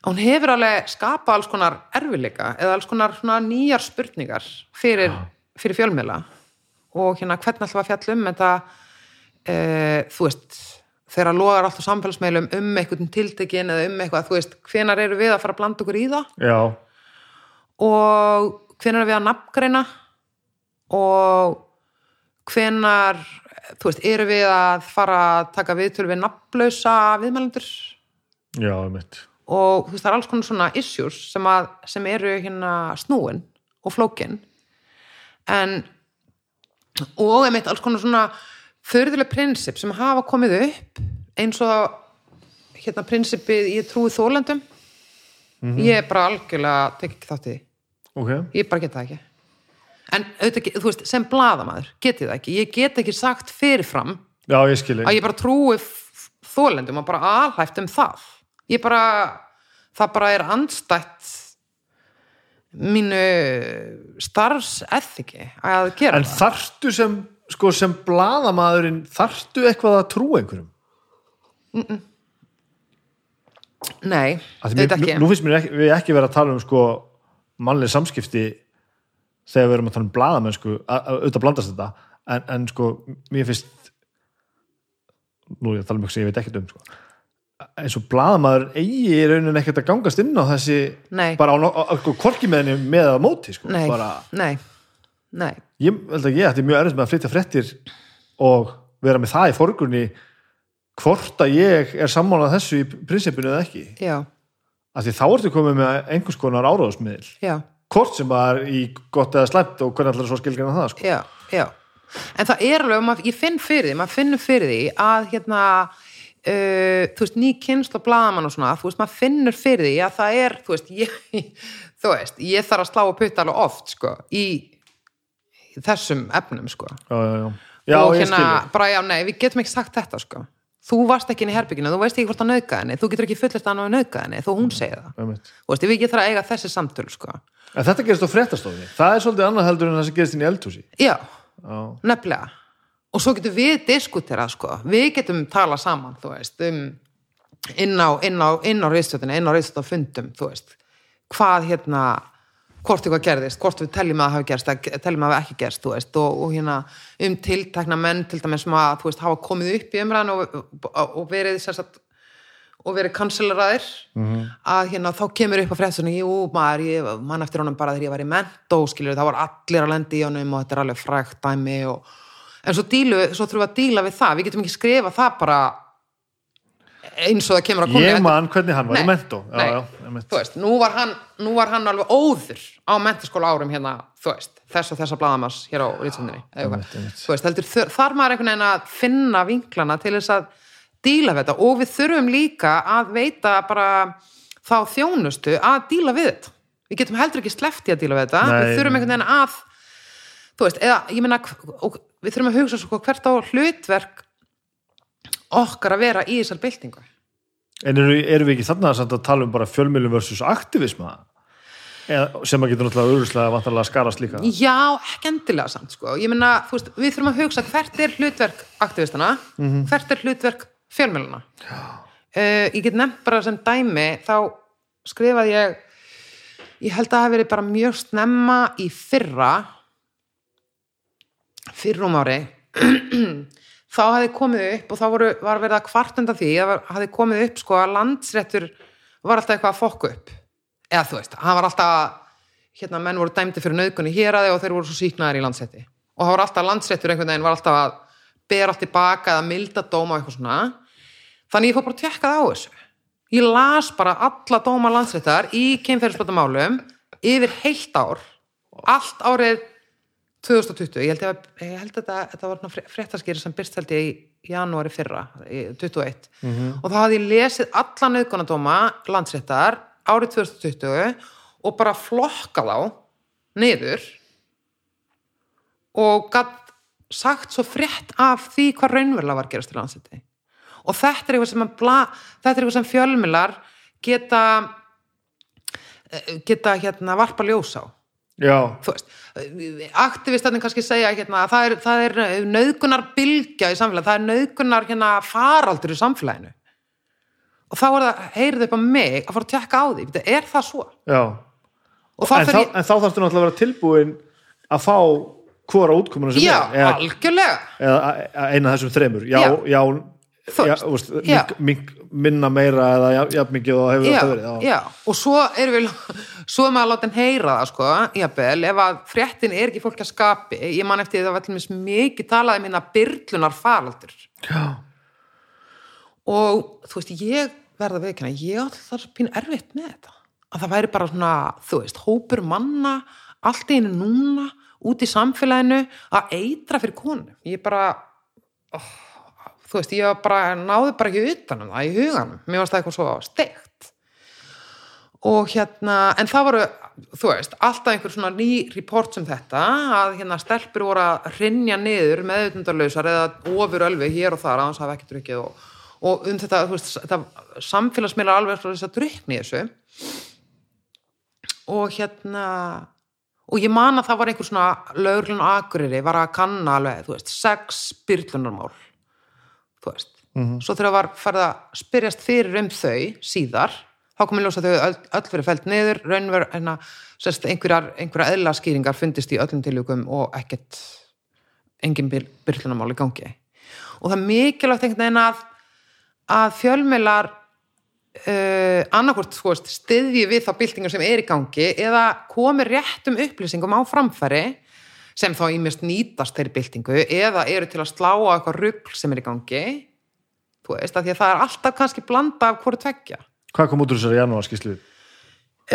hún hefur alveg skapað alls konar erfileika eða alls konar nýjar spurningar fyrir, fyrir fjölmiðla. Og hérna hvernig alltaf að fjalla um þetta? E, þú veist þegar logar allt á samfélagsmeilum um einhvern tiltekin eða um eitthvað, þú veist hvenar eru við að fara að blanda okkur í það? Já, og hvenar er við að nafngreina? Og hvenar þú veist, eru við að fara að taka viðtölu við nafnlausa viðmælendur? Já, mitt. Og þú veist, það er alls konar svona issues sem, að, sem eru hérna snúin og flókin. En og einmitt alls konar svona förðuleg prinsip sem hafa komið upp eins og hérna prinsipið ég trúi þólendum ég er bara algjörlega tek ekki þátt í því, Ok, ég bara geta það ekki. En auðvitað, þú veist, sem blaðamaður get ég það ekki, ég get ekki sagt fyrirfram já, ég að ég bara trúi þólendum og bara alhæft um það ég bara það bara er andstætt mínu starfsethiki að gera En þarftu sem, sko, sem blaðamaðurinn, þarftu eitthvað að trúa einhverjum? nei, Af því þetta ekki. Nú, finnst mér ekki, við ekki vera að tala um, sko, mannleg samskipti þegar við erum að tala um blaðamennsku, að- að- auðvitað blandast þetta, en, en sko, mér finnst, nú ég að tala um eitthvað sem ég veit ekkert um, sko, eins og blaðamaður eigi í rauninni ekkert að gangast inn á þessi, Nei. bara á, á, á sko, korki með henni með að móti, sko, nei, bara, nei, nei. Ég held að ég ætti mjög erfitt með að flytja fréttir og vera með það í forgrunni hvort að ég er sammálað þessu í prinsipinu eða ekki. Já, af því þá ertu komið með einhvers konar áráðsmiðil já, hvort sem var í gott eða slæmt og hvernig allar svo skilgjana það sko. já, já. En það er alveg, ég finn fyrir því maður finnur fyrir því að hérna uh, þú veist, ný kynst og blaðamann og svona, þú veist, maður finnur fyrir því að það er, þú veist, ég þú veist, ég þarf að slá að putta alveg oft sko, í, í þessum efnum, sko. Já, já, já, já og hérna, bara já, nei, við getum ekki sagt þetta, sko. Þú varst ekki inn í herbygginu, þú veist ekki hvort að nauðga henni þú getur ekki fullist að hann að nauðga henni þó hún segir það. Einmitt. þú veist, við getum að eiga þessi samtöl, sko. En þetta gerist á fréttastofinni það er svolítið annað heldur en það sem gerist inn í eldhúsi. Já, já, nefnilega og svo getum við diskuterað sko. Við getum talað saman þú veist um inn á, inn á, reistöðinu, inn á reistöðafundum þú veist, hvað hérna hvort eitthvað gerðist, hvort við teljum að það hafi gerst teljum að það ekki gerst, þú veist. Og, og hérna um tiltekna menn til dæmis sem að, þú veist, hafa komið upp í umræðan og, og, og verið sérstætt og verið kanseleraðir að hérna þá kemur upp á fréttunni jú maður, ég mann eftir honum bara þegar ég var í mentó skilur, það var allir að lendi í honum og þetta er alveg frækt dæmi og... en svo, dílu, svo þurfum við að díla við það. Við getum ekki skrifa það bara eins og það kemur að koma ég man hvernig hann var Nei, í mentó nú var hann, nú var hann alveg óður á mentaskóla árum hérna, veist, þess og hér á Rítsundinni, Einmitt, einmitt. þú veist, heldur, þur- þar maður einhvern veginn að finna vinklana til þess að díla við þetta. Og við þurfum líka að veita bara þá þjónustu að díla við þetta. Við getum heldur ekki sleppt í að díla við þetta. Nei, við þurfum einhvern veginn að þú veist, eða, ég meina og við þurfum að hugsa svo hvert á hlutverk okkar að vera í þessar byltingu. En eru, eru við ekki þarna að tala um bara fjölmjölum versus aktivisma? Eða, sem að getur náttúrulega auðvitað vantarlega skarast líka. Já, ekki endilega samt sko. þú veist, við þurfum að hugsa hvert er hlutverk aktivistana, hvert er hlutverk fjölmjöluna uh, ég get nefnt bara sem dæmi þá skrifaði ég ég held að það hafi verið bara mjög snemma í fyrra fyrrum ári þá hafði komið upp og þá voru, var verið að kvartenda því að hafði komið upp sko að landsréttur var alltaf eitthvað að fokka upp. Eða þú veist, hann var alltaf hérna menn voru dæmdi fyrir nöðgunni hér og þeir voru svo síknaðir í landsrétti. Og það var alltaf landsréttur einhvern veginn var alltaf að ber allt tilbaka eða milda dóma eitthvað svona. Þannig ég fór bara að tekka það á þessu. Ég las bara alla dóma landsréttar í kynferðisbrotamálum yfir heilt ár allt árið 2020 ég held, að, ég held að þetta, var fréttaskýri sem byrst held ég í janúari fyrra í 21 og þá hafði ég lesið alla nöðgunadóma landsréttar árið 2020 og bara flokka þá niður og gatt sagt svo frétt af því hvað raunverulega var gerast í landsrétti. Og þetta er eitthvað sem, bla, er eitthvað sem fjölmilar geta eh, geta hérna varpa ljós á já, aktivistatinn kannski segja hérna að það er, það er nöðgunar bylgja í samfélagi, það er nöðgunar hérna faraldur í samfélaginu. Og þá er það, heyrið upp á mig að fara að tjekka á því, er það svo? já. Þá en, þá, ég, en þá þarfstu náttúrulega að vera tilbúin að fá hvora útkomuna sem já, er eða, algjörlega. eða eina af þessum þremur. Já, Já. já, já, úst, mink, mink, minna meira eða jafn ja, mikið og hefur þetta verið já. já, og svo er við svo er maður að láta henn heyra það sko, jafnvel, ef að fréttin er ekki fólk að skapi, ég man eftir því að það var allir mikið talað um hérna byrlunar faraldur Já. og þú veist, ég verða veikina, ég átti svo pínu erfitt með þetta. Að það væri bara svona, þú veist, hópur manna allt einu núna út í samfélaginu að eitra fyrir konu ég bara oh, þú veist, ég bara náði bara ekki utan um það í huganum, mér varst það eitthvað svo steikt. Og hérna, en það voru þú veist, alltaf einhver svona ný report um þetta, að hérna stelpur voru að rinja niður meðutundarlausar eða ofur ölvi hér og þar að hans hafa ekki drukkið og, og um þetta, þú veist, þetta samfélagsmiðlar alveg frá þess að drukni þessu. Og hérna og ég man að það var einhver svona lögurlun akureyri var að kanna alveg, þú veist, sex byrlunarmál þú veist svo þegar var farið að spyrjast fyrir um þau síðar þá komið ljós að þau öll, öll verið fælt niður raunver, hérna, sérst, einhverjar einhverja eðlaskýringar fundist í öllum tilvíkum og ekkert engin byrlunarmál í gangi. Og það er mikilvægt einhvern veginn að að fjölmiðlar uh, annarkvort sko, stiðji við þá byltingar sem er í gangi eða komi réttum upplýsingum á framfæri sem þá ímest nýtast þeirri byltingu eða eru til að slá á eitthvað rugl sem er í gangi þú veist, af því að það er alltaf kannski blanda af hvort tveggja Hvað kom út úr þessari janúarskíslu?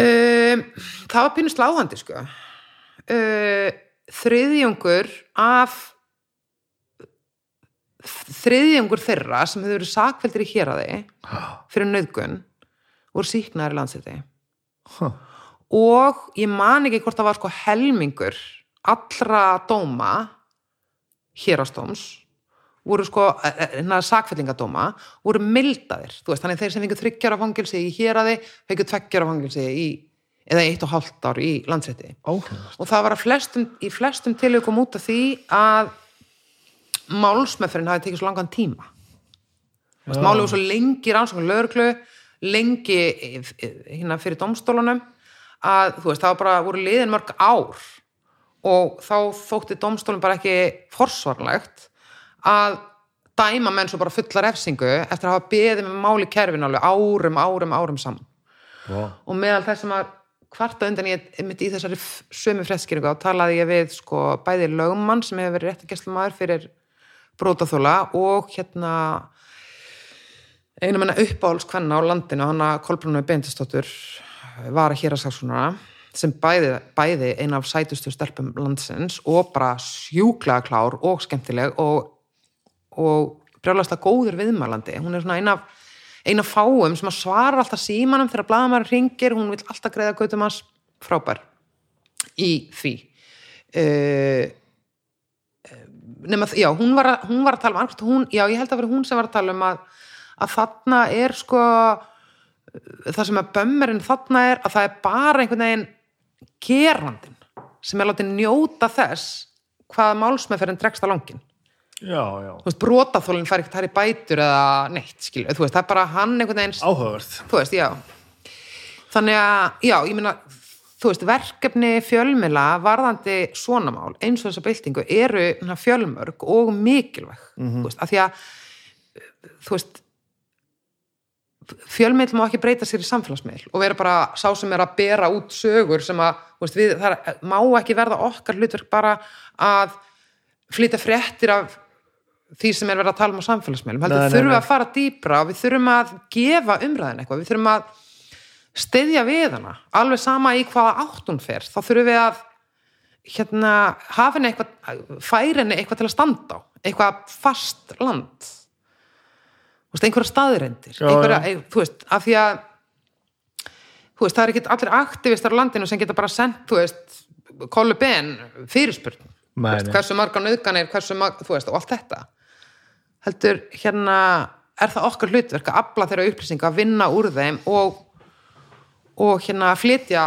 um, það var pínu sláðandi sko uh, þriðjungur af þriðjungur þeirra sem hefur verið sakveldir í héraði fyrir nöðgun voru síknaðar í landsæti Huh. og ég man ekki hvort það var sko helmingur allra dóma hérastóms voru sko, hérna sakfellingadóma voru mildaðir, þú veist, þannig þeir sem fengur þryggjara fangilsi í héraði fengur tveggjara fangilsi í, eða eitt og hálft ár í landsæti Áhugavert. og það var að flestum, í flestum tilökum út af því að málsmeðferðin hafi tekið svo langan tíma. Veist, málið var svo lengi rannsókn lögreglu, lengi hérna fyrir domstólunum að þú veist, það var bara voru liðin mörg ár og þá þótti domstólun bara ekki forsvarlegt að dæma menn svo bara fulla refsingu eftir að hafa beðið með máli kerfin alveg árum, árum, árum saman Vá. og meðal þess að kvarta undan ég mitt í þessari sömu fredskýringu þá talaði ég við sko bæði lögmann sem hefur verið réttagestlumæður fyrir brótaþóla og hérna einu menna uppáhaldskvenna á landinu hann að Kolbrunni Bendistóttur var að hér að saksónara sem bæði, bæði eina af sætustu stelpum landsins og bara sjúklega klár og skemmtileg og, og brjálast að góður viðmælandi. Hún er svona eina af eina fáum sem að svara alltaf símanum þegar blaðamæður ringir, hún vil alltaf greiða gautum hans frábær í því. Uh, nema, já, hún var, að, hún var að tala um hún, já, ég held að vera hún sem var að tala um að, að þarna er sko það sem að bömmerinn þarna er að það er bara einhvern veginn gerandin sem er látið njóta þess hvað málsmeðferðin dregst á langin Já, já. þú veist, brotaþólinn fær ekkert hær í bætur eða neitt, skilju, þú veist, það er bara hann einhvern veginn, Áhugavert. þú veist, já. Þannig að, já, ég meina þú veist, verkefni fjölmila varðandi svona mál, eins og þessa byltingu eru hérna, fjölmörg og mikilvæg, þú veist, af því að þú veist fjölmiðl má ekki breyta sér í samfélagsmiðl og vera bara sá sem er að bera út sögur sem að, veist, við, það má ekki verða okkar hlutverk bara að flytja fréttir af því sem er verið að tala um á samfélagsmeilum heldur nei, þurfum nei. að fara dýpra og við þurfum að gefa umræðin eitthvað. Við þurfum að styðja við hana. Alveg sama í hvaða átt hún fer. Þá þurfum við að hérna, hafa henni eitthvað færa henni eitthvað til að standa á. Eitthvað fast land veist, einhverja staðirendir þú veist, af því að þú veist, það er ekki allir aktivistar á landinu sem geta bara sendt, þú veist kollu ben fyrirspurn. Veist, hversu margar nöðganir, hversu margar, þú veist, og allt þetta. Heldur hérna er það okkar hlutverk að afla þeirra upplýsinga að vinna úr þeim og og hérna flytja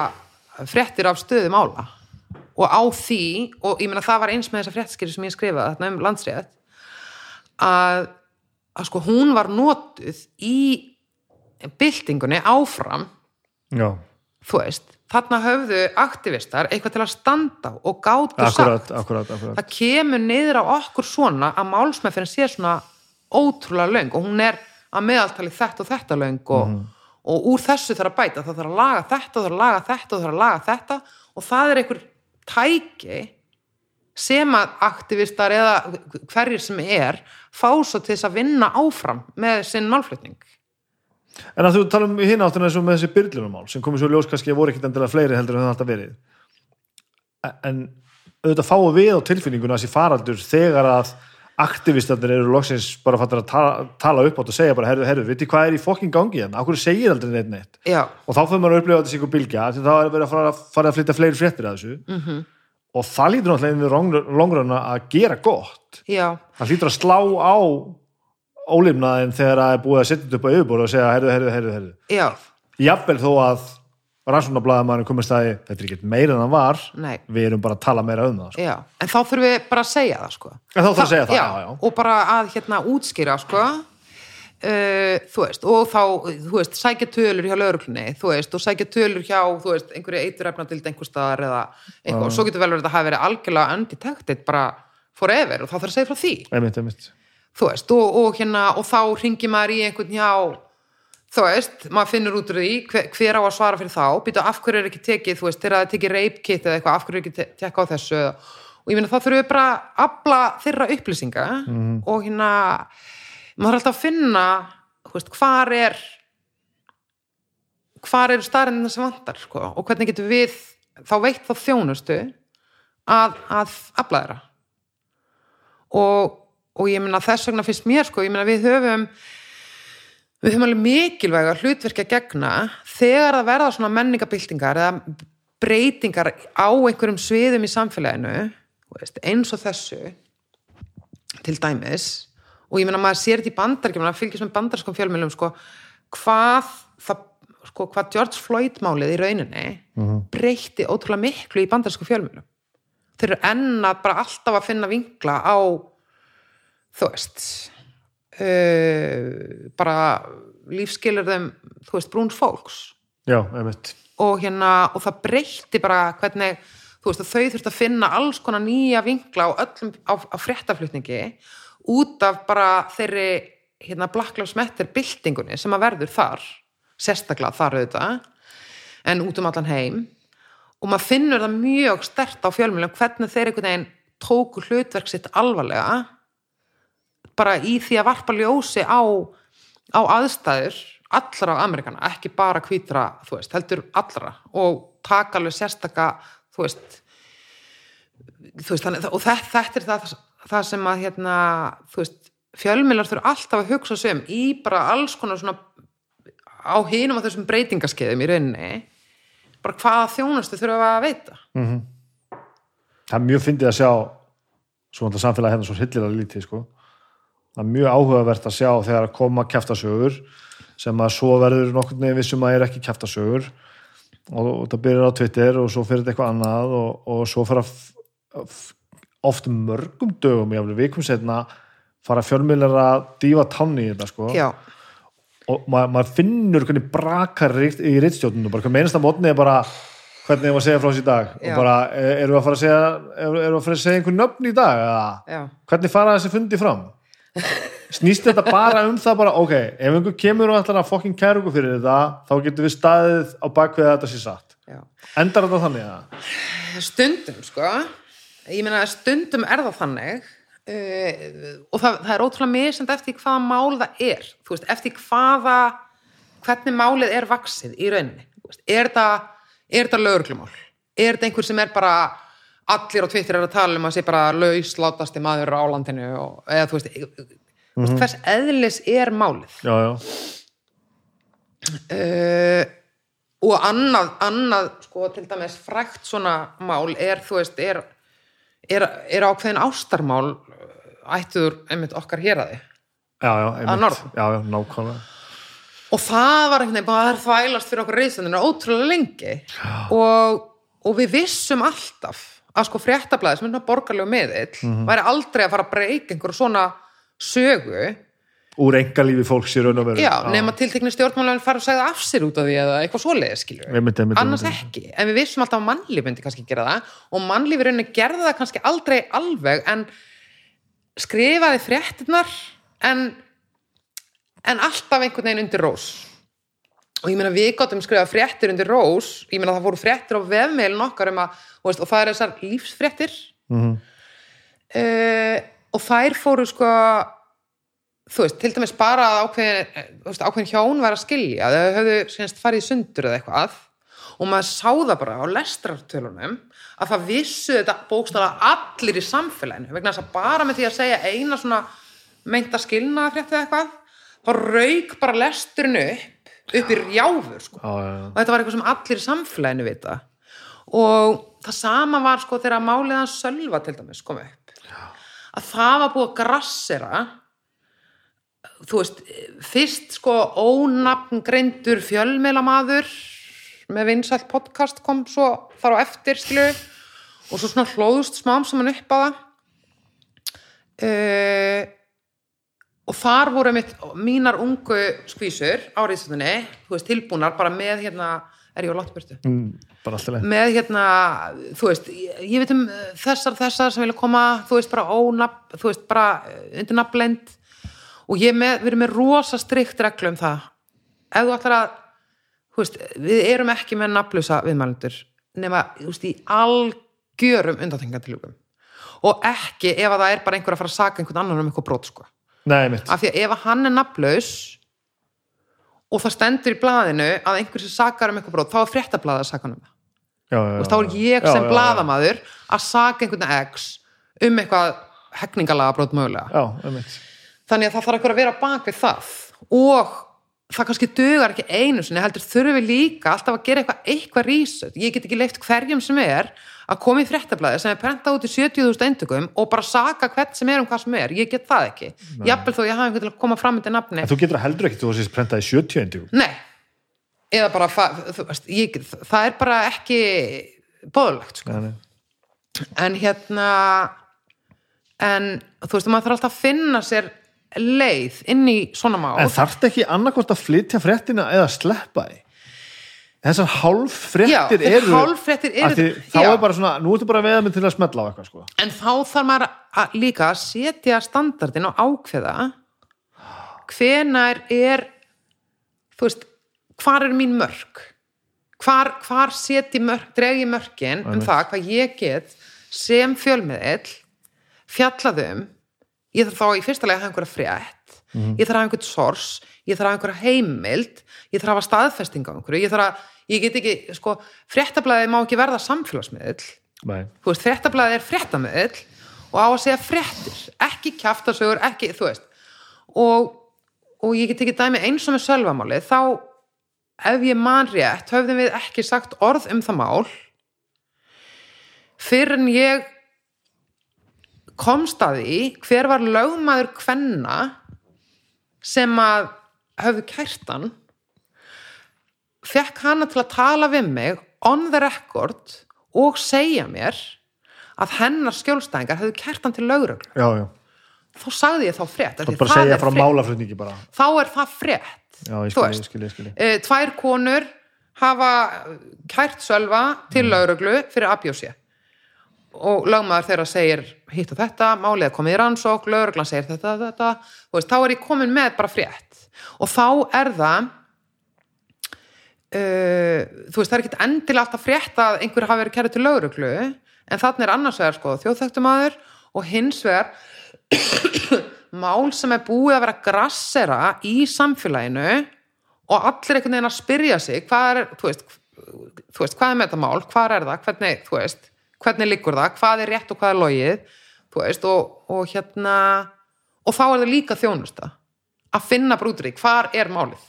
fréttir af stöðu mála? Og á því, og ég meina það var eins með þessa fréttskýri sem ég skrifaði þarna um landsrétt að, að sko hún var notuð í byltingunni áfram já, þú veist, þarna höfðu aktivistar eitthvað til að standa á og gátu sagt. Akkurat, akkurat, akkurat. Það kemur niður á okkur svona að málsmeðferðin sé svona ótrúlega löng og hún er að meðaltali þetta og þetta löng og, og úr þessu þarf að bæta, það þarf að laga þetta og þarf að laga þetta og þarf að laga þetta og það er einhver tæki sem að aktivistar eða hverjir sem er fá svo til þess að vinna áfram með sinn málflutning. En að þú tala um hinn áttina eins og með þessi byrlunumál sem komið svo ljós kannski að voru ekkit endilega fleiri heldur en það alltaf verið. En auðvitað fáum við á tilfinninguna þessi faraldur þegar að aktivistandir eru loksins bara fattar að tala, tala upp átt og segja bara, herru, herru, veitir hvað er í fokking gangi hérna, akkur segir aldrei neitt neitt? Já, og þá fyrir maður að upplifa þetta sig ykkur bylgja þá er verið að fara, fara að flytja fleiri fréttir að þessu. Mhm. -hmm. Og það lítur náttúrulega við longrunna að gera gott já, það lítur að slá á ólifnaðin þegar það er búið að setja upp á yfirbúr og segja, herru, herru, herru já, jafnvel þó að rannsóknarblæðamaðurinn komist að þetta er ekki meira en það var nei við erum bara að tala meira um það sko. En þá þurfum við bara að segja það sko. En þá þarf að segja það, já, já. Og bara að hérna útskýra sko. Uh, þú veist, og þá þú veist, sækja tölur hjá lauruglunni þú veist, og sækja tölur hjá, þú veist, einhverju eiturefna til einhver staðar eða eitthvað, og svo getur vel verið að það hafi verið algjörlega undetected bara forever og þá þarf að segja frá því. Einmitt, einmitt. Þú veist, og, og hérna og þá ringi maður í einhvern hjá þú veist, maður finnur út úr því hver, hver á að svara fyrir þá, býta af hverju er ekki tekið þú veist, þegar það er tekið reipkitt eða eitthvað af hverju er ekki te- tekka á þessu? Og ég meina þá þurfum við bara að afla þeirra upplýsinga og hérna maður þarf alltaf að finna veist, hvar er hvar eru starrendina sem vantar sko, og hvernig getum við þá veitt þá þjónustu að, að afla þeirra. Og, og ég meina þess vegna finnst mér sko, ég meina við höfum við höfum alveg mikilvæga hlutverki að gegna þegar það verða svona menningabildingar eða breytingar á einhverjum sviðum í samfélaginu eins og þessu til dæmis og ég meina maður sér þetta í bandaríkjum maður fylgjast með bandarískum fjölmjölum sko, hvað sko, hvað George Floyd málið í rauninni breytti ótrúlega miklu í bandarískum fjölmjölum þeir eru enn að bara alltaf að finna vinkla á þú veist uh, bara lífskilur þeim, þú veist, brúns fólks. Já, og hérna, og það breytti bara hvernig, veist, að þau þurft að finna alls konar nýja vinkla á öllum á, á fréttaflutningi út af bara þeirri hérna Matter byltingunni sem að verður þar sérstaklega þar auðvitað en út um allan heim. Og maður finnur það mjög stert á fjölmjölum hvernig þeir einhvern veginn tóku hlutverk sitt alvarlega bara í því að varpa ljósi á, á aðstæður allra Amerikana, ekki bara hvítra, þú veist, heldur allra og taka alveg sérstaka þú veist, þú veist þannig, og þetta, þetta er það, það sem að hérna, þú veist fjölmiðlar þurfa alltaf að hugsa sig um í bara alls konar svona á hinum á þessum breytingaskeiðum í rauninni bara hvaða þjónustu þurfa að veita það er mjög fyndið að sjá svo alltaf samfélagi hérna svo hillilega lítið sko. það er mjög áhugavert að sjá þegar að koma kjaftasögur sem að svo verður nokkurn veginn vissum að er ekki kjaftasögur og, og það byrjar á Twitter og svo fyrir þetta eitthvað annað og, og svo fara oft mörgum dögum, jáfnir vikum setna fara fjölmiðlar að dífa tanni í þetta sko. Já, og maður, maður finnur hvernig brakar í, rittstjóðnum, bara hvað meinast að mótni er bara hvernig ég var að segja frá þessi í dag? Já. og bara, er- erum við að fara að segja erum við að fara að segja einhver nöfn í dag hvernig fara þessi fundi fram? Snýst þetta bara um það bara, ok, ef einhver kemur og ætlar að fokkin kæra okkur fyrir þetta þá getum við staðið á bakvið að þetta sé satt. Já. Endar þetta þannig að stundum sko ég meina stundum er það þannig uh, og það, það er ótrúlega misend eftir hvaða mál það er. Veist, eftir hvaða hvernig málið er vaksið í rauninni. Veist, er þetta lögreglumál? Er þetta einhver sem er bara allir á Twitter er að tala um að sé bara lauslátasti maður á landinu og, eða þú veist, mm -hmm. hvers eðlis er málið? Já, já, uh, og annað, annað sko, til dæmis frækt svona mál er, þú veist, er, er, er ákveðin ástarmál uh, ættuður einmitt okkar hér að þið já, já, einmitt. já, já, nákvæmlega. Og það var einhvern veginn bara að þvælast fyrir okkur reysandina ótrúlega lengi. Og, og við vissum alltaf að sko fréttablaði sem er borgarlegu miðill væri aldrei að fara að breyka einhverju svona sögu úr engalífi fólks í raun og veru. Já, nema tiltekni stjórnmálan fara að segja af sér út af því eða eitthvað Einmitt, einmitt, annars ekki, en við vissum alltaf að mannlíf myndi kannski gera það. Og mannlíf í rauninni gerði það kannski aldrei alveg en skrifaði fréttinnar en, en alltaf einhvern veginn undir rós. Og ég meina við gáttum skrifa fréttir undir rós. Ég meina það fóru fréttir á vefmeilin okkar um að, og það er þessar lífsfréttir. Mhm. uh, og þær fóru sko þú veist, til dæmis bara að ákveðin, eh, ákveðin hjón var að skilja þau höfðu semst farið sundur eða eitthvað. Og maður sá það bara á lestrartölunum að það vissu þetta bókstala allir í samfélaginu. Vegna þess að bara með því að segja eina svona meinta skilnaða frétt eða eitthvað þá rauk bara lesturinn upp upp í rjáfur sko. Já, já, já. og þetta var eitthvað sem allir í samfélaginu vita. Og það sama var sko þegar málið hans sölva til dæmis kom upp. Að það var búið að grassera þú veist fyrst sko ónafngreindur fjölmeilamaður með vinsælt podcast kom svo þar á eftir skilu og svo svona hlóðust smám saman upp á það. Uh, og þar voru mitt mínar ungu skvísur á reyðstöndinni, þú veist, tilbúnar bara með hérna, er ég á látbjörtu Mm, með hérna, þú veist ég, ég veit um þessar þessar sem vilja koma þú veist, bara ónafn, þú veist, bara undir nafnlend og ég með, við erum með rosa strikt reglu um það. Ef þú ætlar að þú veist, við erum ekki með nafnlusa viðmælendur nema, veist, í algjörum undantengantilugum og ekki ef að það er bara einhver að fara að saka einhvern annan um eitthvað brot, sko. Af því að ef að hann er nafnlaus og það stendur í blaðinu að einhver sem sakar um eitthvað brot þá er fréttablaðið að saka hann um það. Já, já, veist, þá er ég Já, sem blaðamaður að saka einhvern X um eitthvað hegningalega brot mögulega þannig að það þarf að vera bak við það. Og það kannski dugar ekki einu sinni heldur þurfum við líka alltaf að gera eitthvað eitthvað rísut ég get ekki leift hverjum sem er að koma í fréttablaði sem er prentað út í 70.000 eintökum og bara saka hvert sem er um hvað sem er. Ég get það ekki, jafnvel þó ég hafa einhvern til að koma fram undir nafni. En þú getur heldur ekki, þú varst prentað í 70 eindugum Nei, eða bara ég, það er bara ekki bóðulegt sko. en hérna en þú veist, maður þarf alltaf að finna sér leið inn í svona mál en þarftu ekki annarkvort að flytja fréttina eða sleppa því þessar hálf þessar eru hálffréttir eru- því þá Já. er bara svona, nú ertu bara veða mig til að smetla á eitthvað sko. en þá þarf maður að líka að setja standardin og ákveða hvenar er þú veist, hvar er mín mörk hvar, hvar seti mörk dreg ég mörkin um það hvað ég get sem fjölmiðill fjallaðum ég þarf þá í fyrsta lega að hafa einhverja frétt. Ég þarf að hafa einhvern sors ég þarf að hafa einhverja heimild. Ég þarf að hafa staðfesting á einhverju. Ég þarf að, ég get ekki, sko fréttablaði má ekki verða samfélagsmiðill. Nei, þú veist, fréttablaði er fréttamiðl og á að segja fréttir, ekki kjaftasögur, ekki, þú veist. Og, og ég get ekki dæmi eins og með sölvamáli, þá ef ég man rétt, höfðum við ekki sagt orð um það mál fyrir en ég komst að því hver var lögmaður kvenna sem að höfðu kærtan fekk hana til að tala við mig on the record og segja mér að hennar skjólstæðingar hefðu kært hann til lögreglu. Þá sagði ég þá frétt þá bara segja frá málaflutningi bara. Þá er það frétt já, ég Þú skil, veist. ég skil, ég skil. Eh, tvær konur hafa kært sölva til lögreglu fyrir abjósi og lögmaður þeirra segir hitt og þetta, málið er komið í rannsók lögreglan segir þetta, þetta þú veist, þá er ég komin með bara frétt. Og þá er það uh, þú veist, það er ekkit endilega alltaf frétt að einhver hafi verið kærið til lögreglu. En þannig er annars vegar sko þjóðþektumadur og hins vegar mál sem er búið að vera grassera í samfélaginu og allir einhvern veginn að spyrja sig hvað er, þú veist, þú veist hvað er með þetta mál, hvað er það, hvernig, þú veist hvernig liggur það, hvað er rétt og hvað er logið? Þú veist, og, og hérna og þá er það líka þjónusta. Að finna brútur í, hvar er málið?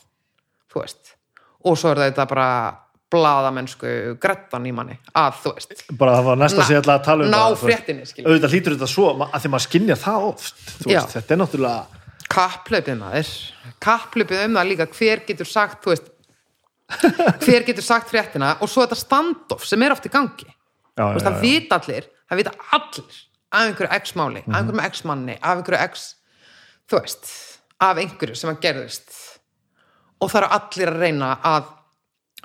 Þú veist. Og svo er þetta bara blaðamennsku grettan í manni, að þú veist. Bara það var næsta sem ég ætla að tala um ná það, veist. fréttinni, skilur. auðvitað hlýtur þetta svo að því maður skynja það oft veist, þetta er náttúrulega kapplaupið maður. Kapplaupið um það líka hver getur sagt veist hver getur sagt fréttina og svo þetta standoff sem er oft í gangi já, veist, það vita allir, það vita allir af einhverju x-máli, af einhverjum x-manni af einhverju x, þú veist af einhverju sem að gerðist. Og það eru allir að reyna að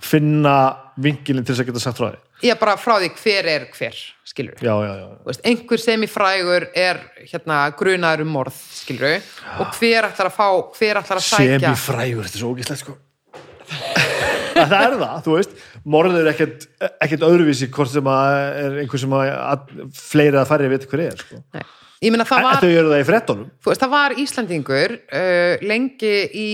finna vingilin til þess að geta sagt frá því. Ég bara frá því hver er hver skilur já, já, já, veist, einhver sem í frægur er hérna, grunaður um morð skilur og hver ætlar að fá hver ætlar að sækja sem í frægur, þetta er svo ógæslegt sko það er það, þú veist. Morður er ekkert, ekkert öðruvísi hvort sem að er einhver sem að, að fleiri að færri veit hver er sko. Meina það var það í frettunum þú veist, það var Íslandingur uh, lengi í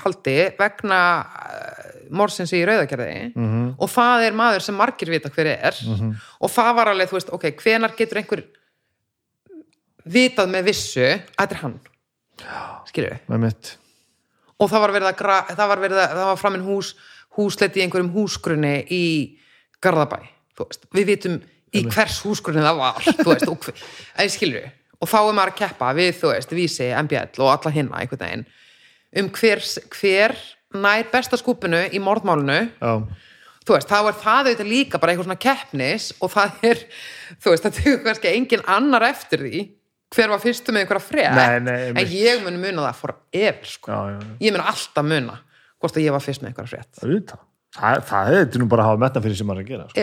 haldi vegna uh, morsins í rauðagerði. -hmm. og það er maður sem margir vita hver er. -hmm. og það var alveg, þú veist, ok, hvenar getur einhver vitað með vissu að þetta er hann? Mitt. Og það var verið að, gra- það var verið að það var framinn hús, húsleiti í einhverjum húsgrunni í Garðabæ við vitum í hvers húsgrunni það var, veist, og, skilur og þá er maður að keppa við, þú veist, Vísi, MBL og alla hinna einhvern veginn, um hver, hver nær besta skúpinu í morðmálinu, já, þú veist, þá er það auðvitað líka bara eitthvað svona keppnis og það er, þú veist, það tegur kannski engin annar eftir því hver var fyrstu með einhverja nei, en ég mun muna það for ever, sko. Já, já, já. ég mun alltaf muna hvort að ég var fyrst með einhverja frétt. Það, það er nú bara að hafa metna fyrir sem maður að gera sko.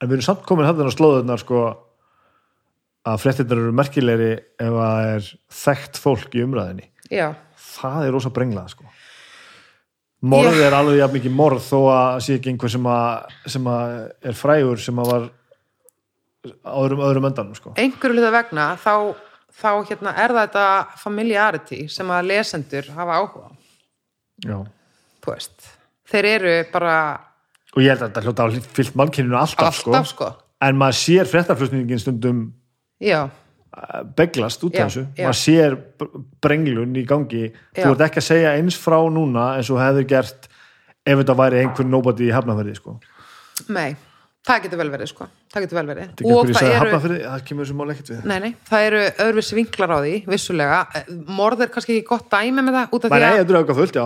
en við erum samt komin hérna á slóðunar sko, að fréttinnar eru merkilegri ef að það er þekkt fólk í umræðinni já, það er rosa brenglað sko. morð er alveg jafn mikið morð þó að sé ekki einhver sem að, sem að er frægur sem að var á öðrum, öndanum sko. einhverju hluta vegna þá, þá hérna, er það þetta familiarity sem að lesendur hafa áhuga á, þeir eru bara og ég held að þetta hljóta á fyllt mannkyninu alltaf, alltaf sko, en maður sér fréttaflutningin stundum já, eh, beglast út af þessu. já. maður sér br- brenglun í gangi. Já. þú ert ekki að segja eins frá núna eins og hefur gert ef þetta væri einhver nobody í hafnafyrði sko. nei það getur vel verið sko, það getur vel verið er ekki og það eru hafnafyrði það kemur þessu mál ekkert við Nei, nei, það eru öðruvissi vinklar á því, vissulega. Morð er kannski ekki gott dæmi með það, út af, Nei, að, er fullt,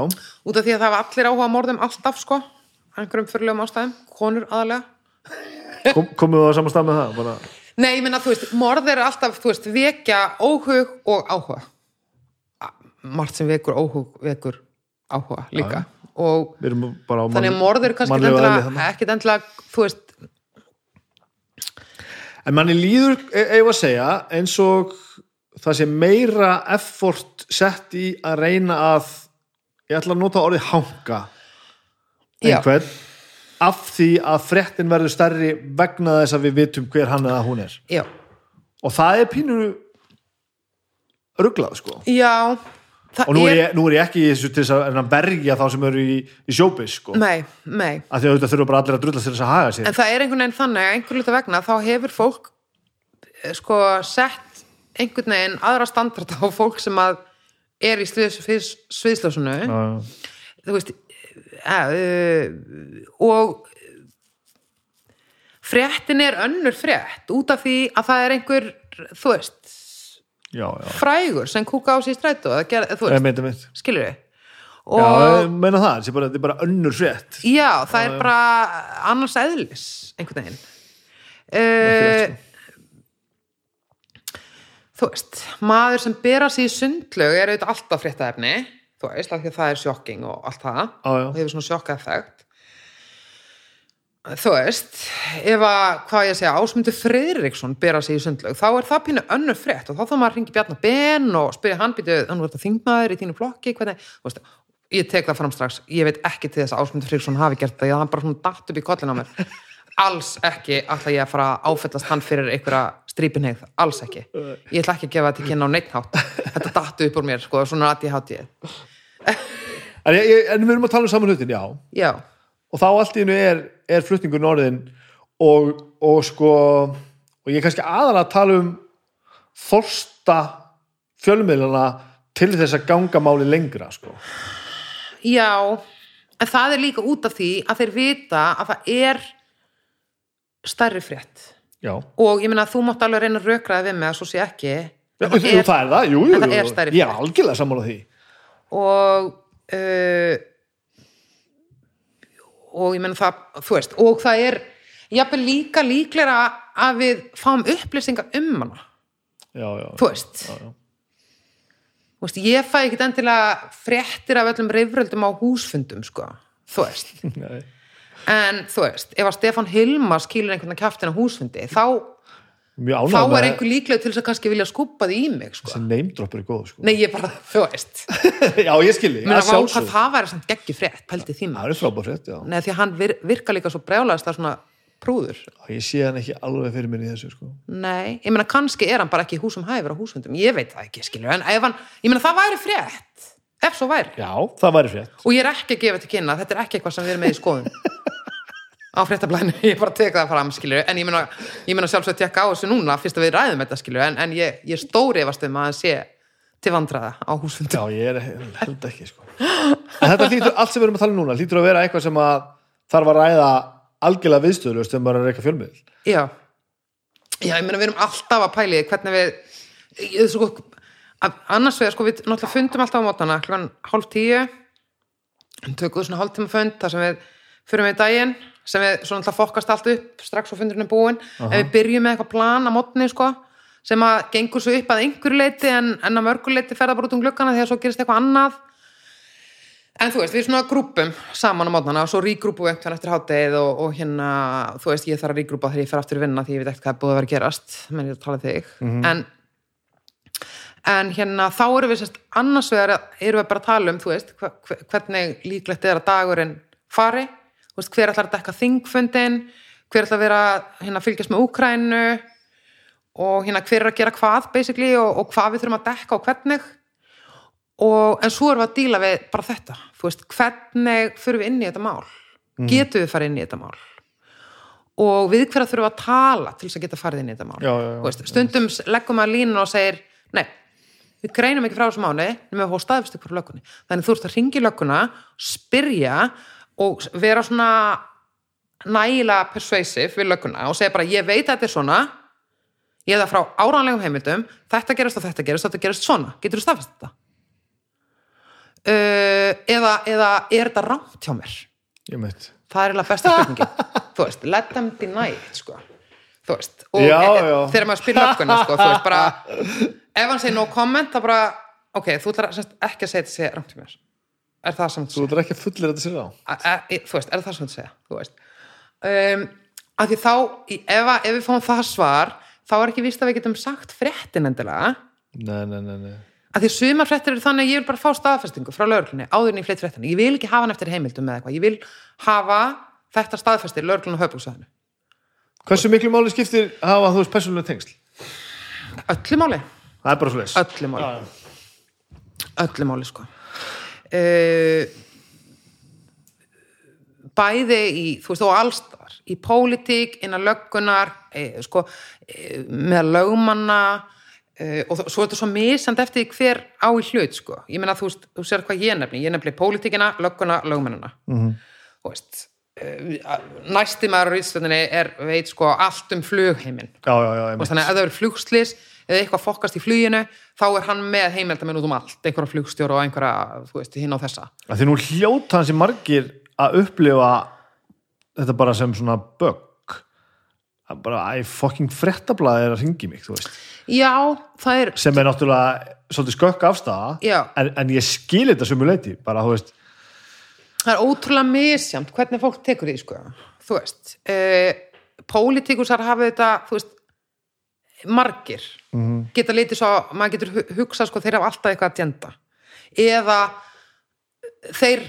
út af því að það var allir áhuga morðum alltaf, sko. Einhverjum fyrirlegum ástæðum, konur aðalega. Kom, komum við á saman stað með það bara, Nei, ég minna, þú veist, morð er alltaf, þú veist, vekja óhug og áhuga. Margt sem vekur óhug, vekur áhuga líka. Og þannig að morð eru kannski ekkit endilega, þú veist, en manni líður, e- eigum að segja eins og það sé meira effort sett í að reyna að ég ætla að nota orðið hanga Já. einhvern af því að fréttin verður stærri vegna þess að við vitum hver hann eða hún er. Já, og það er pínu rugglað sko. Já, það og nú er, ég, nú er ég ekki í þessu til að að berja þá sem eru í, í sjóbis sko. Nei, nei, að auðvitað þurfa bara allir að drulla til þess að haga sér. En það er einhvern veginn þannig að einhver luta vegna þá hefur fólk eh, sko sett einhvern veginn aðra standarta á fólk sem að er í sviðs, sviðslösunu Já, þú veist uh, og fréttin er önnur frétt út af því að það er einhver þú veist, já, já, frægur sem kúka á sér mitt skilur við já, meina það, þetta er bara, bara önnur frétt. Já, það er bara annars eðlis, einhvern veginn. Uh, þú veist, maður sem bera sig í sundlög er auðvitað alltaf fréttaefni, þú veist, af því að það er sjokking og allt það, Já, og hefur svona sjokka effekt. Þú veist, ef að, hvað ég segja, Ásmundur Friðriksson bera sig í sundlög, þá er það pínu önnur frétt og þá þá maður að ringi Bjarnar Ben og spyrja hann býtu, hann var þetta þingmaður í þínu flokki, hvernig, þú veist, ég tek það fram strax, ég veit ekki til þess að Ásmundur Friðriksson hafi gert það, ég hann bara svona datt upp í kollin á mér. alls ekki ætla ég að fara að áfellast hann fyrir einhverja strípinheið, alls ekki. Ég ætla ekki að gefa þetta kynna á neitt hátt. Þetta dattu upp úr mér, sko, svona að ég ég, ég- en við erum að tala um saman hlutin, já. Já, og þá allt í hennu er, er flutningur norðin og, og sko og ég er kannski aðalega að tala um þorsta fjölmiðlana til þess að ganga máli lengra sko. já en það er líka út af því að þeir vita að það er stærri frétt. Já, og ég meina að þú mátt alveg reyna að rökraði við mig að svo sé ekki jú, það er það, jú, jú, en það jú. er stærri ég er algjörlega sammála því. Og uh, og ég meina það, þú veist og það er jafnvel líka líklega að við fáum upplýsingar um hana, já, já, þú veist. Já, já. þú veist, ég fæ ekkit endilega fréttir af öllum reyfröldum á húsfundum sko, þú veist. Nei. en þú veist, ef að Stefán Hilmar skýlir einhvern að kjaftina húsfundi þá, mjög þá ánægð er með einhver líklega til þess að kannski vilja skúpa því í mig sko. þessi neymdroppur er góð sko. nei, ég bara, þú veist já, ég skilji, það að hvað sjálfsög það væri samt geggi frétt, pældi því það maður er frábær frétt, já Nei, því að hann vir, virka líka svo brjálæðist það svona prúður. ég sé hann ekki alveg fyrir mér í þessu sko. Nei, ég meina kannski er hann bara ekki húsum hæfur á húsfundum, ég veit það ekki, skilur, en ef hann, ég meina það væri frétt, ef svo væri. já, það væri frétt Og ég er ekki að gefa til kynna, þetta er ekki eitthvað sem við erum með í skoðun. á fréttablæðinu, ég bara teka það fram, skilur, en ég meina sjálfsög tekka á þessu núna, fyrst að við ræðum þetta, skilur, en, en ég, ég stóri efast um að sé til vandræða á húsfundum. Já, ég er held ekki sko. En þetta hlýtur, allt sem við erum að tala um núna hlýtur að vera eitthvað sem að þarf að ræða algjörlega viðstöðlust er að reyka fjölmiðl Já, já, ég meina við erum alltaf að pæli hvernig við ég, sko, að- annars vegar, sko, við náttúrulega fundum alltaf á mótana klokkan hálf tíu. Tökum svona hálftíma fund þar sem við fyrir við daginn sem við svona alltaf fokkast allt upp strax og fundurinn er búinn. Ef við byrjum með eitthvað plan á mótni sko, sem að gengur svo upp að einhverju leiti en, en að mörgur leiti ferða bara út um gluggana þegar svo gerist eitthvað annað. En þú veist, við svona grúpum saman á mótnana og svo rígrúpum við einhvern eftir háttegið og, og hérna, þú veist, ég þarf að rígrúpa þegar ég fer aftur í vinna því ég veit ekkert hvað er búið að vera að gerast, menn ég er að tala um þig. en, en hérna, þá erum við sérst, annars vegar erum við bara að tala um, þú veist, hvernig líklegt er að dagurinn fari, veist, hver ætlar að dekka þingfundin, hver ætlar að vera hérna að fylgjast með Úkrænu og hérna hver er að gera hvað, basically, og, og hvað við þurfum að dekka og hvernig? Og, en svo erum við að díla við bara þetta, þú veist, hvernig fyrir við inn í þetta mál, getum við farið inn í þetta mál? Og við hverja þurfum að tala til þess að geta farið inn í þetta mál? Já, já, já. Veist, stundum leggum við að línun og segir nei, við greinum ekki frá þessu máli en við staðfist ykkur löggunni. Þannig þú ert að ringi lögguna, spyrja og vera svona nægilega persuasive við lögguna og segja bara ég veit að þetta er svona ég er það frá áránlegum heimildum þetta gerist og þetta gerist, þetta gerist svona getur þú staðfest þetta? Uh, eða, eða er þetta rámt hjá mér? Ég meit það er eiginlega besta spurningin þú veist, let them deny it sko. þú veist, og Já, e- e- já. þegar maður spyr lögguna sko, þú veist, bara ef hann segir no comment, þá bara ok, þú ætlar semst ekki að segja þetta sé rámt hjá mér er það sem Þú ætlar ekki að fullir þetta sér á. E, þú veist, er það sem þú segja þú veist. Um, að því þá, í- ef, ef við fáum það svar þá er ekki víst að við getum sagt fréttin endilega. Nei, nei, nei, nei. Að því sumar fréttir eru þannig að ég vil bara fá staðfestingu frá lögreglunni áður en ég fleitt fréttina. Ég vil ekki hafa hann eftir heimildum með eitthvað. Ég vil hafa þetta staðfestir lögreglun á höfbúksvæðinu Hversu miklu máli skiptir hafa þú veist persónulega tengsl? öllu máli, Það er bara svo leys öllu máli. Öllu máli sko bæði í þú veist og allstar í pólitík, innan löggunar eh, sko, eh, með lögmanna eh, og svo er þetta svo misand eftir hver á í hlut sko. ég meina þú veist, þú sér hvað ég nefni. Ég nefni pólitíkina, lögguna, lögmennina. Mhm. þú veist eh, næsti maður á Íslandinni er veit sko allt um flugheimin. Já, já, já, og þannig að það er flugslis eða eitthvað fokkast í fluginu þá er hann með heimildamenn út um allt einhverja flugstjóra og einhverja, þú veist, hinn á þessa Því nú hljóta hansi margir að upplifa þetta bara sem svona bögg að bara, æ, fucking frettablaði er að ringi mig, þú veist já, það er sem er náttúrulega svolítið skökk afstæða Já. en, en ég skil þetta sömu leiti bara, þú veist, það er ótrúlega misjamt hvernig fólk tekur því sko. þú veist uh, pólitíkusar hafa þetta þú veist, margir -hmm. geta litið svo, maður getur hu- hugsað sko, þeir hafa alltaf eitthvað agenda eða þeir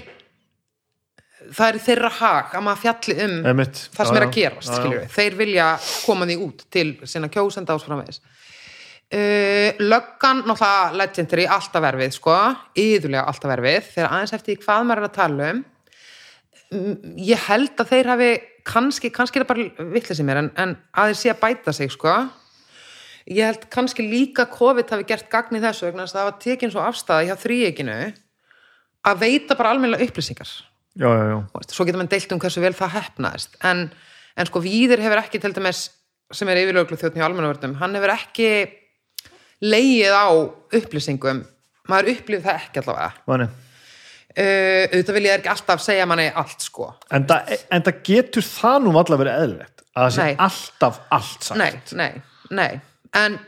það er þeirra hag að maður fjalli um Einmitt. það sem er að gerast, Já, já. þeir vilja koma því út til sinna kjósenda ásframvegis uh, löggan, náttúrulega legendary alltaf verfið, sko, yðurlega alltaf verfið, þegar aðeins eftir hvað maður er að tala um Mm, ég held að þeir hafi kannski, kannski er það bara vitlega sem er en, en að þeir sé að bæta sig, sko ég held kannski líka COVID hafi gert gagn í þessu vegna þess að það var tekin svo afstæða hjá þríeginu að veita bara almennilega upplýsingar. Já, já, já, svo getur mann deilt um hversu vel það hefnaðist en, en sko Víðir hefur ekki til dæmis sem er yfirlöglu þjóttn hjá almennavörðum hann hefur ekki leið á upplýsingum. Maður upplýð það ekki allavega. Vani. uh, auðvitað vil ég ekki alltaf segja manni allt sko. En, það, en það getur það nú allavega verið eðlilegt að það sé alltaf allt sagt. Nei, nei, nei en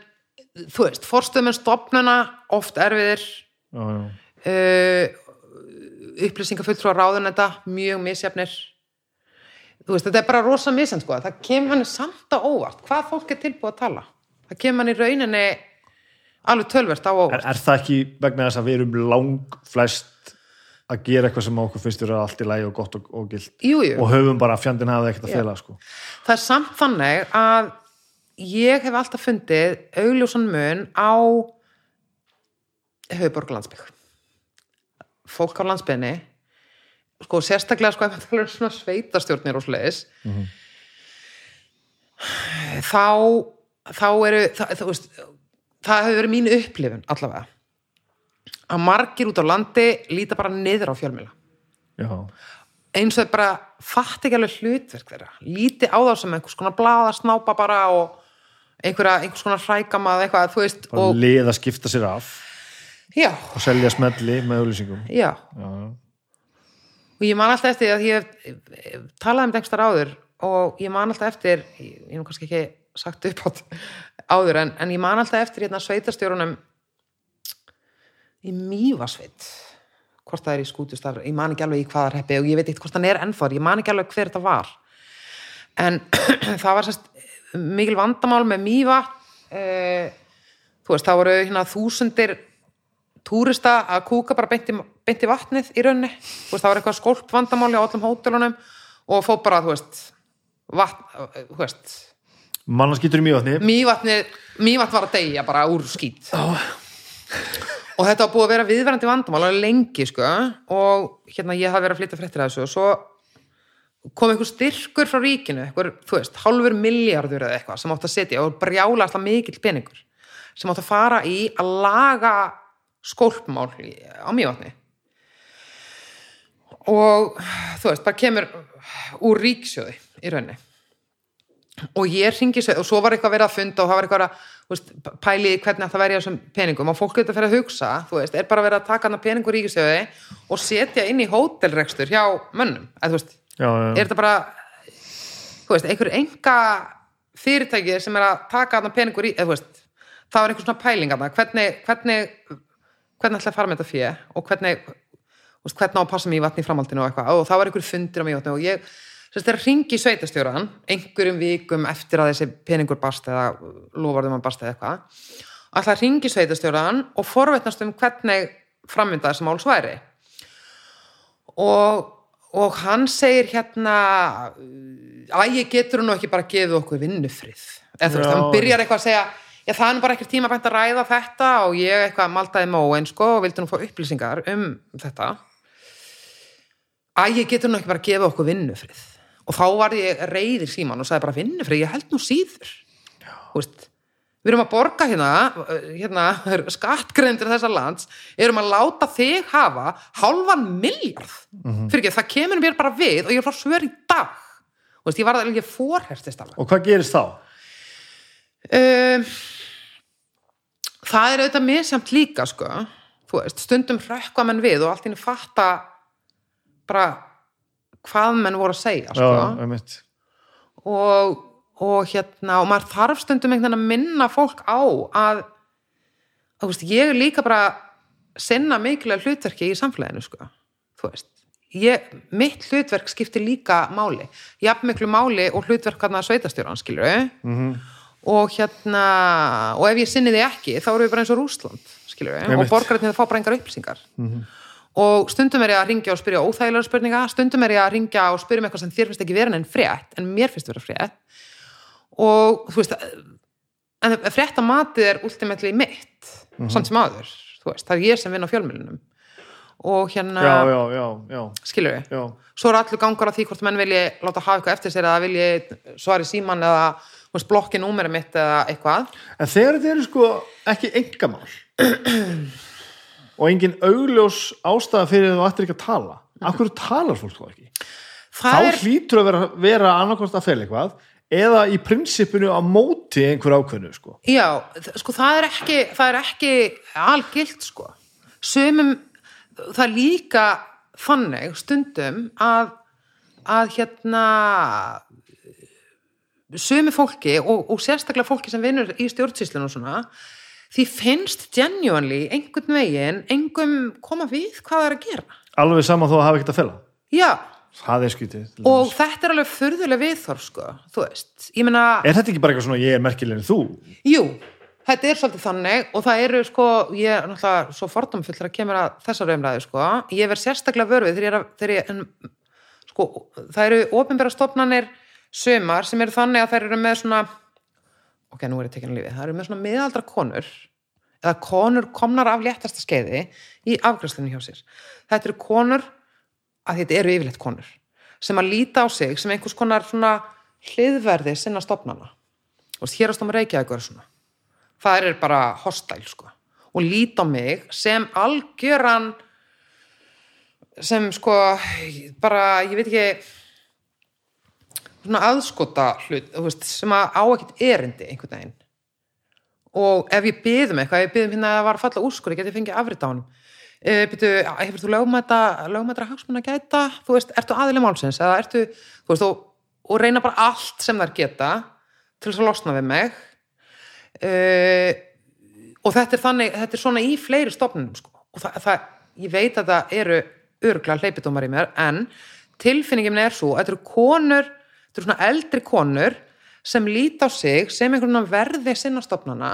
þú veist, forstöðmenn stopnuna oft erfiðir já, já. uh, upplýsingafulltrúar ráðuneta mjög misjafnir þú veist, þetta er bara rosa misjafn sko. það kemur hann samt á óvart hvað fólk er tilbúið að tala það kemur hann í rauninni alveg tölvert á Er, óvart er það ekki vegna þess að við erum lang flest að gera eitthvað sem okkur finnst vera allt í lægi og gott og, og gilt jú, jú. og höfum bara fjandinn hafði ekkert að fela sko. það er samt þannig að ég hef alltaf fundið augljósan mun á höfuborg landsbygg. Fólk á landsbygginni sko sérstaklega sko ef maður talar um svona sveitastjórnir og sliðis þá þá eru það, það, veist, það hefur verið mín upplifun allavega. Að margir út á landi líta bara niður á fjölmjöla eins og þeir bara fatt ekki alveg hlutverk þeirra. Líti á þá sem einhvers konar blaða snápa bara og einhverja, einhvers konar hrækamað eitthvað, þú veist bara og, lið að skipta sér af já, og selja smelli með auðlýsingum já. Já, og ég man alltaf eftir að ég talaði um dengstar áður og ég man alltaf eftir ég hef nú kannski ekki sagt upp átt áður en, en ég man alltaf eftir hérna sveitarstjórunum í Mývasveit hvort það er í skútustar, ég man ekki alveg í hvaða reppi og ég veit eitthvað hvort hann er ennþá, ég man ekki alveg hver þetta var. En það var sérst mikil vandamál með Mýva eh, þú veist, það voru hérna þúsundir túrista að kúka bara beint í, beint í vatnið í raunni, þú veist, það var eitthvað skólp vandamáli á öllum hótelunum og fóð bara, þú veist vatn, þú veist. Mannarskýtur í mjövatni mývatnið, mývatn var að deyja bara úr skít. Og þetta var búið að vera viðverandi vandamál alveg lengi, sko. Og hérna ég hafði verið að flytja fréttir að þessu og svo kom einhver styrkur frá ríkinu, einhver, þú veist, hálfur miljardur eða eitthvað sem átt að setja og brjála alltaf mikill peningur sem átt að fara í að laga skólpmál á mývatni. Og þú veist, bara kemur úr ríksjóði í rauninni. Og ég ringi og svo var eitthvað verið að funda og það var eitthvað að veist, pæli hvernig það verið þessum peningum. Og fólk getur að fyrir að hugsa, þú veist, er bara verið að taka hana peningur ríkisjóði og setja inn í hótelrekstur hjá mönnum. Eða þú veist, já, já, er þetta bara veist, einhver enga fyrirtæki sem er að taka hana peningur í, eða veist, það var einhver svona pæling hana, hvernig, hvernig hvernig ætla að fara með þetta fjö og hvernig veist, hvernig á að passa mig í vatni í framhaldinu og og það var einhver fundir á mig í vatni og ég þess að ringi sveitastjóran einhverjum vikum eftir að þessi peningur barst eða lofarðum að barst eða eitthvað ætla að ringi sveitastjóran og forvetnast um hvernig framvinda þessi máls væri. Og, og hann segir hérna að ég getur nú ekki bara að gefa okkur vinnufrið. Eða þú veist, Já. hann byrjar eitthvað að segja já það er nú bara ekkert tíma bænt að ræða þetta og ég eitthvað maldaði móen sko og vildi nú fá upplýsingar um þetta. Að ég getur nú ekki bara að gefa okkur vinnufrið. Og þá var ég reyðir síman og sagði bara vinnufrið, ég held nú síður. Þú veist, við erum að borga hérna, hérna skattgreyndir þessa lands, erum að láta þig hafa hálfan miljard fyrir ekki, það kemur mér bara við og ég er frá svör í dag. Þú veist, ég var það ekki fórhertist alveg og hvað gerist þá? um, það er auðvitað misjamt líka sko. Veist, stundum hrökkva menn við og allt í henni fatta bara hvað menn voru að segja sko. já, og, og hérna og maður þarf stundum einhvern veginn að minna fólk á að, að þú veist, ég er líka bara sinna mikilvæg hlutverki í samfélaginu sko. þú veist ég, mitt hlutverk skiptir líka máli. Jafn miklu máli og hlutverk hann að sveitastjóran skilur Mhm. og hérna og ef ég sinni því ekki þá erum við bara eins og Rússland skilur við, og borgarinn það fá bara engar upplýsingar. Og stundum er ég að ringja og spyrja óþægilega spurninga, stundum er ég að ringja og spyrja um eitthvað sem þér finnst ekki vera en frétt en mér finnst vera frétt og þú veist en frétta matið er ultimately mitt samt sem áður, þú veist, það er ég sem vinn á fjölmjölunum og hérna, já, já, já, já, skilur við já. svo er allur gangur á því hvort menn vilji láta hafa eitthvað eftir sér eða vilji svari síman eða veist, blokki númerið mitt eða eitthvað. En þegar þetta eru sko ekki engamál og engin augljós ástæða fyrir að þú ættir ekki að tala af hverju talar fólk þá ekki? það þá er, hlýtur að vera, vera annarkost að fel eitthvað eða í prinsipinu á móti einhver ákveðnu sko. já, sko það er ekki það er ekki algilt sko. Sumum, það er líka þannig stundum að að hérna sumi fólki og, og sérstaklega fólki sem vinnur í stjórnsýslun og svona því finnst genuinely einhvern veginn, engum koma við hvað það er að gera. Alveg sama þó að hafa ekkert að fela? Já, það er skýtið og þetta er alveg furðuleg viðþorf sko, þú veist. Ég meina, er þetta ekki bara eitthvað svona ég er merkilegin þú jú þetta er svolítið þannig og það eru sko ég er náttúrulega svo fordómfull þegar kemur að þessar umræði sko, ég verð sérstaklega vörfið þegar ég er að, þegar ég, en, sko, það eru ofinbæra stofnanir sömar sem eru þannig að þær eru með svona ok, nú er ég tekin að lífi, það eru með svona miðaldra konur eða konur komnar af léttasta skeiði í afgræslinu hjá sér. Þetta eru konur að þetta eru yfirleitt konur sem að líta á sig sem einhvers konar hliðverði sinna stofnana. Og hér stóma Reykjavík er svona. Það er bara hostile sko. Og líta á mig sem algjöran sem sko bara, ég veit ekki svona aðskota hlut veist, sem að á ekkert erindi einhvern veginn. Og ef ég byðum eitthvað, ef ég byðum hérna að var að falla úrskur, ég geti fengið afrið á honum uh, byrju, hefur þú lögmætra hagsmun að gæta, þú veist ertu aðileg málsins, eða ertu þú veist, og, og reyna bara allt sem þær geta til þess að losna við mig. Uh, og þetta er þannig, þetta er svona í fleiri stofnunum sko, og það, það ég veit að það eru örgla hleypidómar í mér, en tilfinningin er svo, að þetta eru konur þetta eru svona eldri konur sem líta á sig sem einhvern veginn verði sinna stofnana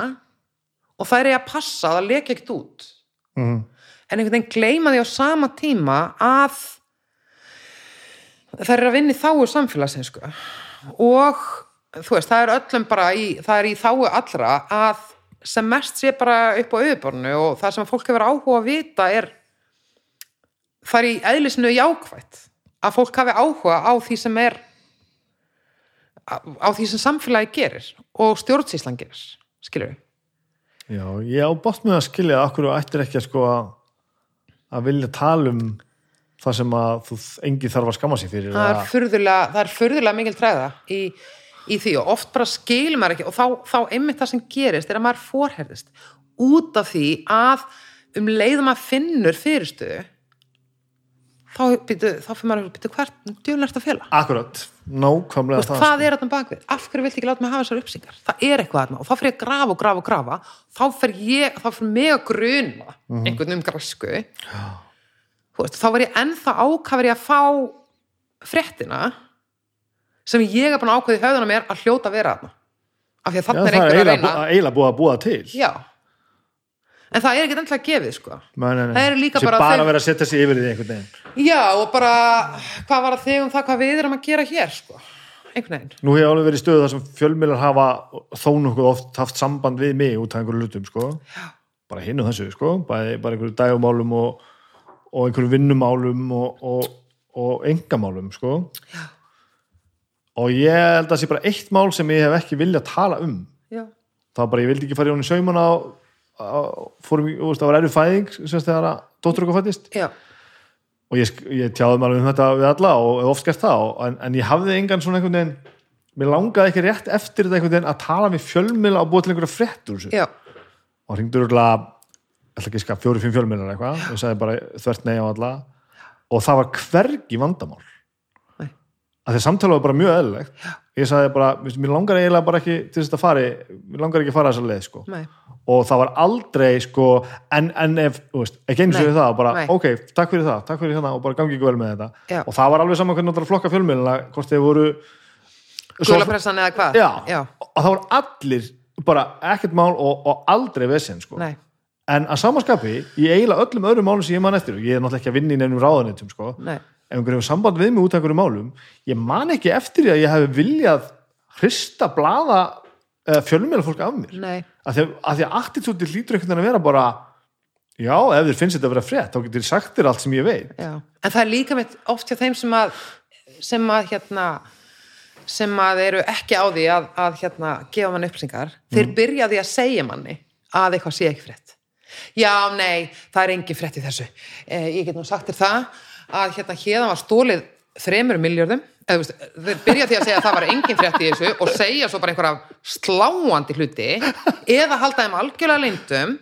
og það er að passa að það leki ekkert út. Mm. En einhvern veginn gleyma því á sama tíma að það er að vinna í þáu samfélagsins sko. og þú veist, það er öllum bara í, það er í þáu allra að sem mest sé bara upp á auðbornu og það sem fólk hefur áhuga að vita er það er í eðlisinu jákvætt að fólk hafi áhuga á því sem er á, því sem samfélagi gerir og stjórnsýslan gerir skilur við já, ég á bótt með að skilja að okkur ættir ekki að sko að, að vilja tala um það sem að þú engi þarf að skamma sig fyrir það er að- furðulega, það er furðulega mikil træða í, í því og oft bara skilur maður ekki og þá, þá einmitt það sem gerist er að maður forherðist út af því að um leiðum að finnur fyrirstöðu þá, þá fyrir maður býtu hvert djúlert að fela? Akkurat, nákvæmlega Veist, hvað er þetta bakvið? Af hverju viltu ekki láta mig hafa þessar upplýsingar? Það er eitthvað þarna og þá fyrir ég að grafa og grafa og grafa. Þá fyrir ég, þá fyrir mig að gruna einhvern um græsku. Þú veist, þá var ég ennþá ákafur ég að fá fréttina sem ég er búin að ákveði höfðuna mér að hljóta vera þarna. Af því að Já, þarna það er er einhver að reyna bú- eiginlega búið að búa til. Já En það er ekkert endilega gefið, sko Nei, nei, nei. Það eru líka Sem bara bara þeir- að vera að setja sig yfir því einhvern veginn Já, og bara, hvað var að þig um það hvað við erum að gera hér, sko einhvern veginn Nú hef ég alveg verið stöðu þar sem fjölmiðlar hafa þó nokkuð oft haft samband við mig út af einhverju lutum, sko. Já. Bara hinn og þessu, sko. Bara, bara einhverju dægumálum og, og einhverju vinnumálum og, og, og engamálum, sko. Já. Og ég held að það sé bara eitt mál sem ég hef ekki viljað tala um. Já, Það var bara, ég vildi ekki fara í fórum, þú veist, það var erfið fæðing, semst þegar að dóttur okkur fættist. og ég, ég tjáði alveg um þetta við alla og oft gert það og, en, en ég hafði engan svona einhvern veginn mér langaði ekki rétt eftir þetta einhvern veginn að tala við fjölmila og búa til einhverja já, og hringdur örgulega ætla ekki að skapa fjóri-fimm fjölmilar eitthvað og ég sagði bara þvert nei á alla. Og það var hvergi vandamál. Nei. að því samtala var bara mjög eðlilegt ég sagði bara, mér langar eiginlega bara ekki til þess að fari, mér langar ekki að fara þessa leið sko. og það var aldrei sko, en, en ef, þú veist, ekki eins og það bara, nei. ok, takk fyrir það, takk fyrir það og bara gangi ekki vel með þetta Já. og það var alveg saman hvernig það flokka fjölmiðluna hvort þeir voru Gulapressan eða hvað? og það voru allir bara ekkert mál og, og aldrei vesinn sko. En að samaskapi, í eiginlega öllum öðrum málum sem ég man eftir, og ég er náttúrulega ekki að vinna í nefnum ráðanetum, sko, Nei. Ef einhverjum hefur samband við mig út af einhverjum málum ég man ekki eftir því að ég hef viljað hrista blaða uh, fjölmjöla fólk af mér. Nei. að því að, að, attitúti hlýtur einhvern veginn að vera bara já, ef þér finnst þetta að vera frétt þá getur þér sagt þér allt sem ég veit. Já. En það er líka mitt oft hjá þeim sem að sem að hérna sem að eru ekki á því að, að hérna gefa manni upplýsingar. Þeir byrja á því að segja manni að eitthvað sé ekki frétt. Já, nei, það er engin frétt í þessu. Eh, ég get nú sagt þér það að hérna hérðan var stólið þremur miljörðum þeir byrja því að segja að það var engin frétt í þessu og segja svo bara einhverja sláandi hluti eða halda þeim algjörlega lindum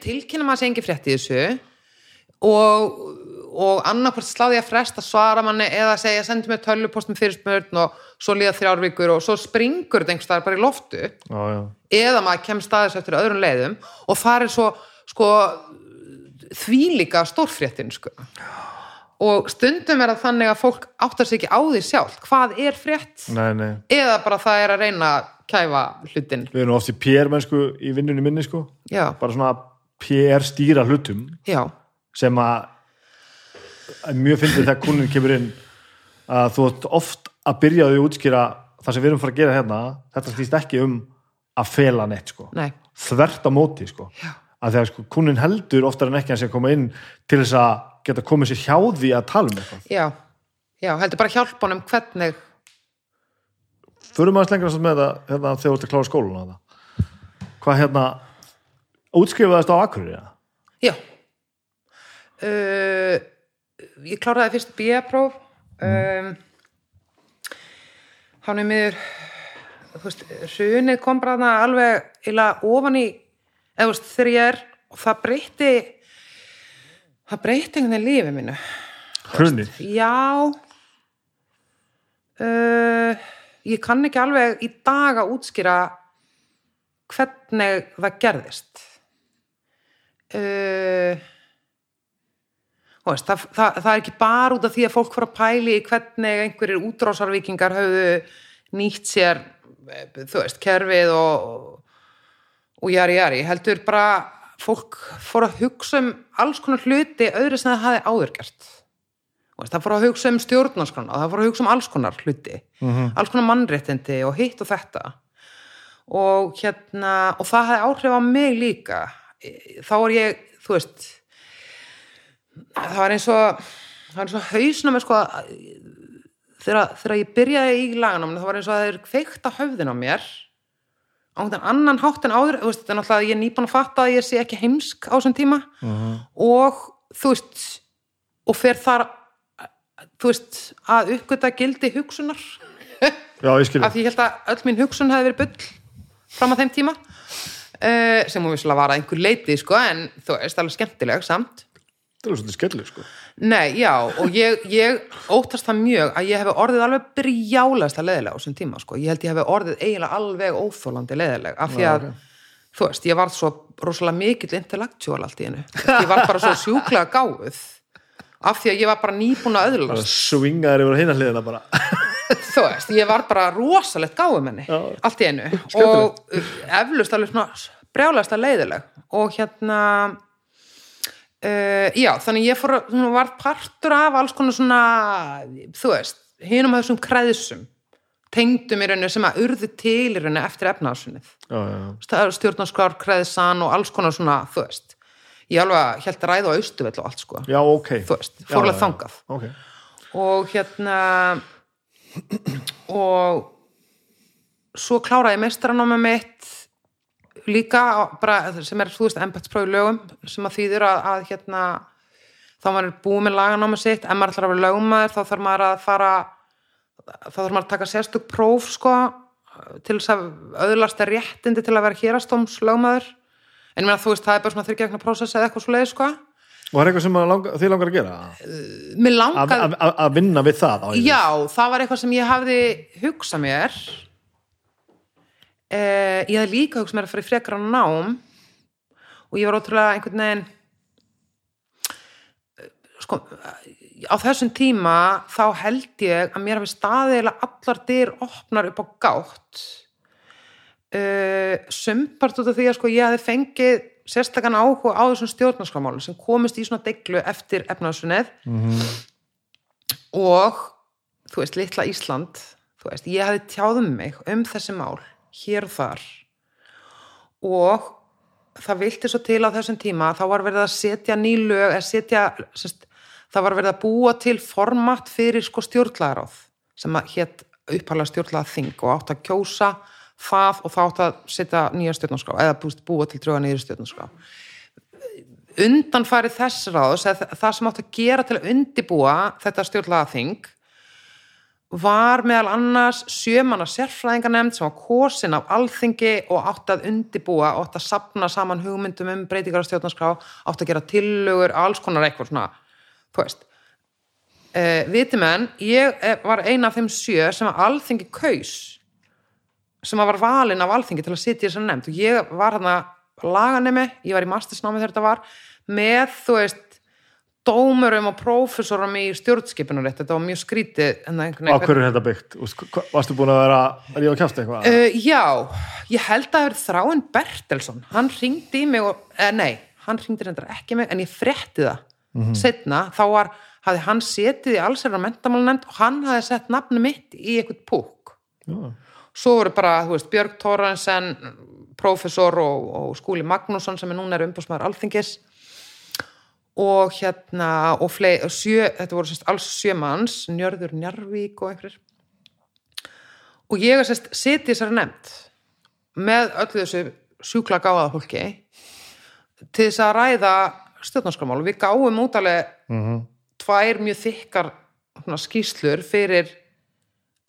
tilkynna maður að segja engin frétt í þessu og, og annarkvært sláði að fresta svara manni eða segja sendi mér tölvupost með fyrirspörn og svo líða þrjár vikur og svo springur þetta einhvers staðar bara í loftu já, já. eða maður kemst staðis eftir öðrum leiðum og farir svo sko þvílíka stórfréttin sko. Og stundum er það þannig að fólk áttar sig ekki á því sjálf hvað er frétt Nei, nei. eða bara það er að reyna að kæfa hlutin við erum oft í PR mennsku í vinnunni minni sko. já, bara svona PR stýra hlutum já, sem að að mjög fyndið þegar kunin kemur inn að þú ert oft að byrja á því að útskýra það sem við erum að fara að gera hérna þetta stýst ekki um að fela neitt sko. nei þvert á móti sko. að þegar sko, kunin heldur oftar en ekki að sé að koma inn til þess að geta komið sér hjá því að tala um eitthvað. Já, já, heldur bara hjálpa honum hvernig förum aðeins lengra með það hérna, þegar þú ert að klára það hvað hérna útskrifaðist á eða? Já. Uh, Ég kláraði fyrst B-próf um, Hann er miður þú veist, hrunið kom bara alveg illa ofan í eða þú veist, þegar ég er og það breytti það breytti einhvern veginn lífið mínu. Hrunni Já. Uh, Ég kann ekki alveg í dag að útskýra hvernig það gerðist. Uh, veist, það, það, það er ekki bara út af því að fólk fór að pæli hvernig einhverjir útrásarvíkingar höfðu nýtt sér eh, þú veist, kerfið og og jari jari, heldur bara fólk fór að hugsa um alls konar hluti öðru sem það hafi áður gert. Þú veist, það fór að hugsa um stjórnarskrána það fór að hugsa um alls konar hluti alls konar mannréttindi og hitt og þetta. Og hérna og það hefði áhrif á mig líka. Þá er ég, þú veist það var eins og það var eins og hausnum sko, þegar, þegar ég byrjaði í laganum það var eins og það er kveikt á höfðin á mér á einhvern annan hátt en áður. Veist, er náttúrulega að ég er nýbúin að fatta að ég sé ekki heimsk á þessum tíma. Og þú veist og fer þar þú veist, að uppgöta gildi hugsunar. Já, ég skilja af því ég held að öll mín hugsun hefði verið bull fram að þeim tíma. Uh, sem hún vissulega var að einhver leiti sko, en þú veist, alveg skemmtileg samt þetta er svolítið skellur sko Nei, já, og ég, ég óttast það mjög að ég hef orðið alveg brjálast að leðilega á þessum tíma, sko. Ég held ég hef orðið eiginlega alveg óþólandi leðileg, af því að, þú veist, ég var svo rosalega mikill intellectual allt í hennu. Ég var bara svo sjúklega gáfuð, af því að ég var bara nýbúin að bara öðlast. swingaður yfir heina hliðina bara Þú veist, ég var bara rosalegt gáfuð menni, Já. allt í hennu. Og uh, eflust alveg brjálast að leiðileg. Og hérna, Uh, já, þannig ég fór að var partur af alls konar svona þú veist, hinum að þessum kreðsum tengdum í rauninu sem að urðu til í rauninu eftir efnaðsunnið stjórnarskrar, kreðsan og alls konar svona, þú veist. Ég alveg held að ræða á austuvell og allt sko. Já, ok. Þú veist, fórlega þangað. Ok, og hérna og svo kláraði ég meistarannámi mitt líka bara, sem er, þú veist, embættsprófi lögum sem að þýðir að, að hérna þá maður er búið með laganámi sitt ef maður ætlar að vera lögmaður þá þarf maður að fara þá þarf maður að taka sérstök próf sko til þess að öðlast er réttindi til að vera hérastóms lögmaður en ég meina þú veist, það er bara svona þryggjagna prósess eða eitthvað svo leið sko. Og það er eitthvað sem langa, þið langar að gera? Að, langaði að, vinna við það? Já, það var eitthvað sem ég hafði hugsað mér eh, ég hafði líka hugsað mér að fara í frekara nám og ég var ótrúlega einhvern veginn eh, sko á þessum tíma þá held ég að mér hafi staðið eiginlega allar dyr opnar upp á gátt. Uh, sumpart út af því að sko ég hafði fengið sérstakann áhuga á þessum stjórnarskramálum sem komist í svona deglu eftir efnaðsunnið og þú veist, litla Ísland þú veist, ég hefði tjáðum mig um þessi mál hér og þar. Og það vilti svo til á þessum tíma þá var verið að setja ný lög setja, sest, það var verið að búa til format fyrir sko stjórnlagaráð sem að hétt upphalega stjórnlaga þing og átt að kjósa það og þá átt að setja nýja stjórnarskrá eða búa til drauga nýja stjórnarskrá. Undanfæri þess ráðs það sem átt að gera til að undibúa þetta stjórnlaga þing var meðal annars sjömanna sérfræðingarnemnd sem var kosin af alþingi og átt að undibúa og átt að sapna saman hugmyndum um breytingar á stjórnarskrá, átt að gera tillögur, alls konar eitthvað svona, þú veist. Uh, viti menn, ég eh, var eina af þeim sjö sem að alþingi kaus, sem að var valinn af alþingi til að sitja í þessar nefnd og ég var hérna laganemi, ég var í mastersnámi þegar þetta var, með, þú veist, dómurum og prófessorum í stjórnskipunarétt, þetta var mjög skrítið einhvern Á hverju er þetta byggt? Varstu búin að vera að rífa kjást eitthvað? Uh, já, ég held að það er Þráin Bertelsson, hann ringdi í mig og, eh, nei, hann ringdi reyndar ekki í mig en ég frétti það setna, þá var, hafði hann setið í allsherra mentamálanend og hann hafði sett nafni mitt í eitthvað púk Já. svo voru bara, þú veist, Björg Tóransen prófessor og, og Skúli Magnússon sem er núna er umbúsmaður alþingis og hérna og flei, og sjö, þetta voru sérst alls sjö manns, Njörður Njarvík og einhverjir. Og ég er sérst setið þessari nefnd með öllu þessu sjúkla gáða fólki til þess að ræða stjórnarskramál og við gáum út alveg tvær mjög þykkar svona, skýslur fyrir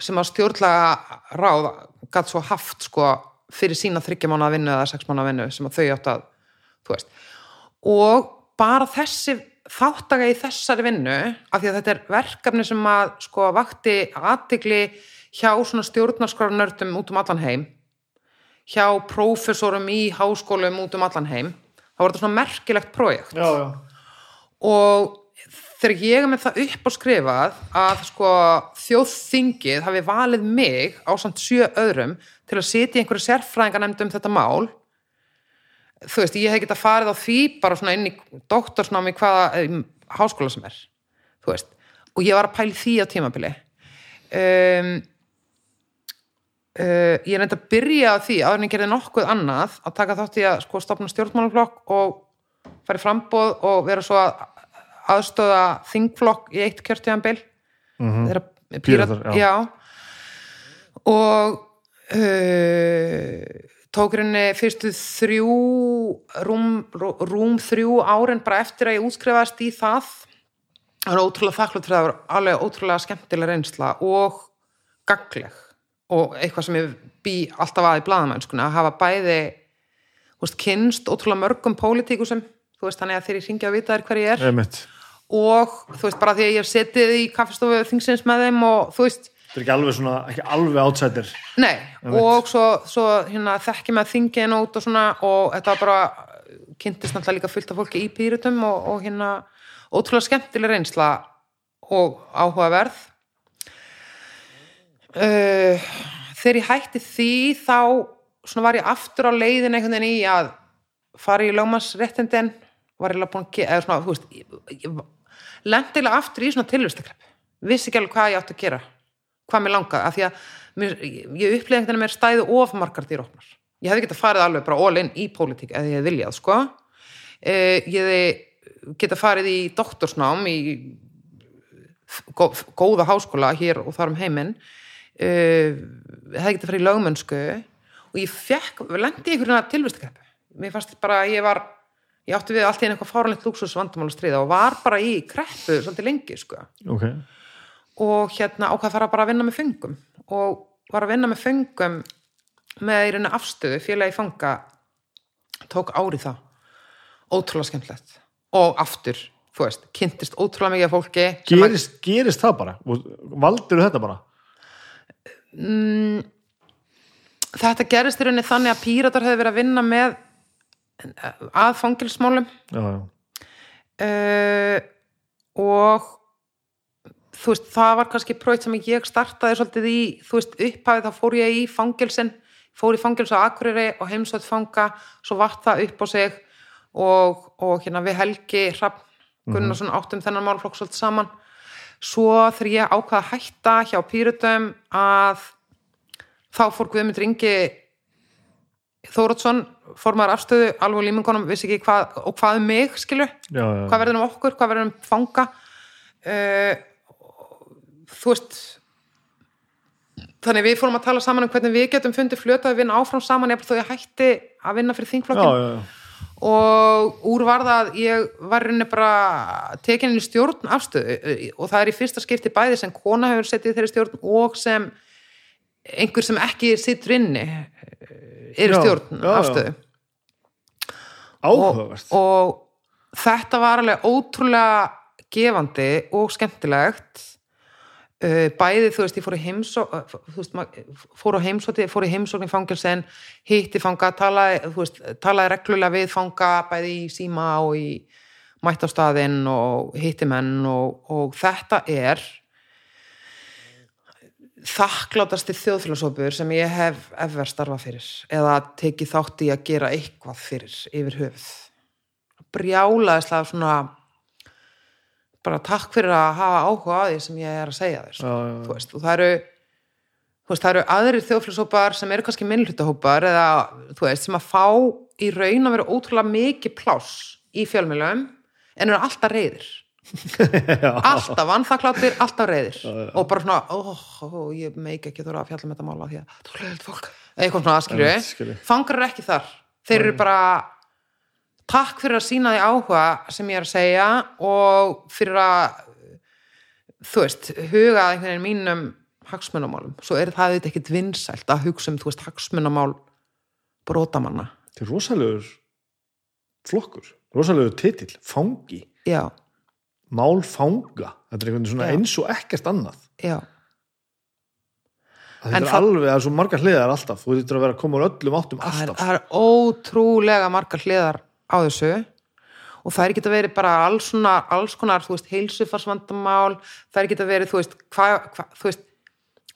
sem að stjórnlega ráð gætt svo haft sko fyrir sína þryggja mánu vinnu eða sex mánu vinnu sem að þau átt að þú veist. Og bara þessi þáttaka í þessari vinnu af því að þetta er verkefni sem að sko vakti aðtigli hjá svona stjórnarskrarnördum út um allan heim hjá prófessorum í háskólum út um allan heim þá var þetta svona merkilegt projekt Já, já. og þegar ég er með það upp á skrifað að sko þjóðþingið hafi valið mig á samt sjö öðrum til að sitja í einhverju sérfræðingar um þetta mál þú veist, ég hef getað farið á því bara svona inn í doktorsnámi hvaða um, háskóla sem er þú veist, og ég var að pæli því á tímabili um, uh, ég reyndi að byrja á því áður en ég gerði nokkuð annað að taka þátt í að sko stopna stjórnmálaflokk og fara í frambóð og vera svo að aðstöða þingflokk í eitt kjörtíðanbil mm -hmm. þeirra Píratar, já. já og uh, tók henni fyrstu þrjú rúm, rú- rúm þrjú árin bara eftir að ég útskrifaðist í það það var ótrúlega þakklátt það var alveg ótrúlega skemmtileg reynsla og gagleg og eitthvað sem ég bý alltaf að í blaðamennskuna að hafa bæði veist, kynst ótrúlega mörgum pólitíkusum þú veist, þannig að þeir ringja að vita þér hver ég er Einmitt. og þú veist, bara því að ég hef setið í kaffestofu þingsins með þeim og þú veist, Þetta er ekki alveg svona, ekki alveg outsider. Nei, og svo, svo hérna, þekki með þingin út og svona og þetta var bara, kynntist náttúrulega líka fullt af fólki í pýrutum og, og hérna ótrúlega skemmtileg reynsla og áhugaverð. Uh, þegar ég hætti því þá svona var ég aftur á leiðin einhvern veginn í að fara í lögmannsréttindin var ég alveg búin að eða svona, þú veist ég, ég aftur í svona tilvistakrepp vissi ekki alveg hvað ég átti að gera hvað mér langaði, af því að mér, ég upplýði einhvern veginn að mér stæði of margar dýróknar ég hefði getað farið alveg bara all in í pólitík eða ég hefði viljað, sko. Eh, ég hefði getað farið í doktorsnám í gó, góða háskóla hér og þar um heiminn. Uh, hefði getað farið í lögmönsku og ég fekk, lendi í einhverjum tilvistakrepp mér fannst bara að ég var ég átti við allt í vandamál að stríða og var bara í kreppu svolítið lengi, sko. Ok. Og hérna ákvað að fara bara að vinna með fengum og var að vinna með fengum með í rauninni afstöðu félagi fanga tók ári það ótrúlega skemmtilegt og aftur, þú veist, kynntist ótrúlega mikið fólki Gerist, gerist það bara? Valdur þetta bara? þetta gerist í rauninni þannig að píratar hefði verið að vinna með eh, að fangilsmálum Já, já. uh, og þú veist, það var kannski prófið sem ég startaði svolítið í, þú veist, upphafið þá fór ég í fangilsin, fór í fangils á Akureyri og heimsótt fanga, svo vart það upp á sig og, og hérna við Helgi Hrafn Gunnarsson áttum þennan málflokk svolítið saman. Svo þegar ég ákvað að hætta hjá Pírutum að þá fór Guðmund Ringi Þóratsson formar afstöðu alveg límingunum, vissi ekki hvað og hvað um mig, skilu, já, já, hvað verður um okkur hvað verður um fanga? Uh, þú veist þannig við fórum að tala saman um hvernig við getum fundið flöta að vinna áfram saman eða þó ég hætti að vinna fyrir þingflokkin og úr var það að ég var rauninni bara tekin inn í stjórn afstöðu eh, og það er í fyrsta skipti bæði sem kona hefur setið í þeirri stjórn og sem einhver sem ekki sittur inni eh, er í stjórn já, afstöðu. Áhugavert. Og þetta var alveg ótrúlega gefandi og skemmtilegt bæði þú veist ég fór í heimsó þú veist, ma- fór á heimsóti fór í heimsókn í fangelsen, hitti fanga talaði, veist, talaði reglulega við fanga bæði í síma og í mætt á staðinn og hitti menn og, og þetta er þakklátasti þjóðfélagsópur sem ég hef efer starfað fyrir eða tekið þátt í að gera eitthvað fyrir yfir höfuð. Brjálaðislega svona bara takk fyrir að hafa áhuga á því sem ég er að segja þér sko. Já, já, já. Veist, og það eru þú veist, það eru aðrir þjóðfélagshópar sem eru kannski minnlutahópar eða þú veist, sem að fá í raun að vera ótrúlega mikið pláss í fjölmjölum en eru alltaf reyðir alltaf vannþakláttir, alltaf reyðir og bara svona, óh, ó, ég meik ekki þurfa að fjalla með þetta mála því að þú leiðið fólk. Eitthvað svona aðskilju, skilju. fangar ekki þar. Þeir eru bara takk fyrir að sína því áhuga sem ég er að segja og fyrir að þú veist, huga einhvern veginn mínum hagsmunamálum, svo er það þetta ekkit vinsælt að hugsa um, þú veist, hagsmunamál brotamanna, Þetta er rosalegur flokkur, rosalegur titill, fangi, já, málfanga, þetta er einhvern veginn svona Já. eins og ekkert annað. já. Þetta er alveg, það er svo margar hliðar alltaf, þú þýttir að vera að koma úr öllum áttum það er, alltaf. það er ótrúlega margar hliðar á þessu. Og það er ekki að verið bara alls, svona, alls konar, þú veist, heilsufarsvandamál það er ekki að verið, þú veist, hvað, hva, þú veist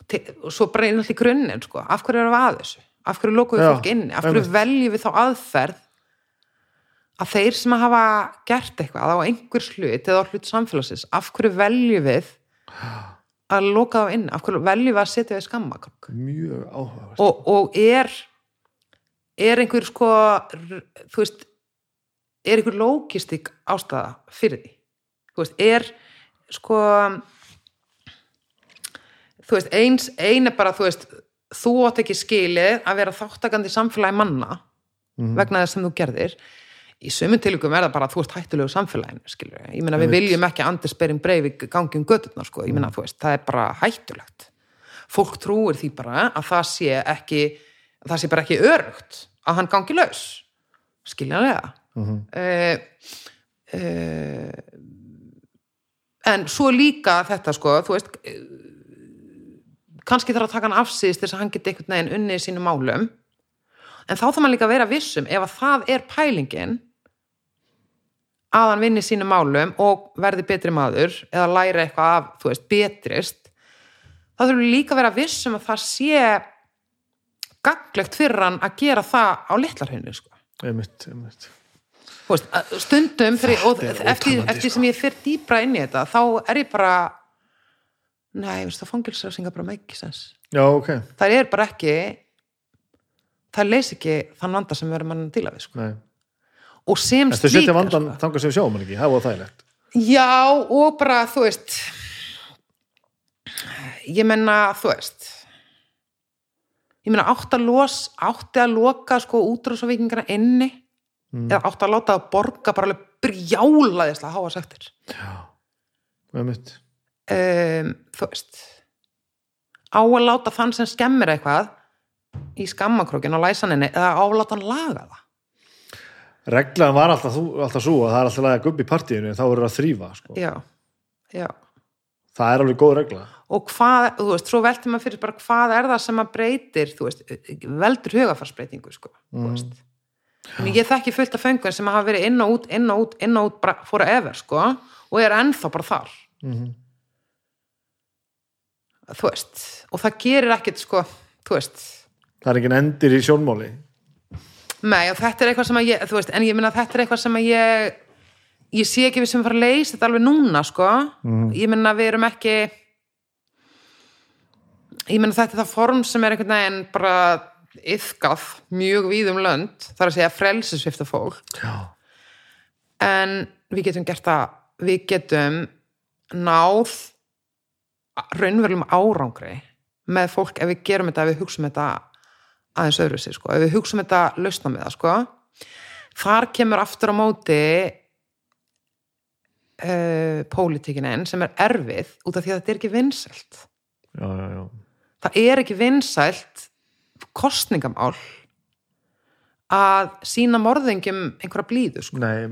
og svo bara einhvern í grunninn, sko, af hverju erum við að þessu? Af hverju lokuðu Já, fólk inni, af hverju veljum við þá aðferð að þeir sem að hafa gert eitthvað á einhver hlut eða á hlut samfélagsins, af hverju veljum við að loka þá inni? Af hverju veljum við að setja við skammakrok Mjög áhugavert. og, og er er einhver sko þú veist er einhver lógistik ástæða fyrir því? Þú veist, er sko þú veist, eins ein er bara, þú veist þú átt ekki skilið að vera þáttakandi samfélagi manna vegna þess sem þú gerðir. Í sömum tilugum er það bara að þú ert hættulegu samfélaginu, skilur ég meina við viljum ekki Anders Bering Breivik gangi um göturnar, sko, ég meina þú veist það er bara hættulegt. Fólk trúir því bara að það sé ekki að það sé bara ekki örugt að hann gangi laus. Skiljanlega mm en svo líka þetta sko, þú veist eh, kannski þarf að taka hann afsýðist þess að hann geti einhvern veginn unnið sínum málum en þá þarf maður líka að vera vissum ef að það er pælingin að hann vinni sínum málum og verði betri maður eða læra eitthvað af, þú veist, betrist þá þurfum við líka að vera vissum að það sé gaglegt fyrir hann að gera það á litlarhunni sko. Einmitt, einmitt. Veist, stundum þegar, og eftir, eftir sko. sem ég fyrir dýbra inn í þetta þá er ég bara nei, veist, það fangilsræsingar bara make sense Já, ok. það er bara ekki það leys ekki þann vanda sem við erum að díla við sko. Og sem Þetta setja slíkar, vandan sko. þangað sem við sjáum hann ekki, það var þægilegt. Já, og bara, þú veist ég menna, þú veist ég menna átti að loka sko útrúsavíkingana inni eða átti að láta að borga bara alveg brjálaðislega háa sektir Einmitt. um, þú veist á að láta þann sem skemmir eitthvað í skammakrókin á læsaninni eða á að láta hann laga það Reglan var alltaf, alltaf svo að það er alltaf að gubb í partíinu en þá eru að þrýfa, sko. já, já Það er alveg góð regla. og hvað, þú veist, svo veltir maður fyrir bara hvað er það sem að breytir, þú veist veldur hugafarsbreytingu, sko mm. En ég þekki fullt af föngun sem hafa verið inn og út, inn og út, inn og út bara fóra efer, sko, og er ennþá bara þar Mhm. þú veist, og það gerir ekkit, sko þú veist, Það er engin endir í sjónmáli. Nei, og þetta er eitthvað sem að ég, þú veist, en ég minna þetta er eitthvað sem að ég, ég sé ekki við sem fara að leysa þetta alveg núna, sko. Ég minna við erum ekki, ég minna þetta er það form sem er einhvern veginn bara yfgað mjög víðum lönd, þar að segja frelsisvifta fólk, Já. en við getum gert það, við getum náð raunverulegum árangri með fólk ef við gerum þetta, ef við hugsum þetta aðeins öðru sig, sko, ef við hugsum þetta lausna með það, sko þar kemur aftur á móti uh, pólitíkinin sem er erfið út af því að þetta er ekki vinsælt Já, já, já. það er ekki vinsælt kostningamál að sína morðingjum einhverja blíðu, sko. Nei,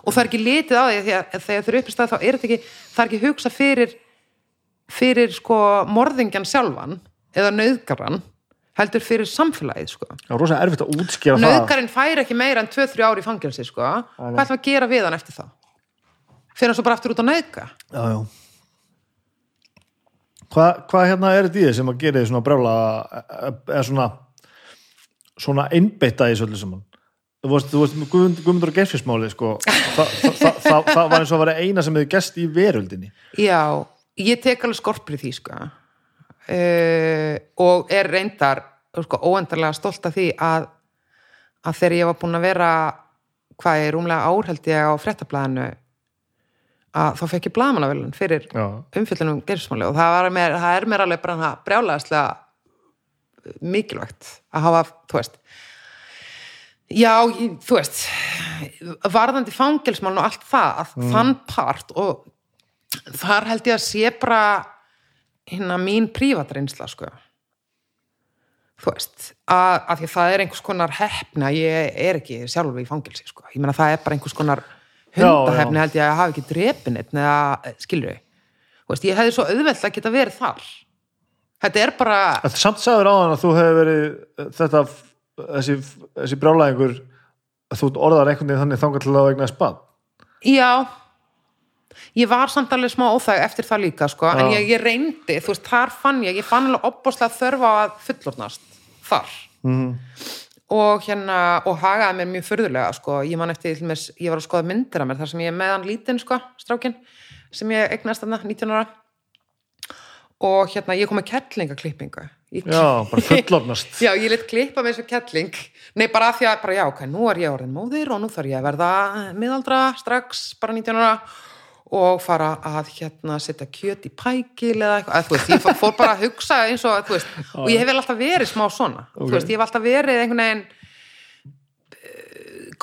og það er ekki litið á því að að þegar þau eru upp í stað þá er þetta ekki, það er ekki hugsa fyrir fyrir sko morðingjan sjálfan eða nöðgaran heldur fyrir samfélagið sko. Já, rosa erfitt að útskýra það. nöðgarinn fær ekki meira en 2-3 ári í fangelsi sko. Hvað ætlum að gera við hann eftir það fyrir hann svo bara aftur út á nöðga Já, já. Hvað hva hérna er þetta í þið sem að gera þið svona brjála eða svona svona einbeitta í svolítið saman? Þú veist, þú veist, Guðmund, Guðmundur og Gersfjörnsmáli, sko, það, það, það, það var eins og að vera eina sem hefði gest í veröldinni. já, ég tek alveg skorpri því sko uh, og er reyndar sko, óendarlega stolt af því að að þegar ég var búin að vera hvað er rúmlega ár held ég á fréttablaðinu að þá fekk ég blaðmannavelun fyrir Já. umfyllunum gerðsmáli og það, mér, það er mér alveg bara brjálæðislega mikilvægt að hafa, þú veist. Já, þú veist varðandi fangelsmálun og allt það þann part og þar held ég að sé bara hérna mín prívatreynsla sko. Þú veist, að, að því að það er einhvers konar hefni að ég er ekki sjálfur í fangelsi sko, ég meina það er bara einhvers konar hundahefni held ég að hafa ekki drepin eitt eða skilur veist, ég hefði svo auðvelt að geta verið þar. Þetta er bara En samt sagður á hann að þú hefur verið eh, þetta, þessi, þessi brjálæðingur að þú orðar einhvern veginn þannig þangar til að vegna spad. já. Ég var samt alveg smá óþæg eftir það líka sko, en ég, ég reyndi, þú veist, þar fann ég ég fann alveg opbáslega þörfa að fullornast þar. Mhm. Og hérna, og hagaði mér mjög furðulega sko, ég man eftir, ég var að skoða myndir af mér þar sem ég með hann lítinn sko, strákin sem ég eignast þarna, 19 ára. Og hérna, ég kom með kettlingaklippingu Ég- Já, bara fullornast. Já, ég lit klippa með þessu kettling Nei, bara því að, bara já, ok, nú er ég orðin móðir og nú þarf ég að verða miðaldra strax, bara 19 ára og fara að hérna setja kjöt í pækil eða eitthvað, þú veist, ég fór- bara að hugsa eins og, þú veist, og ég hef vel alltaf verið smá svona, Ok. þú veist, ég hef alltaf verið einhvern veginn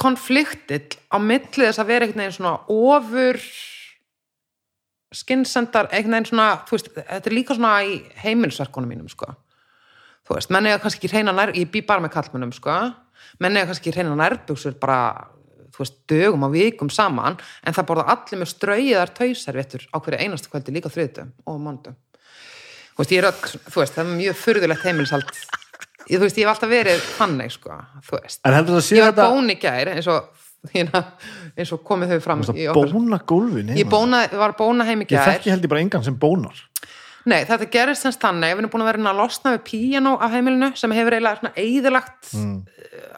konfliktill á milli þess að vera einhvern veginn svona ofur skinnsendar, einhvern veginn svona þú veist, þetta er líka svona í heimilsverkunum mínum, sko. Þú veist, menn eða kannski ekki reyna nær, ég bý bara með kallmönnum, sko. Menn eða kannski reyna nærbuxur bara, veist, dögum og vikum saman, en það borða allir með strauiðar tauservittur á hverju einastu kvöldi líka þriðdum og mándum þú veist, ég er öll, þú veist, það er mjög furðulegt heimilshald ég, þú veist, ég hef alltaf verið þannig, sko, þú veist. Ég var þetta bón í gær eins og, hérna, eins og komið þau fram bóna gólfin ég bóna, var bóna heim í Ég gær þekki held ég bara engan sem bónar. Nei, þetta gerist semst þannig, við erum búin að vera að losna við píanó á heimilinu sem hefur eiginlega eðilagt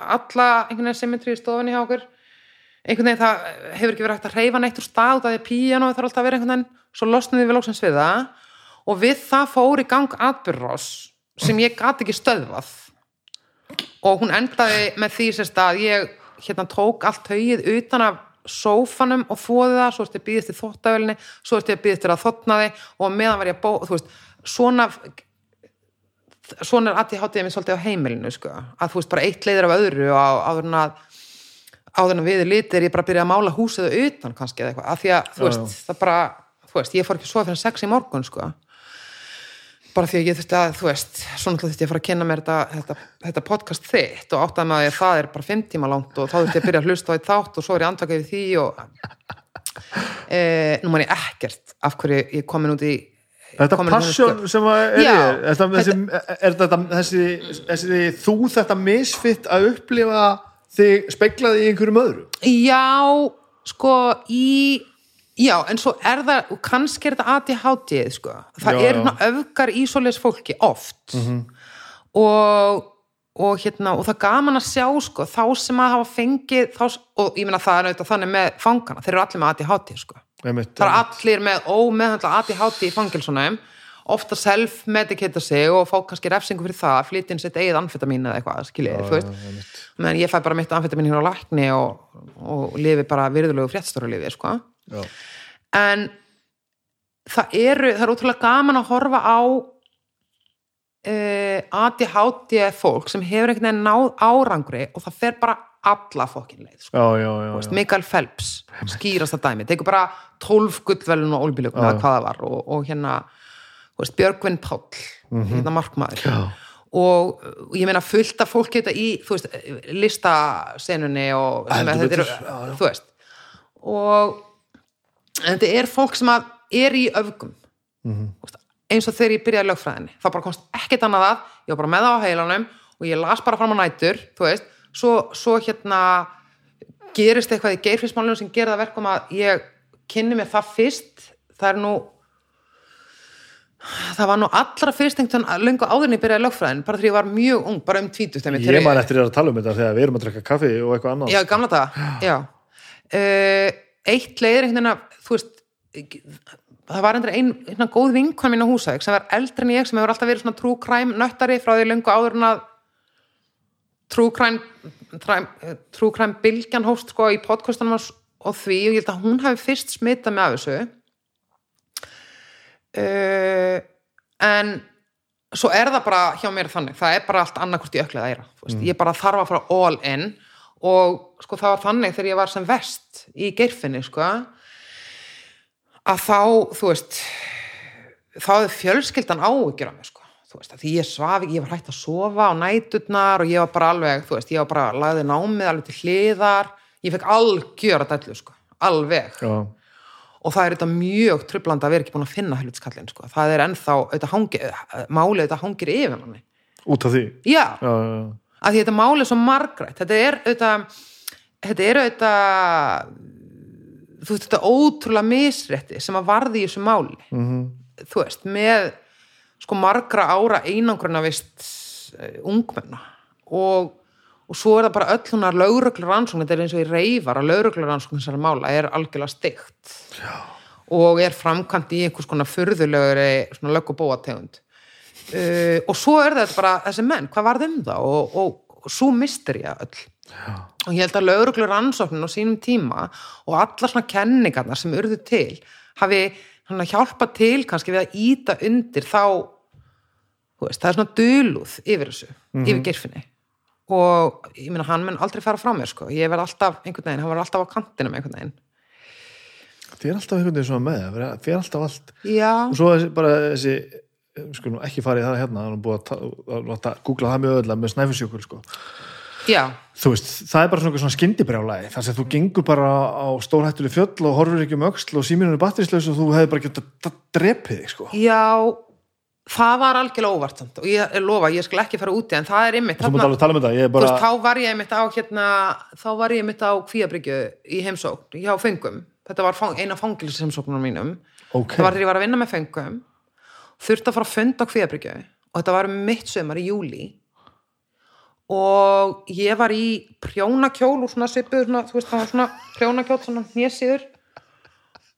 alla einhvern veginn symmetri í stofunni hjá okkur einhvern veginn það hefur ekki verið hægt að reyfa neitt úr stað út af því að píanó þarf alltaf að vera einhvern veginn svo losnaði við lóksins við það. Og við það fór í gang atbyrrós sem ég gat ekki stöðvað. Og hún endaði með því sérst að ég hérna tók allt haugið utan af sófanum og þóði það, svo ertu að býðast til þóttavelni, svo ertu að býðast til að þotnaði og meðan var ég að bó, þú veist, svona svona er aðtíð hátíðið mér svolítið á heimilinu, sko, að þú veist, bara eitt leiðir af öðru og á- en að áður en að við litir ég bara að byrja að mála húsið utan kannski eða eitthvað, af því að, þú Já, veist, það bara þú veist, ég fór ekki svo fyrir sex í morgun, sko. Bara því að ég þurfti að, þú veist, svona þurfti ég að fara að kynna mér þetta, þetta, þetta podcast þitt og áttaði með að það er bara fimm tíma langt og þá þurfti ég að byrja að hlusta á eitt þátt og svo er ég andvakað við því og e, nú man ég ekkert af hverju ég er komin út í Þetta passion sem að er Já, er, þetta, þessi, er þetta þessi, þessi þú þetta misfitt að upplifa þig speklaði í einhverjum öðru? Já, sko, í Já, en svo er það, kannski er þetta ADHD, sko. Það Já, er já. öfgar í svoleiðis fólki oft. Og og hérna, og það gaman að sjá sko, þá sem að hafa fengið þá, og ég meina það er auðvitað þannig með fangana þeir eru allir með ADHD sko það er allir með ómeðhandla ADHD í fangilsunum ofta self-medicata sig og fá kannski refsingu fyrir það, flytja inn sitt eigið amfetamín eða eitthvað, skiljið, þú veist menn ég fæ bara mitt amfetamín hér á lækni og, og lifi bara virðulegu fréttstóra lifi, sko Já. en það eru, það er útrúlega gaman að horfa á uh, ADHD fólk sem hefur einhvern veginn náð árangri og það fer bara alla fokkin leið sko. já, já, já. Mikael Phelps, skýrasta dæmi tekur bara 12 gullvelun og olbílugum eða hvað það var og, og hérna veist, Björgvin Páll hérna markmaður. Já. og ég meina fullt af fólki þetta í veist, listasenunni og þetta já. þú veist og þetta er fólk sem að er í öfgum. Þú veist, eins og þegar ég byrjaði lögfræðinni þá bara komst ekkert annað að, ég var bara með það á heilanum og ég las bara fram á nætur þú veist, svo, svo hérna gerist eitthvað í geirfismálunum sem gerir það verkum að ég kynni mér það fyrst það er nú það var nú allra fyrst einhvern löngu áður en ég byrjaði lögfræðin bara þegar ég var mjög ung, bara um tvítust Ég man eftir þér að tala um þetta þegar við erum að drekka kaffi og eitthvað annað. Já, gamla já. Uh, eitt leiðir einhvern veginn að, þú veist, það var endur ein, ein góð vinkon mín á húsæk sem var eldri en ég sem hefur alltaf verið svona true crime nöttari frá því löngu áður en að true crime, crime, true crime bylgjan hóst sko í podcastunum og, því og ég held að hún hafi fyrst smitað með af þessu uh, en svo er það bara hjá mér þannig, það er bara allt annarkvort í öklið æra, veist, ég bara þarf að fara all in og sko það var þannig þegar ég var sem vest í geirfinni sko að þá, þú veist þá hefði fjölskyldan áhyggjur af mig sko, þú veist, því ég svaf ekki, ég var hægt að sofa á næturnar og ég var bara alveg, þú veist, ég var bara lagði námið alveg til hliðar, ég fekk algjör að dællu sko, alveg. Já, og það er þetta mjög trublandi að vera ekki búin að finna helvitskallin sko. það er ennþá, þetta hangi, málið þetta hangir yfir manni út af því já, Já, já, já. að því þetta málið er svo margrætt þetta er auðvitað þetta er auðvitað þú veist þetta ótrúlega misrétti sem að varði í þessu máli Mhm. þú veist, með sko margra ára einangruna vist ungmenna og, og svo er það bara öll hunar lögreglur rannsókn, þetta er eins og í reyfar að lögreglur rannsókn þessara mála er algjörlega stygt. Og er framkvæmt í einhvers konar furðulegri svona lög og bóategund. Uh, og svo er þetta bara þessi menn, hvað var þeim það og, og, og svo mistur ég öll. Já. og ég held að lögreglur rannsóknin á sínum tíma og allar svona kenningarnar sem urðu til hafi hjálpa til kannski við að íta undir þá veist, það er svona duluð yfir þessu, yfir gerfinni og ég meina hann mun aldrei fara frá mér sko, ég verð alltaf einhvern veginn, hann var alltaf á kantinum einhvern veginn Það er alltaf einhvern veginn svona með það það er alltaf allt já, og svo bara þessi við skulum ekki fara í það hérna það er búið að, ta- að láta googla það mjög öðla með snæfisjökul sko. já, þú veist, það er bara svona, svona skindibrjálæði þar sem þú gengur bara á stórhættuleg fjöll og horfir ekki um öxl og síminu er batterislaus og þú hefði bara getað drepið þig sko. já það var algjörlega óvart og ég lofa, ég skal ekki fara úti en það er tala um bara þá var ég einmitt á hérna, þá var ég einmitt á kvíabryggju í heimsókn, hjá fengum þetta var fang, eina fangilsheimsóknunum mínum. Ok, það var þegar ég var að vinna með fengum þurfti að fara að funda á kvíabryggju og þetta var um mitt sömar í júli og ég var í prjónakjól og svona svipuð svona, þú veist, það var svona prjónakjól svona hnésíður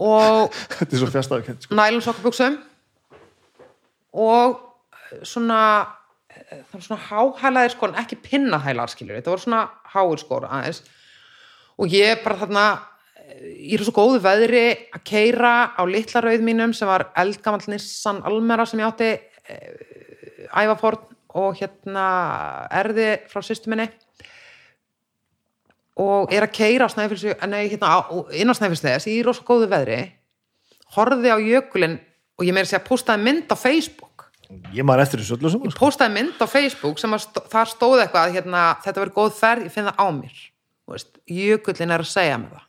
og þetta er svo fjastafkend sko. nælonsokkaböksum og svona það var svona háhælaðir skor en ekki pinnahælar skilur þetta voru svona háir skor aðeins. Og ég bara þarna ég er svo góðu veðri að keira á litla rauð mínum sem var eldgamall Nissan Almera sem ég átti eh, ævaforn og hérna erði frá sýstu minni. Og er að keira snæfilsu nei, hérna, inn á snæfilsleðis í rosa góðu veðri. Horfði á jökulinn og ég meiri að segja postaði mynd á Facebook ég maður eftir þessu öllu saman sko. postaði mynd á Facebook sem að stó, þar stóð eitthvað hérna, þetta verður góð ferð, ég finn það á mér. Jökullin er að segja mér það.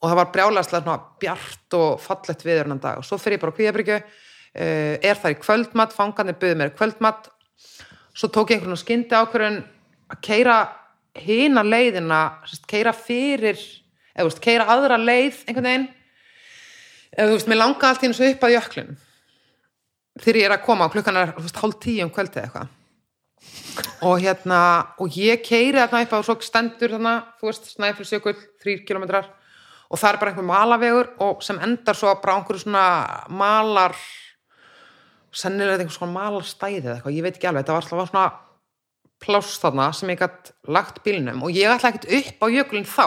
Og það var brjálæslega svona bjart og fallett viður hennan dag. Og svo fyrir ég bara á kvíðabrykju uh, er það í kvöldmatt, fangarnir buðu mér kvöldmatt svo tók ég einhvern veginn skyndi ákvörðun að keira hina leiðina keira fyrir eða keira aðra leið einhvern veginn. Eða þú veist, mér langa allt í svo upp að jöklin þegar ég er að koma og klukkan þú veist, hálf tíu um kvöldið eitthvað. Og hérna, og ég keiri þarna upp á svo stendur þarna, þú veist, Snæfellsjökull, þrýr kilometrar og það er bara einhver malavegur og sem endar svo bara á einhverju svona malar sennilega einhvers svona malarstæði eða eitthvað, ég veit ekki alveg, þetta var alltaf svona pláss þarna sem ég gætt lagt bílnum og ég ætla ekkert upp á jökulinn þá.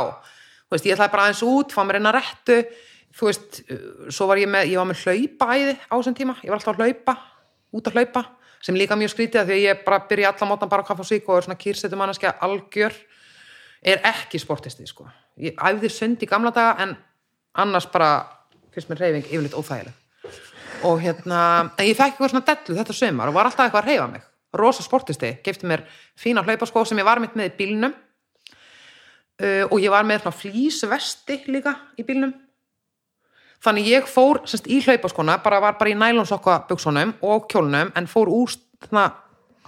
Þú veist, ég ætlaði bara aðeins út, fá mér eina rettu þú veist, uh, svo var ég með ég var með hlaupæði á þessum tíma. Ég var alltaf að hlaupa, út að hlaupa sem líka mjög skrítið af því að ég bara byrja allan mótan bara að kaffa sík og er svona kýrsetum manneskja algjör er ekki sportisti sko. ég æfði sund í gamla daga en annars bara finnst mér reyfing yfirleitt óþægileg. Og hérna, en ég fekk eitthvað svona dellu þetta sömar og var alltaf eitthvað að reyfa mig. Rosa sportisti, gefti mér fína hlaupaskó sem ég var mitt með í bílnum. Uh, og ég var með svona flýsvesti líka í bílnum þannig ég fór semst, í hlaupaskóna, bara var bara í nælonsokka buksunum og kjólnum en fór úr þarna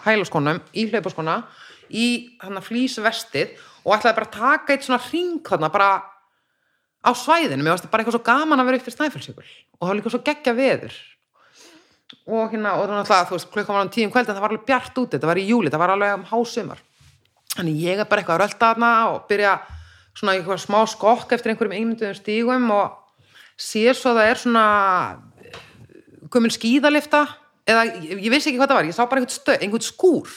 hælaskónum í hlaupaskóna í flýsvestið og ætlaði bara að taka eitt svona ring þarna bara á svæðinu, mér varst bara eitthvað svo gaman að vera upp fyrir snæfellsjökul og það var líka svo geggja veður. Og hérna, og þannig að þú veist, klukkan var um tíum kvöld en það var alveg bjart úti, þetta var í júli, það var alveg um hásumar. Þannig ég er bara eitthvað að rölda þarna og byrja svona eitthvað smá skokk eftir einhverjum einmynduðum stígum og sé svo að það er svona komin skíðalifta eða ég, ég vissi ekki hvað það var, ég sá bara einhvern, einhvern skúr.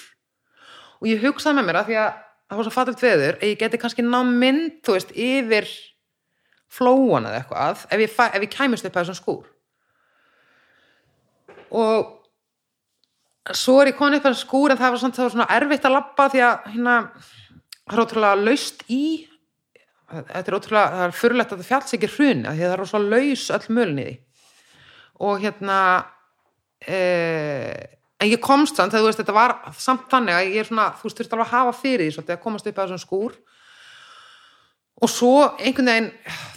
Og ég hugsaði með mér að því að það var svo fattilt veður að ég geti kannski ná mynd, þú veist, yfir flóan eða eitthvað ef ég, ég kæmist upp að þessum skúr. Og svo er ég komin upp að þessum skúr en það var, svona, það var svona erfitt að labba því að hérna, það er ótrúlega laust í þetta er ótrúlega, það er fyrirlegt að það fjalls ekki hrun því það er ótrúlega laus öll mölin í því. Og hérna eh, en ég komst samt, þegar þú veist, þetta var samt þannig að ég er svona, þú veist, þurfti alveg að hafa fyrir því svolítið að komast upp að þessum skúr. Og svo einhvern veginn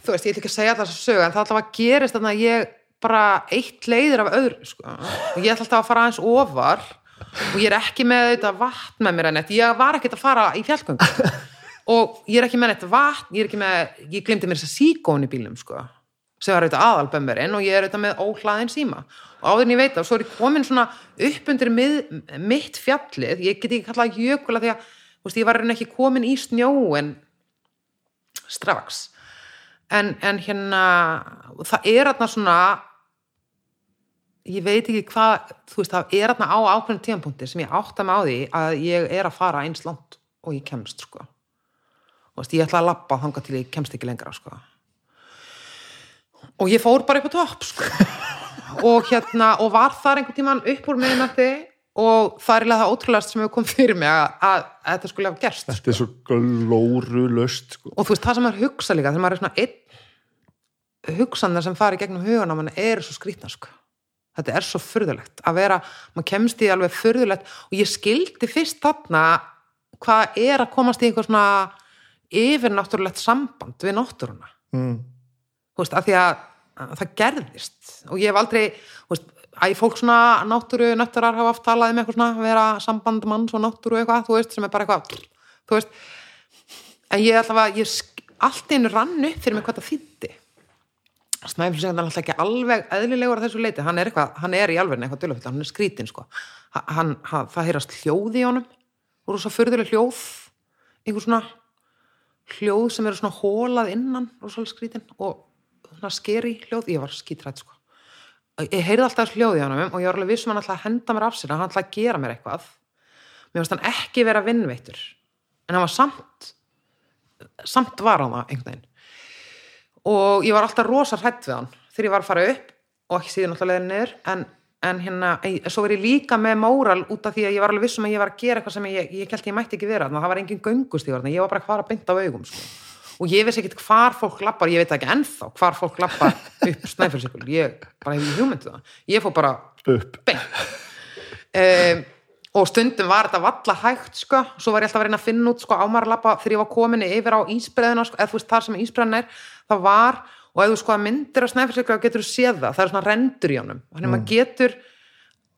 þú veist, ég ætla ekki að segja þess að söga en það alltaf að gerist að ég bara eitt leiðir af öðru sko. og ég ætla alltaf að fara aðeins ofar og ég er ekki með þetta vatn með mér en þetta, ég var ekkert að fara í fjallgöngu og ég er ekki með þetta vatn, ég er ekki með ég glemdi mér þess að síkón í bílnum sko. Sem var auðvitað aðalbömmerinn og ég er auðvitað með óhlaðin síma. Og áður en ég veit það, svo er ég komin svona upp undir mið, mitt fjallið. Ég get ekki kallað jökula því að veist, ég var reyna ekki komin í snjóin strax. En, en hérna það er aðna svona ég veit ekki hvað þú veist, það er aðna á ákveðin tíðanpunkti sem ég átta mig á því að ég er að fara eins langt og ég kemst sko veist, ég ætla að lappa þanga til ég kemst ekki lengra sko og ég fór bara upp á topp sko. og hérna og var þar einhvern tíman upp úr miðnætti og það er það ótrúlega sem hefur komið fyrir mig að, að, að þetta skulle hafa gerst Þetta er svo glóru löst sko. og þú veist það sem maður hugsa líka þegar maður er svona einn hugsanar sem fari gegnum hugan á mann er svo skrítna sko. þetta er svo furðulegt að vera, maður kemst í alveg furðulegt og ég skildi fyrst þarna hvað er að komast í einhver svona yfirnáttúrulegt samband við náttúruna. Mm. þú veist, af því að, að það gerðist. Og ég hef aldrei, þú veist að fólk svona náttúru nötturar hafa haft talaði með eitthvað svona, vera samband manns og náttúru eitthvað, þú veist, sem er bara eitthvað þú veist, en ég alltaf að ég allt einu rann upp fyrir mig hvað það þýtti Snæfellsjöngin er alltaf ekki alveg eðlilegur að þessu leiti, hann er eitthvað, hann er í alveg eitthvað dölufell, hann er skrítin sko. Hann, hann, það heyrast hljóð í honum. Og svo förðuleg hljóð. Einhver svona hljóð sem eru svona hólað innan og svolítið skrítin og svona skeri hljóð, ég var skítrætt sko. Ég heyrði alltaf þessu hljóð í honum og ég var alveg vissum hann alltaf að henda mér af sér hann alltaf að gera mér eitthvað. Mér finnst hann ekki vera vinnveitur en hann var samt samt var hann það einhvern veginn. Og ég var alltaf rosa hrætt við hann þegar ég var að fara upp og ekki síðan alltaf leiðin niður en, en hérna, svo var ég líka með móral út af því að ég var alveg vissum að ég var að gera eitthvað sem ég, ég held ég mætti ekki vera það var engin göngustíð, ég var bara að fara beint á augum sko. og ég veist ekki hvar fólk lappar. Ég veit ekki ennþá hvar fólk lappar upp snæfellsíkul, ég bara hef hugmyndið það. Ég fór bara upp. um, og stundum var þetta valla hægt sko, svo var ég alltaf að reyna að finna út sko ámarlappa þegar ég var komin yfir á ísbreðina sko, eða þú veist þar sem ísbreðin er. Það var, og ef þú sko að myndir á snæfellsíkul getur þú séð það, það er svona rendur í honum. Þannig að maður getur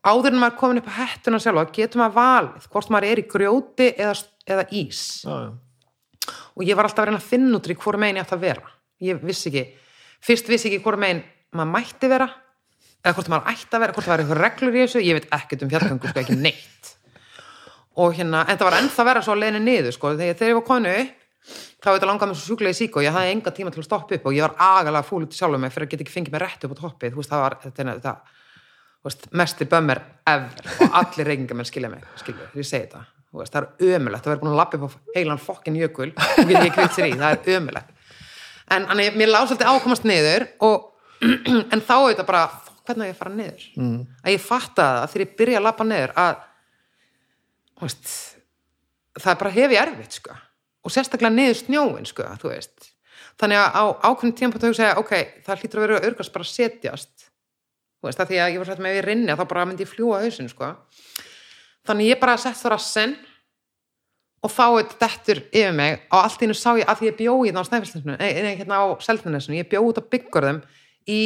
áður en maður er komin upp á hettuna sjálfa, getur maður valið hvort maður er í grjóti eða, eða ís. Já, já. og ég var alltaf að reyna að finna út í hvora megin ég ætti að vera. Ég vissi ekki, fyrst vissi ekki hvora megin maður mætti vera eða hvort maður ætti að vera, hvort það var eitthvað reglur í þessu. Ég veit ekkert um fjallgöngu, sko ekki neitt. Og hérna, en það var ennþá vera svo að leiðinu niður sko, þegar, þegar ég var konu þá þetta langaði mér svo sjúklega í sík og ég hafði enga tíma til að stoppa upp og ég var agalega fúl út í sjálfum mig fyrir að geta ekki fengið mér rétt upp á toppið. Það var þetta, er- þetta, þú veist, mesti bömmir ever og allir reykingamenn skilja mig, skilja, ég segi þetta. Veist, það er ömulegt, það verður búin að lappa upp á heilan fokkin jökul og get ekki kvitt sér í, það er ömulegt en, en ég, mér lág svolítið ákomast niður og, en þá er þetta bara "Fuck, hvernig ég að fara niður? Mm. að ég fattaði það þegar ég byrja að lappa niður að veist, það er bara hefi erfitt sko. Og sérstaklega niður snjóin sko, þú veist. Þannig að á ákveðin tíma på segja, ok, það hlýtur að vera örgast bara að setjast. Þú veist, það því að ég var sætt með við rinni þá bara myndi ég fljúa hausin sko. þannig ég bara sett það rassin og þá er dettur yfir mig. Og allt í einu sá ég að því ég bjóði hérna á Snæfellsnesinu, nei, nei, hérna á Seltjarnarnesinu, ég bjóði út á byggörðum í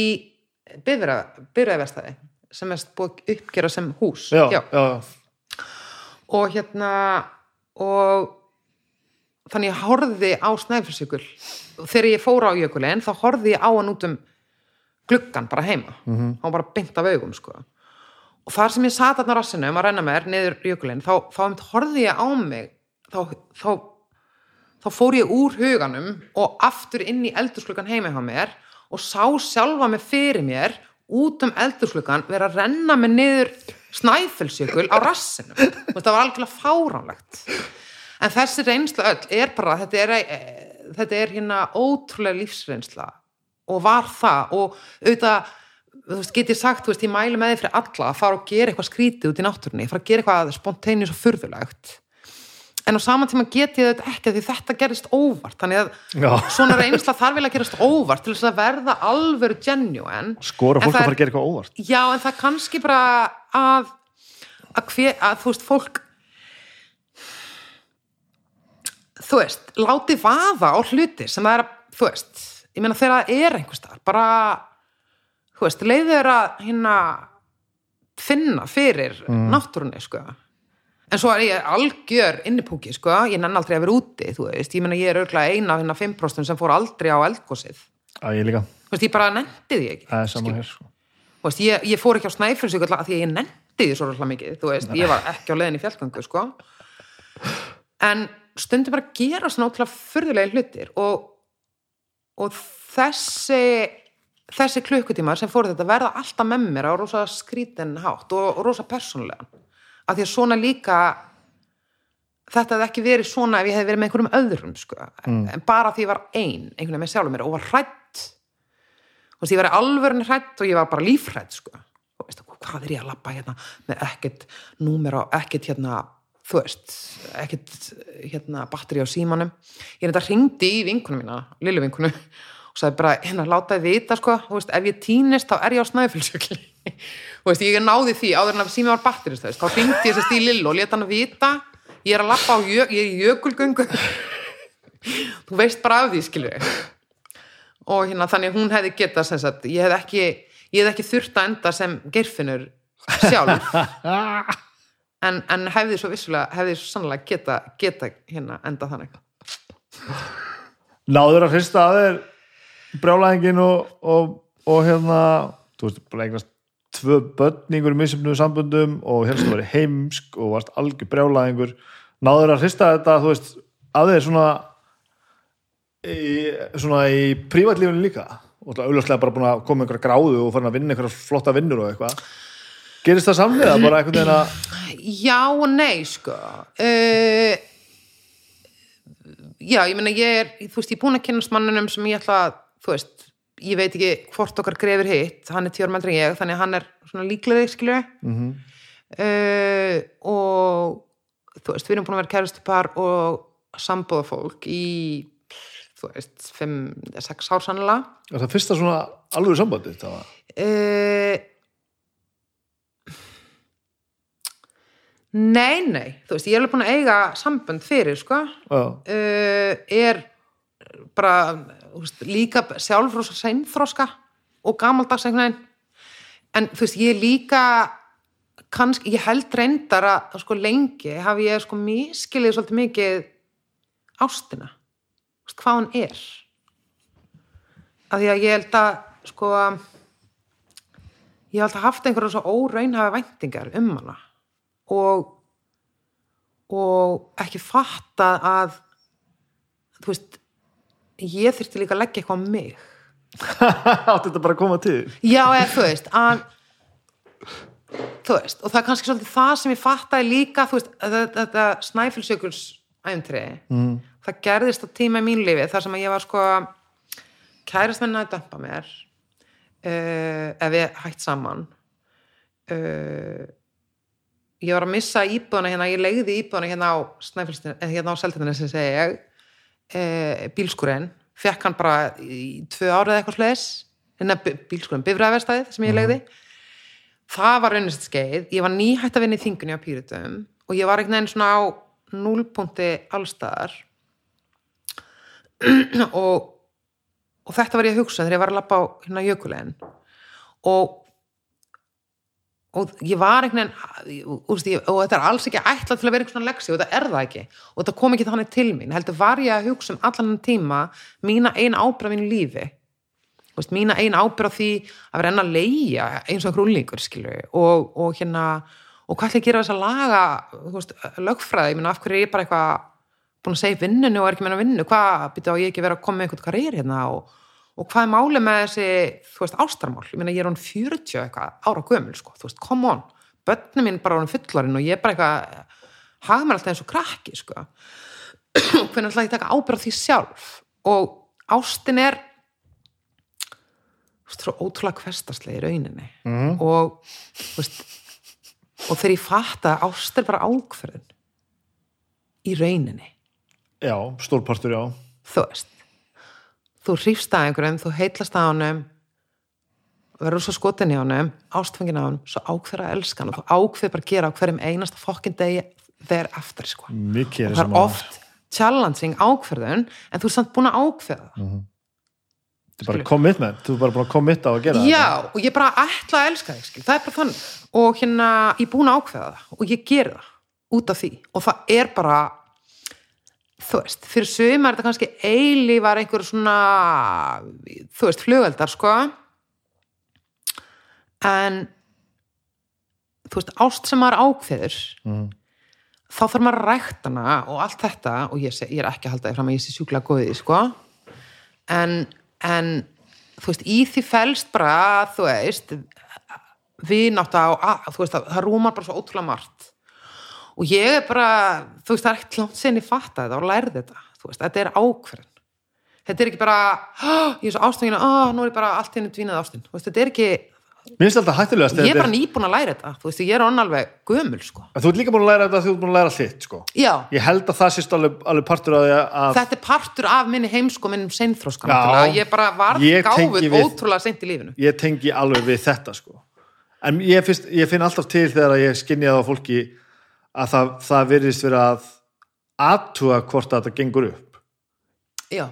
byrjaðverstaði sem er búið að uppgera sem hús. Já, já. og hérna og þannig ég horfði á Snæfellsjökul. Og þegar ég fór á jökulinn þá horfði ég á hann út um gluggan bara heima, mm -hmm. hann var bara beint af augum sko. Og þar sem ég sat þarna á rassinu um að renna mér niður jökulinn þá, þá horfði ég á mig þá, þá, þá fór ég úr huganum og aftur inn í eldursklugan heima hjá mér og sá sjálfa mig fyrir mér út um eldursklugan vera að renna mig niður snæfellsjökul á rassinu þetta var algjörlega fáránlegt en þessi reynsla öll er bara þetta er, eh, þetta er hérna ótrúlega lífsreynsla. Og var það og auðvitað þú veist, get ég sagt, þú veist, ég mæli með því fyrir alla að fara og gera eitthvað skrítið út í náttúrunni fara að gera eitthvað spontaneous og furðulegt. En á saman tíma get ég þetta ekki því þetta gerist óvart. Þannig að Já. svona reynsla þarf vel að gerast óvart til þess að verða alvöru genuine. Skora fólk að fara að gera eitthvað óvart? Já, en það kannski bara að að, hver, að þú veist, fólk þú veist, láti vaða á hluti sem það er að, þú veist ég meina þegar það er einhvers staðar bara, þú veist, leiði þeir að hérna finna fyrir náttúrunni, sko. En svo er ég algjör innipúki, sko. Ég nenn aldrei að vera úti, þú veist. Ég meina ég er örgulega eina af hérna 5% sem fór aldrei á eldgósið, að ég líka, þú veist, ég bara nendi því ekki það er saman hér sko. Þú veist, ég, ég fór ekki á snæfellsvík að því að ég nefndi því svo rosalega mikið þú veist, ég var ekki á leiðin í fjallgöngu sko. en stundum bara gera svona ótrúlega furðulega hlutir og, og þessi þessi klukkutímar sem fóru þetta verða alltaf með mér á rosa skrítin hátt og, og rosa persónulega af því að svona líka þetta hefði ekki verið svona ef ég hefði verið með einhverjum öðrum sko. en bara því ég var ein einhvern veginn með sjálfum mér og var hrætt þú veist, ég var alvörinu hrætt og ég var bara lífhrætt sko. og veist, hvað er ég að labba hérna með ekkert númer á, ekkert hérna þú veist, ekkert hérna batteri á símanum. Ég er þetta hringdi í vinkunum mína, lillu vinkunu og sagði bara, hérna, láta þið vita sko, þú veist, ef ég týnist þá er ég á snæðfylsjökli þú veist, ég náði því áður en að sími var batterist, þú veist, þá hringdi ég sérst í lillu og leta hann vita. Ég er að labba á, ég er í jökulgöngu. Þú veist bara af því, skilur ég og hérna þannig hún hefði getað sem sagt, ég hef ekki, ekki þurft að enda sem gerfinur sjálf en, en hefði svo vissulega, hefði svo sannlega geta, geta hérna enda þannig. Náður að hrista að þér brjálæðingin og, og, og hérna þú veist, bara eignast tvö börningur í misjöfnum sambundum og helst þú verið heimsk og varst algjör brjálæðingur. Náður að hrista þetta, þú veist að þér svona í, svona í prívatlífinu líka? Og auðvitað bara búin að koma einhverja gráðu og farin að vinna einhverja flotta vinnur og eitthvað gerist það samlega bara einhvern veginn að Já og nei, sko. Uh, Já, ég meina ég er þú veist, ég er búin að kynast mannunum sem ég ætla að þú veist, ég veit ekki hvort okkar grefur hitt, hann er tíur meldri en ég þannig að hann er svona líklega skilju mm Mhm. og þú veist, við erum búin að vera kærustupar og sambúða fólk í þú veist, 5-6 ár sannlega er það fyrsta svona alveg sambandi það var? Uh, Nei, nei. Þú veist, ég er alveg búin að eiga sambönd fyrir, sko. Uh, er bara veist, líka sjálfrósa seinþróska og gamaldags einhvern veginn. En þú veist, ég er líka kannski, ég held reyndar að sko lengi hafi ég sko miskilið svolítið mikið ástina. Þú veist, hvað hann er. Af því að ég held að sko ég held að haft einhverja svo óraunhafi væntingar um hana og og ekki fatta að þú veist ég þyrfti líka að leggja eitthvað á mig átti þetta bara að koma til já, eða þú veist að þú veist, og það er kannski svolítið það sem ég fattaði líka, þú veist, þetta, snæfilsjökuls æfntri mm. það gerðist á tíma í mín lífi þar sem að ég var sko kærast minna að dömpa mér uh, ef við hægt saman uh, ég var að missa íbúðuna hérna, ég legði íbúðuna hérna á snæfilsjökuls, hérna á seltinni sem segja ég uh, bílskurinn fekk hann bara í tvö árið eitthvað sles hérna bílskurinn, bifræðverstaðið sem ég legði það var raunist skeið, ég var nýhætt að vinna í þingunni á Pírutum og ég var einhvern veginn svona á núlpunkti allstaðar og, og þetta var ég að hugsa þegar ég var að lappa á hérna jökulegin og og ég var einhvern veginn og, þetta er alls ekki ætlað til að vera einhvern svona leksi og þetta er það ekki. Og þetta kom ekki þannig til mín. Heldur var ég að hugsa um allan tíma mína eina ábyrða mínu lífi. Veist, mína eina ábyrða því að vera enn að leia eins og grúlingur og, og hérna og hvað ætla ég að gera þess að laga veist, lögfræði, ég minna af hverju er ég bara eitthvað búin að segja vinnunni og er ekki meina vinnu? Hvað byrja á ég ekki vera að koma með einhvern karriér hérna og og hvað er málið með þessi, þú veist, ástarmál? Ég meina, ég er hún 40 eitthvað ára gömul, sko, þú veist, come on. Börnum minn bara á hún fullarinn og ég er bara eitthvað hafa mér alltaf eins og krakki, sko. Hvernig ætla ég að taka ábyrð því sjálf? Og ástin er þú veist, svo ótrúlega hverstaslega í rauninni. Mhm. og þú veist og þegar ég fatt að ást er bara ákverðin í rauninni. Já, stórpartur, já. Þú veist þú hrýfst að einhverjum, þú heitlast að honum verður svo skotin í honum ástfengin á honum, svo ákveður að elska hann og þú ákveður bara að gera á hverjum einasta fokkin degi þeir eftir sko. Mikið og er það er oft challenging ákverðun en þú er samt búin að ákveða það. Þetta er bara commitment, þú er bara búin að committa á að gera já, og ég bara ætla að elska þig skil. það er bara þannig. Og hérna, ég er búin að ákveða það. Og ég ger það út af því. Og það er bara þú veist, fyrir sumar þetta kannski eilífar einhver svona þú veist, flugöldar sko. En þú veist, ást sem maður ákveður Mhm. þá þarf maður að rækta hana og allt þetta og ég, ég er ekki að halda því fram að ég sé sjúklega góðið sko. En, en þú veist, í því felst bara, þú veist veist, það, það rúmar bara svo ótrúlega margt og ég er bara, þú veist, það er ekkert langt sinni fatta þetta og lærði þetta, þú veist, þetta er ákverðin þetta er ekki bara "Ah, ég er svo ástængina, ah, nú er ég bara allt henni dvínað ástin, þú veist, þetta er ekki ég er bara nýbúin að læra þetta, þú veist, ég er onn alveg gömul, sko, þú ert líka búin að læra þetta þú ert búin að læra hlitt, sko. Já. Ég held að það sést alveg, alveg partur af því að þetta er partur af minni heimsko minnum seinþróska, Já. náttúrulega, ég bara var við- ótrúlega seint í lífinu. Ég tengi alveg við þetta sko. En ég, fyrst, ég finn alltaf til þegar ég skinni það á fólki að það, það virðist vera að aðtuga hvort að þetta gengur upp. Já,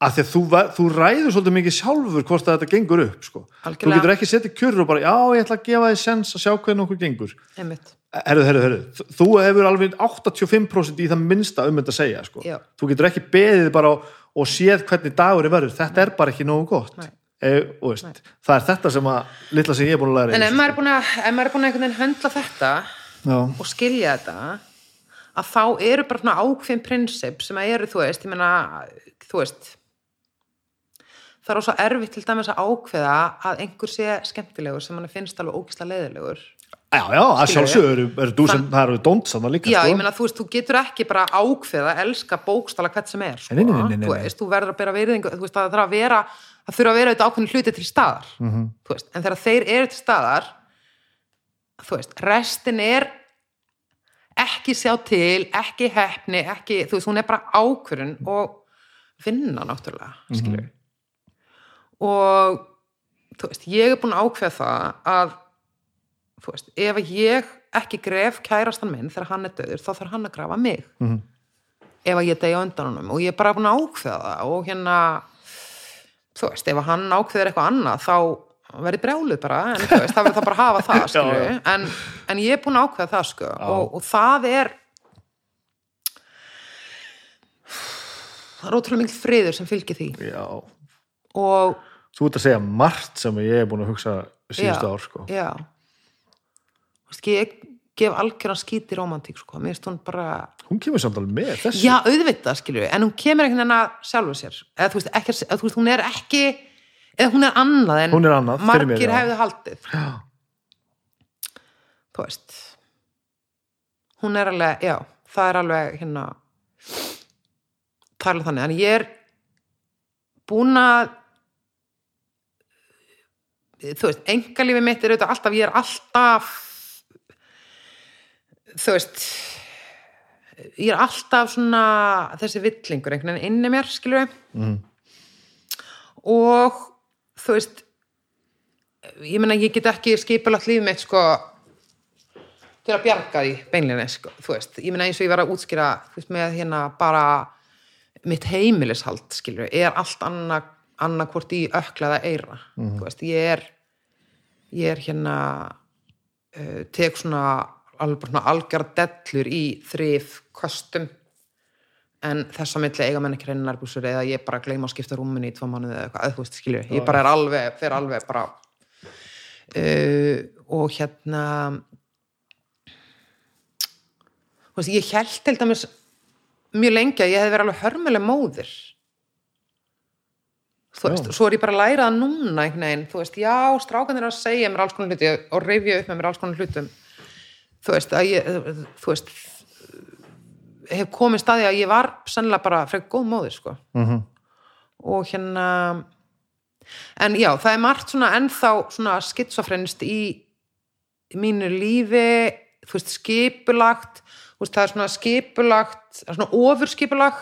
af því að þú, þú ræður svolítið mikið sjálfur hvort að þetta gengur upp sko. þú getur ekki setið kjörur og bara já ég ætla að gefa þið sens að sjá hvernig okkur gengur. Einmitt. Herru, herru, herru, þú hefur alveg 85% í það minnsta um þetta að segja sko. Þú getur ekki beðið bara og, séð hvernig dagur er verður. Þetta er bara ekki nógu gott. E, veist, það er þetta sem að litla sem ég er búin að læra en ef þessu, maður er búin að, ef maður er búin að höndla þetta sko. Já. og skilja þetta að þá eru bara svona ákveðin prinsip sem að eru, þú veist, ég meina þú veist það er svo erfitt til dæmis að ákveða að einhver sé skemmtilegur sem hann finnst alveg ógislega leiðilegur Já, já, að sjálfsögur eru, eru þú sem, það eru dónt saman líka, Já, sko. ég meina, þú veist, þú getur ekki bara ákveða að elska bókstala hvert sem er, sko. Nei, nei, nei, Þú veist, þú verður að bera virðingu, þú veist, það þarf að vera, það þurfa að vera auðvitað ákveðin hluti til staðar, Mhm. þú veist, en þegar þeir eru til staðar, þú veist, restin er ekki sjá til, ekki hefni, ekki, þú veist, hún er bara ákvörun og vinna náttúrulega, Mhm. skilur og þú veist, ég er búin að ákveða það að þú veist, ef ég ekki gref kærastan minn þegar hann er döður þá þarf hann að grafa mig Mhm. ef að ég degja undan honum og ég er bara búin að ákveða það og hérna þú veist, ef hann ákveður eitthvað annað þá verði brjáluð bara en veist, það verður það bara að hafa það já. en, en ég er búin að ákveða það sko. Og, og það er það er ótrúlega mikil friður sem fylgir því. Já, og þú ert að segja margt sem ég er búin að hugsa síðustu ár, sko. já. Veist, ég gef algjöran skíti romantík sko, mér hún bara hún kemur samt alveg með þessu. Já, auðvitað skilju, en hún kemur einhvern veginn að sjálfu sér, eða þú veist, ekki, eða, þú veist hún er ekki, eða hún er annað en Hún er annað, fyrir mér, margir já. hefðu haldið Já. þú veist hún er alveg, já, það er alveg hérna það er alveg þannig, en ég er búin að þú veist, engalífi mitt er auðvitað alltaf, ég er alltaf þú veist ég er alltaf svona þessi villingur einhvern veginn inni mér, skilur Mhm. og þú veist ég meina ég get ekki skipulagt líf mitt sko til að bjarga því beinlinni sko, þú veist, ég meina eins og ég var að útskýra þú veist, með hérna bara mitt heimilishald, skilur er allt annað annað hvort í ökla eða eira þú veist, ég er ég er hérna uh, tek svona alveg bara svona algjör dellur í þrif kostum en þess að milli eiga menn ekki reyna nærbúsur eða ég bara gleyma að skipta rúminni í tvo mánuði eða eitthvað, þú veist, skilju, ég bara er alveg fer alveg bara uh, og hérna þú veist, ég held til dæmis mjög lengi að ég hefði verið alveg hörmuleg móðir. Þú veist, Já. svo er ég bara að læra það núna einhvern veginn, þú veist, já, strákan er að segja mér alls konar hluti og reyfja upp með mér alls konar hlutum. Þú veist, að ég þú veist hef komið staði að ég var sennilega bara frekar góð móðir, sko Mhm. og hérna en já, það er margt svona ennþá svona skitsofrenist í, í mínu lífi þú veist, skipulagt þú veist, það er svona skipulagt er svona ofurskipulag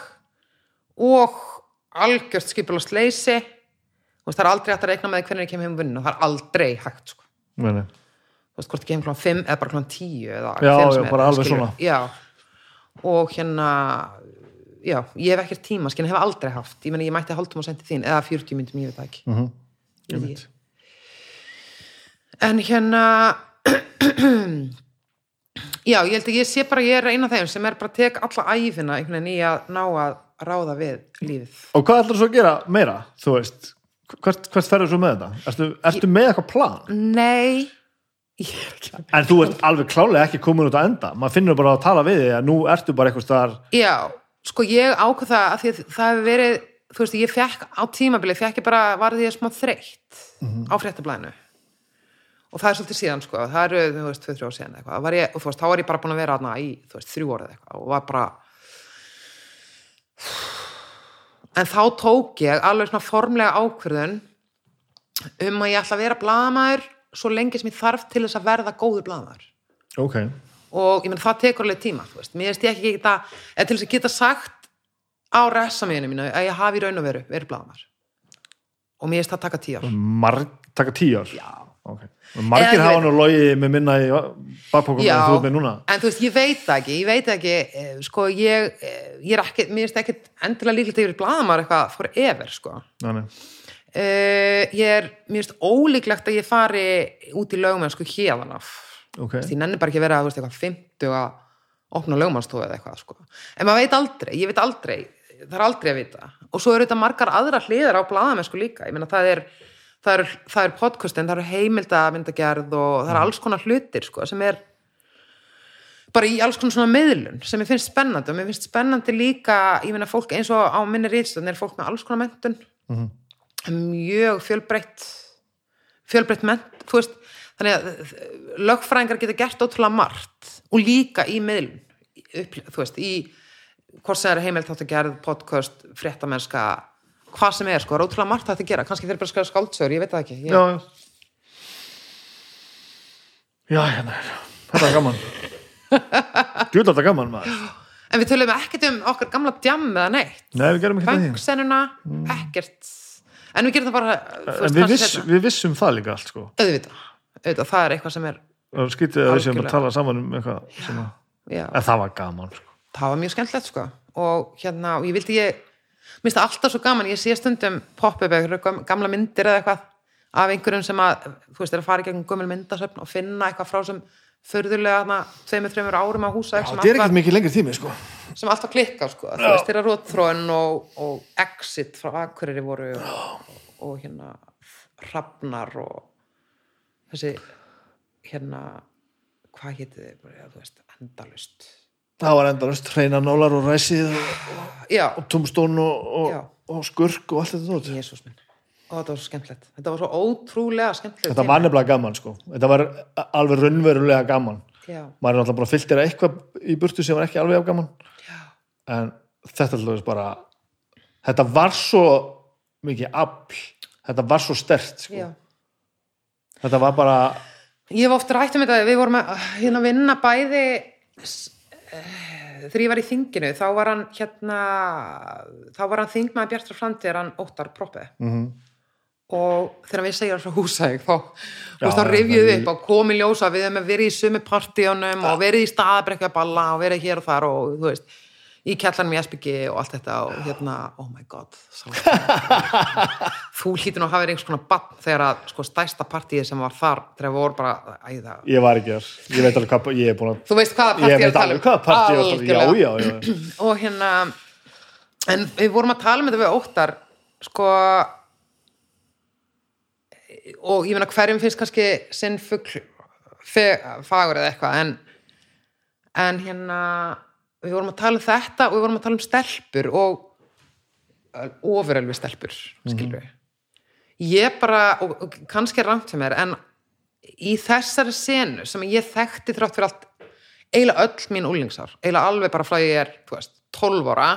og algjört skipulagt leysi þú veist, það er aldrei hægt að reikna með hvernig ég kem heim og vinna, það er aldrei hægt sko. Þú veist, hvort ekki heim klán 5 eða bara klán 10 eða Já, já, bara alveg skilurðu. svona. já, og hérna já, ég hef ekkert tíma, skinn, hef aldrei haft ég meni, ég mætti hálftum og sendi þín eða 40 myndum, ég veit ekki Mhm. Ég veit en hérna já, ég held að ég sé bara ég er eina af þeim sem er bara að tek alla æfina einhvern veginn í að ná að ráða við lífið Og hvað ætlar svo að gera meira, þú veist? Hvert, hvert ferður svo með þetta? Ertu, ertu með eitthvað plan? nei ég En þú ert alveg klálega ekki komin út að enda. Man finnur bara að tala við þig að nú ertu bara eitthvað staðar... Já, sko ég ákvað það að því að það hefur verið, þú veist, ég fekk á tímabili, fekk ég bara, varði ég smá þreytt á fréttablæðinu og það er svolítið síðan, sko, það eru, þú veist, tvö, þrjá ár síðan eitthvað, var ég, og þú veist, þá var ég bara búin að vera þarna í, þú veist, þrjú orðið eitthvað og var bara en þá tók ég alveg svona formlega ákvörðun um að ég ætla að vera blaðamaður svo lengi sem ég þarf til þess að verða góður blaðamaður Ok. og ég menn það tekur alveg tíma þú veist, mér veist ég ekki geta eða til þess að geta sagt á resamiðinu mínu að ég hafi í raun og veru verið blaðamar og mér veist það taka Marg, taka tíu ár? já, Ok. Margir hafa nú logið með minna í bakpókum en þú ert með núna. en þú veist, ég veit það ekki, ég veit það ekki eh, sko, ég, eh, ég er ekki mér veist ekki endilega líklegt að ég verið blaðamar eitthvað forever, sko Nei, nei. Uh, ég er, mér veist ólíklegt að ég fari út í lögumenn sko hérðan af Ok. ég nenni bara ekki að vera þú veist, eitthvað 50 að opna lögmanstofu eða eitthvað sko. en maður veit aldrei, ég veit aldrei það er aldrei að vita og svo eru þetta margar aðra hliðar á blaðamennsku líka ég meina það er, það er, það er podcastin, það eru heimildamyndagerð og það eru alls konar hlutir sko, sem er bara í alls konar svona meðlun sem ég finnst spennandi og mér finnst spennandi líka ég meina fólk eins og á minni rýtstöðin er fólk með alls konar mentun Mhm. Mjög fjölbreytt fjölbreytt ment þú veist, þannig að eh, lögfræðingar geta gert ótrúlega margt og líka í miðlun upp, þú veist, í hvort sem er heimilt átt að gerð, podcast, fréttamennska hvað sem er, sko, er ótrúlega margt að gera kannski fyrir bara að skrifa skáldsögur, ég veit það ekki ég, Já, já. Já, hérna er. Þetta er gaman. Djúlega þetta gaman, maður. en við tölum ekkert um okkar gamla djam eða neitt, Nei, við gerum ekki það því. fengsennuna ekkert, en við gerum það bara veist, við, viss, við vissum það líka allt, sko. auðvitað, auðvitað, það er eitthvað sem er Og skýtið að við séum að tala saman um eitthvað sem að... já, En það var gaman, sko. það var mjög skemmtilegt sko og hérna, og ég vildi ég minnst það alltaf svo gaman, ég sé stundum pop-up eða gamla myndir eða eitthvað af einhverjum sem að, þú veist, er að fara í gegnum gömul myndasöfn og finna eitthvað frá sem förðulega þarna, tveimur, þreimur árum á húsa sem, allt var, mikið lengri tími, sko. Sem alltaf klikka sko, þú veist, þeirra rótþróun og, og exit frá Akureyri voru og, og hérna Hrafnar og þessi hérna hvað hétið þið, bara, þú veist, endalust það var endalust hreina nólar og ræsið og, já, og og, og, og skurk og allt þetta jésús minn. Og þetta var svo skemmtilegt, þetta var svo ótrúlega skemmtilegt þetta var nefnilega gaman sko. Þetta var alveg raunverulega gaman. Já, maður er náttúrulega bara fyllt þér eitthvað í burtu sem var ekki alveg af gaman en þetta alltaf bara þetta var svo mikið afl þetta var svo stert sko. þetta var bara Ég hef oft rætt um þetta, við vorum að hérna vinna bæði eh, þegar ég var í þinginu, þá var hann hérna, þá var hann þingmaði Bjartur Framtíðar, hann Óttar Proppi mm og þegar við segjum frá húsæk þá, þá er- upp og komi ljósa við hefum verið í sumi partíunum og verið í staðabrekku að balla og verið hér og þar og þú veist, í kjallanum í Esbyggi og allt þetta og hérna, oh my god þú hlýtur nú að hafa einhvers konar bann þegar að sko stæsta partíið sem var þar þegar við vorum bara, æða ég var ekki þar, ég veit alveg hvað ég er búin að Þú veist hvaða ég partí veit alveg hvað partí ég var að tala um. já, Og hérna En við vorum að tala um þetta við óttar Sko Og ég meina hverjum finnst kannski sinn fugl fagur eða eitthvað en, en hérna við vorum að tala um þetta og við vorum að tala um stelpur og ofurelvi stelpur skilur við ég bara, og, kannski er rangt sem er en í þessari senu sem ég þekkti þrátt fyrir allt eiginlega öll mín úlingsár eiginlega alveg bara frá ég er, þú veist, 12 ára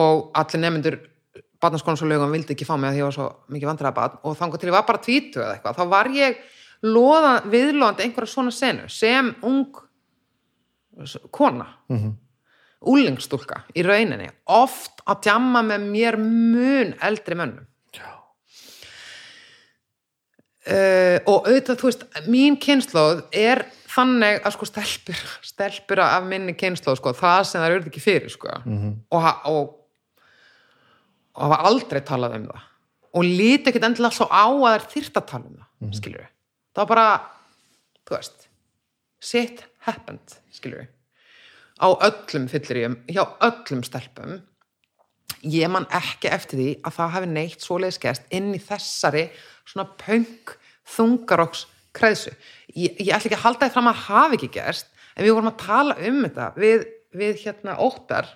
og allir nefnendur barnaskónus og lögum vildi ekki fá mig að því ég var svo mikið vandræða barn og þangar til ég var bara tvítu eða eitthvað, þá var ég loða, viðlóðandi einhverja svona senu sem ung kona. Mhm. úlingstúlka í rauninni. Oft að djamma með mér mun eldri mönnum. Uh, og auðvitað, þú veist, mín kynnslóð er þannig að sko stelpur stelpur af minni kynnslóð sko, það sem það eru ekki fyrir sko. Mhm. og, ha- og og hafa aldrei talað um það. Og líti ekkert endilega svo á að það er þyrft að tala um það, mm -hmm. skilur við það var bara, þú veist shit happened, skilur við á öllum fylliríum hjá öllum stelpum ég man ekki eftir því að það hafi neitt svoleiðis gerst inn í þessari svona punk þungaroks kreðsu. Ég, ég ætla ekki að halda því fram að hafi ekki gerst en við vorum að tala um þetta við, við hérna óttar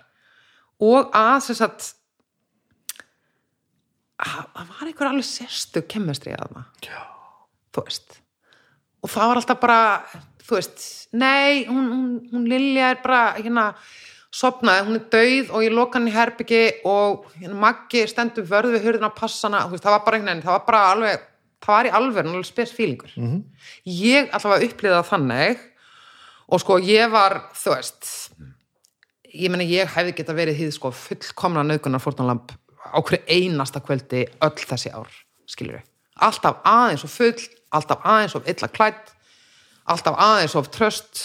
og að þess að að það var einhver alveg sérstu kemmestri að það Já. þú veist og það var alltaf bara þú veist, nei, hún, hún, hún Lilja er bara hérna sopnaði, hún er dauð og ég loka hann í herbyggi og hérna Maggi stendur vörð við hurðina að passa hana, þú veist, það var bara einhvern veginn, það var bara alveg, það var í alveg, alveg spes fílingur. Mhm. -hmm. Ég allavega upplýði það þannig og sko ég var, þú veist ég meni ég hefði geta verið hýð sko fullkomna nöðgunar fórtanlamp á hverju einasta kvöldi öll þessi ár, skilur við alltaf aðeins og full, alltaf aðeins of illa klætt, alltaf aðeins of tröst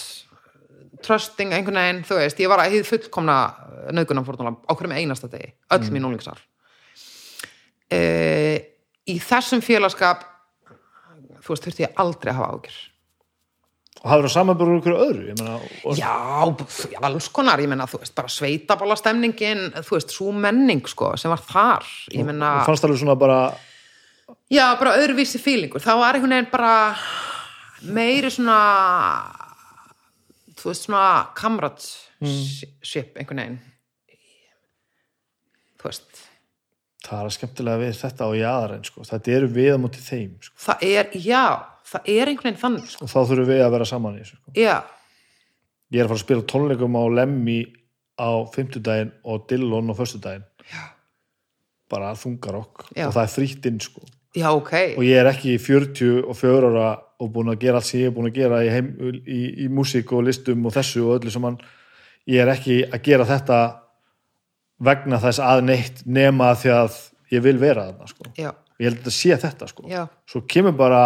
trösting einhvern veginn, þú veist, ég var að hýð fullkomna nöðgunar fórtanlamp á hverjum einasta degi, öll mm. mín úlingsár e, í þessum félagskap þú veist, þurfti ég aldrei að hafa ágjör og hafður það samanbörður ykkur öðru? Ég meina, og, Já, alls konar, ég menna, þú veist, bara sveitabóla stemningin, þú veist, svo menning, sko, sem var þar, ég menna, og fannst alveg svona bara já, bara öðruvísi fílingur, þá var einhvern veginn bara meiri svona, þú veist, svona kamratship, einhvern veginn, þú veist, það er skemmtilega við þetta og jáðarinn sko. þetta eru við á móti þeim sko. það er, já, það er einhvern veginn þannig, sko, og þá þurfum við að vera saman í þessu sko. já, ég er að fara að spila tónleikum á Lemmi á fimmtudaginn og Dillon á föstudaginn Já. bara þungarokk Já. og það er frítt inn sko. Já, ok, og ég er ekki í 40 og 4 ára og búin að gera allt sem ég er búin að gera í, heim, í, í músík og listum og þessu og öllu saman. Ég er ekki að gera þetta vegna þess að neitt nema því að ég vil vera þarna sko. já, ég held að sé þetta sko. já, svo kemur bara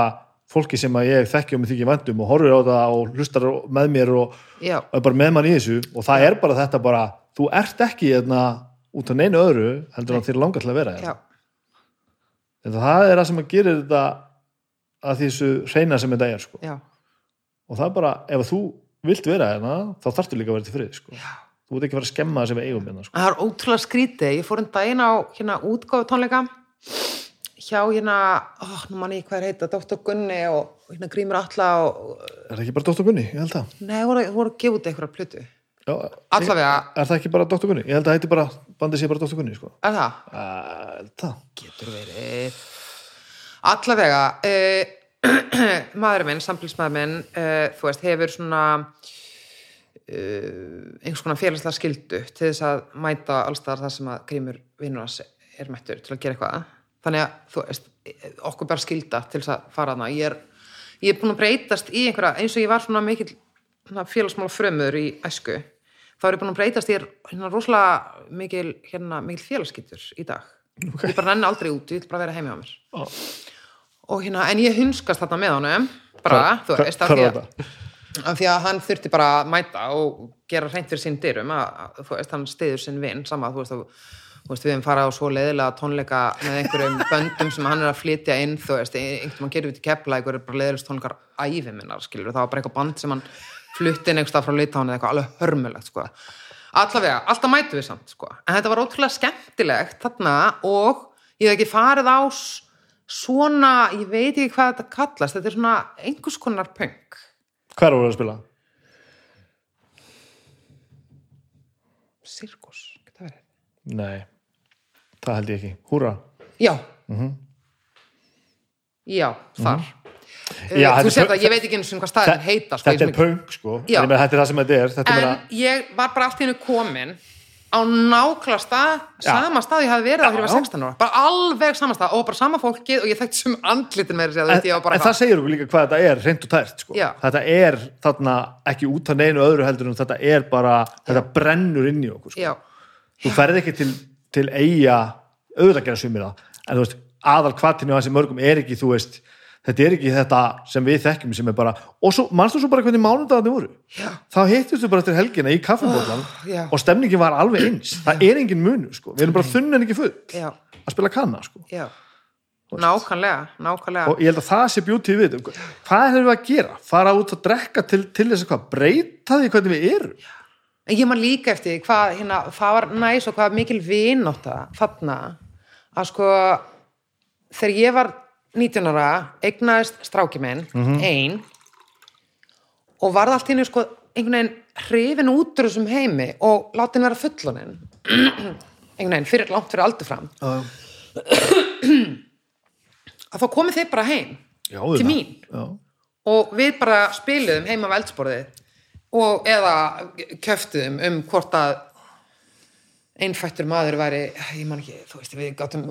fólki sem að ég þekki og mig þykir vandum og horfir á það og hlustar með mér og, já, og er bara með mann í þessu. Og það er bara þetta bara, þú ert ekki hérna, út af neinu öðru heldur að þér langar til að vera já, Þetta það er það sem að gerir þetta að þessu reyna sem þetta er sko. og það er bara, ef þú vilt vera hérna þá þarftu líka að vera til frið sko. þú ert ekki að vera að skemma það sem við eigum hérna sko. Það er ótrúlega skrítið. Ég fór um daginn á hérna útgáfu tónleika hjá hérna, ó, nú mann ég hvað er heita, Dr. Gunni og hérna Grímur Alla og, Er það ekki bara Dr. Gunni? Ég held það. nei, voru, voru að gefa út einhverja plötu. Já, Allavega. Er það ekki bara Dr. Gunni? Ég held að heiti bara, bandið sé bara Dr. Gunni, sko. Er það? Held það. Getur verið. Allavega, uh, maðurinn minn, samfélagsmaður minn, uh, þú veist, hefur svona uh, einhvers konar félagslega skildu til þess að mæta allstaðar það sem að Grímur vinnur hans er mættur til að gera eitthvað. Þannig að, þú veist, okkur bara skilda til þess að fara hana. Ég er, ég er búin að breytast í einhverja, eins og ég var svona mikil svona félagsmála frömmur í æsku, þá er ég búin að breytast ég er hérna rosalega mikil, hérna, mikil félagsskittur í dag. Okay. Ég bara nenni aldrei út, ég vil bara vera heimi á mér. Ó. Og hérna, en ég hunskast þarna með honum, bara, Hvar- þú veist, af því að, af því að hann þurfti bara að mæta og gera hreint fyrir sín dyrum, að, þú veist, hann stiður sinn vinn, sama, þú veist, að, þú veist, við hefum farað á svo leiðilega tónleika með einhverjum böndum sem hann er að flytja inn, þú veist, einhvern veginn getur við til kepla, einhverjum bara leiðilegst tónleikar æfi minnar, skilur, það var bara eitthvað band sem hann flutti inn einhverstað frá Litáni eða eitthvað alveg hörmulegt, sko. Allavega, alltaf mætu við samt, sko. En þetta var ótrúlega skemmtilegt þarna og ég hef ekki farið á svona, ég veit ekki hvað þetta kallast, þetta er svona einhvers konar punk. Hver voru að spila? Sirkus, geta verið. Nei, það held ég ekki. Húra. Já. Já, þar. Mhm. Já, Uh, þetta þú sér það, ég veit ekki eins og hvað staðin heita, sko. Þetta er punk, sko. Já. Þetta er það sem þetta er. Þetta En meina, ég var bara allt í hennu komin á nákvæmlega stað, sama stað ég hafi verið á þegar ég var Já. 16 ára. Bara alveg sama stað og bara sama fólkið og ég þekkti sem andlitin með þessi að en, en það segir okkur líka hvað þetta er, reynd og tært, sko. Já. Þetta er þarna ekki út af neinu öðru heldur en þetta er bara, þetta brennur inn í okkur, sko. Já, Þú ferð ekki til, til eiga, auðvitað gera sumir það, en þú veist, aðal kvartinu á þessi mörgum er ekki, þú veist, þetta er ekki þetta sem við þekkjum sem er bara, og svo, manstu svo bara hvernig mánudagarnir voru? Já. Þá hittust við bara eftir helgina í kaffibótlan já. og stemningin var alveg eins. Það er engin munu, sko. Við erum bara þunn en ekki full já, að spila kanna, sko. Nákvæmlega, nákvæmlega. og ég held að það sé bjútið við þetta. hvað erum við að gera? fara út að drekka til, til þess að hvað breyta því hvernig við erum En ég man líka eftir hvað, hérna, það var næs og hvað mikil vinátta þarna að sko þegar ég var 19 ára eignaðist stráki minn, ein og varð allt í henni sko einhvern veginn hrifin út úr þessum heimi og láti henni vera fullunin einhvern veginn, fyrir, langt fyrir aldur fram. Að þá komið þeir bara heim Já, til auðvitað. mín. Já. og við bara spiluðum heima á eldsporðið og eða köftuðum um hvort að einfættur maður væri ég man ekki, þú veist, við gáttum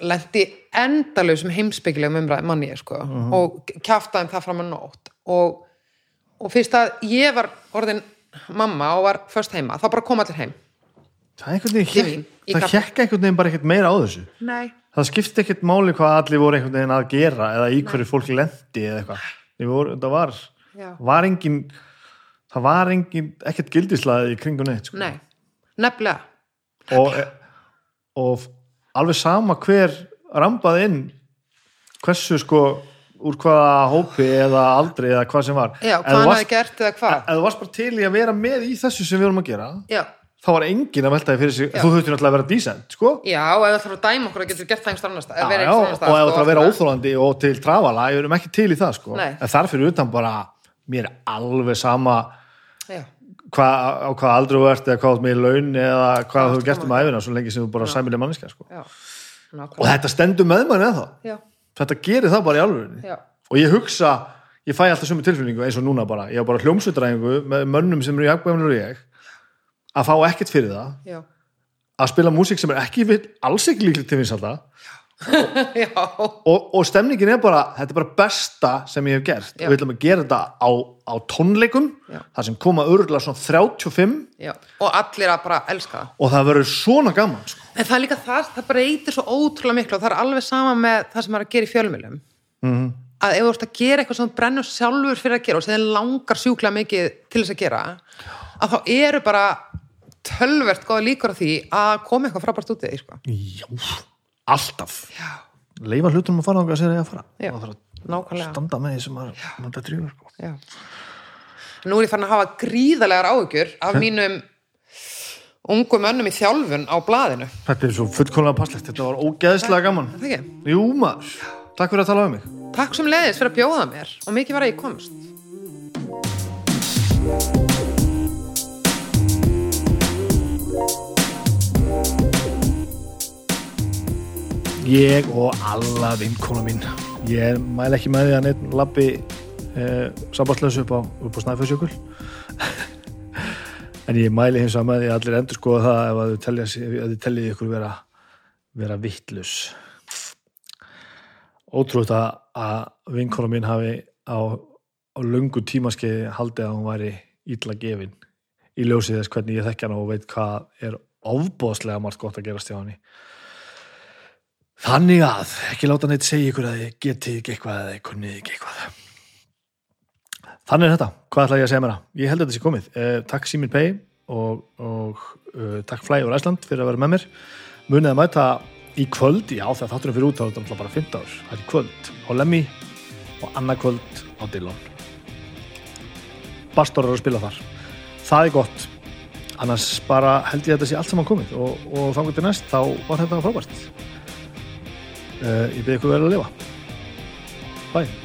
lendi endalausum heimspekilegum umræðum manni ég sko. Og kjaftaðum það fram að nótt. Og, og fyrst að ég var orðin mamma og var först heima, þá bara kom allir heim. Það er hjekka einhvern veginn bara ekkert meira á þessu. Nei, það skipti ekkert máli hvað allir voru einhvern veginn að gera eða í hverju fólk lendi eða eitthvað. Við voru, það var, Já. var engin það var engin ekkert gildislaði í kringum neitt sko. nei, nefnilega og, og alveg sama hver rambaði inn hversu sko úr hvaða hópi eða aldri eða hvað sem var. Já, hvað þú hann hafi gert eða hvað. Ef þú varst bara til í að vera með í þessu sem við vorum að gera Já, þá var enginn að velta því fyrir sig. Já. þú þurftir náttúrulega að vera dísent sko. Já og ef það þarf að dæma okkur að getur gert það einhvers annars og ef stað, það sko, þarf að vera óþólandi og til trafala, ég erum ekki til í það sko. En þar fyrir utan bara mér er alveg sama hva, á hvað aldrei þú ert eða hvað ert með í laun eða hvað þú gert um æfina svo lengi sem þú bara sæmileg manneska sko. og þetta stendur með manni eða Já, þetta gerir það bara í já, og ég hugsa, ég fæ alltaf sömu tilfinningu eins og núna bara, ég har bara hljómsveitræðingu með mönnum sem eru jafnbæðanur og ég að fá ekkert fyrir það. Já. Að spila músík sem er ekki alls ekki líklega til vinsalda Já, og, og stemningin er bara, þetta er bara besta sem ég hef gert Já. og við ætlum að gera þetta á, á tónleikum Já. þar sem koma örgulega svona 35 já Og allir að bara elska það og það verður svona gaman sko. En það er líka það, það breytir svo ótrúlega miklu og það er alveg sama með það sem er að gera í fjölmjölum Mhm. að ef þú ert að gera eitthvað sem brennur sjálfur fyrir að gera og sem þið langar sjúklega mikið til þess að gera að þá eru bara tölvert góða líkur á því að koma eitthvað frábært út í því sko. Alltaf. Já. leifa hlutunum að fara á hvað sér ég að fara. Já. og það þarf að Nákvæmlega. standa með því sem maður maður það, sko. Já. Nú er ég farin að hafa gríðalegar áhugjur af mínum ungum mönnum í þjálfun á blaðinu. Þetta er svo fullkomlega passlegt, þetta var ógeðslega gaman. Er það ekki? Jú maður, takk fyrir að tala um mig. Takk sem leiðis fyrir að bjóða mér. Og mikið var að ég komst Ég og alla vinkona mín. Ég mæla ekki með því að neitt labbi eh, sambandslösu upp á, á Snæfellsjökul. En ég mæli hins vegar með því að allir endur skoða það ef að ef þau teljið ykkur vera, vera vittlus Ótrúið að, að vinkona mín hafi á, á löngu tímaskeiði haldið að hún væri illa gefin. Í ljósið þess hvernig ég þekki hana og veit hvað er ofbóðslega margt gott að gerast hjá henni Þannig að, ekki láta neitt segja ykkur að þið getið ekki eitthvað eða þið kunnið ekki eitthvað. Þannig er þetta. Hvað ætla ég að segja mér það? Ég held að þetta sé komið. Eh, takk Símin Pei og, og uh, takk Fly úr Æsland fyrir að vera með mér. Munið að mæta í kvöld, já það þátturum fyrir út þá er þetta náttúrulega bara 15 ár. Það er í kvöld á Lemmy og annað kvöld á Dillon. Bastor er að spila þar. Það er gott. Annars bara held ég að þetta sé allt saman komið og, og þá var þetta frábært. Uh, ég byrði ykkur verið að lifa. Bye.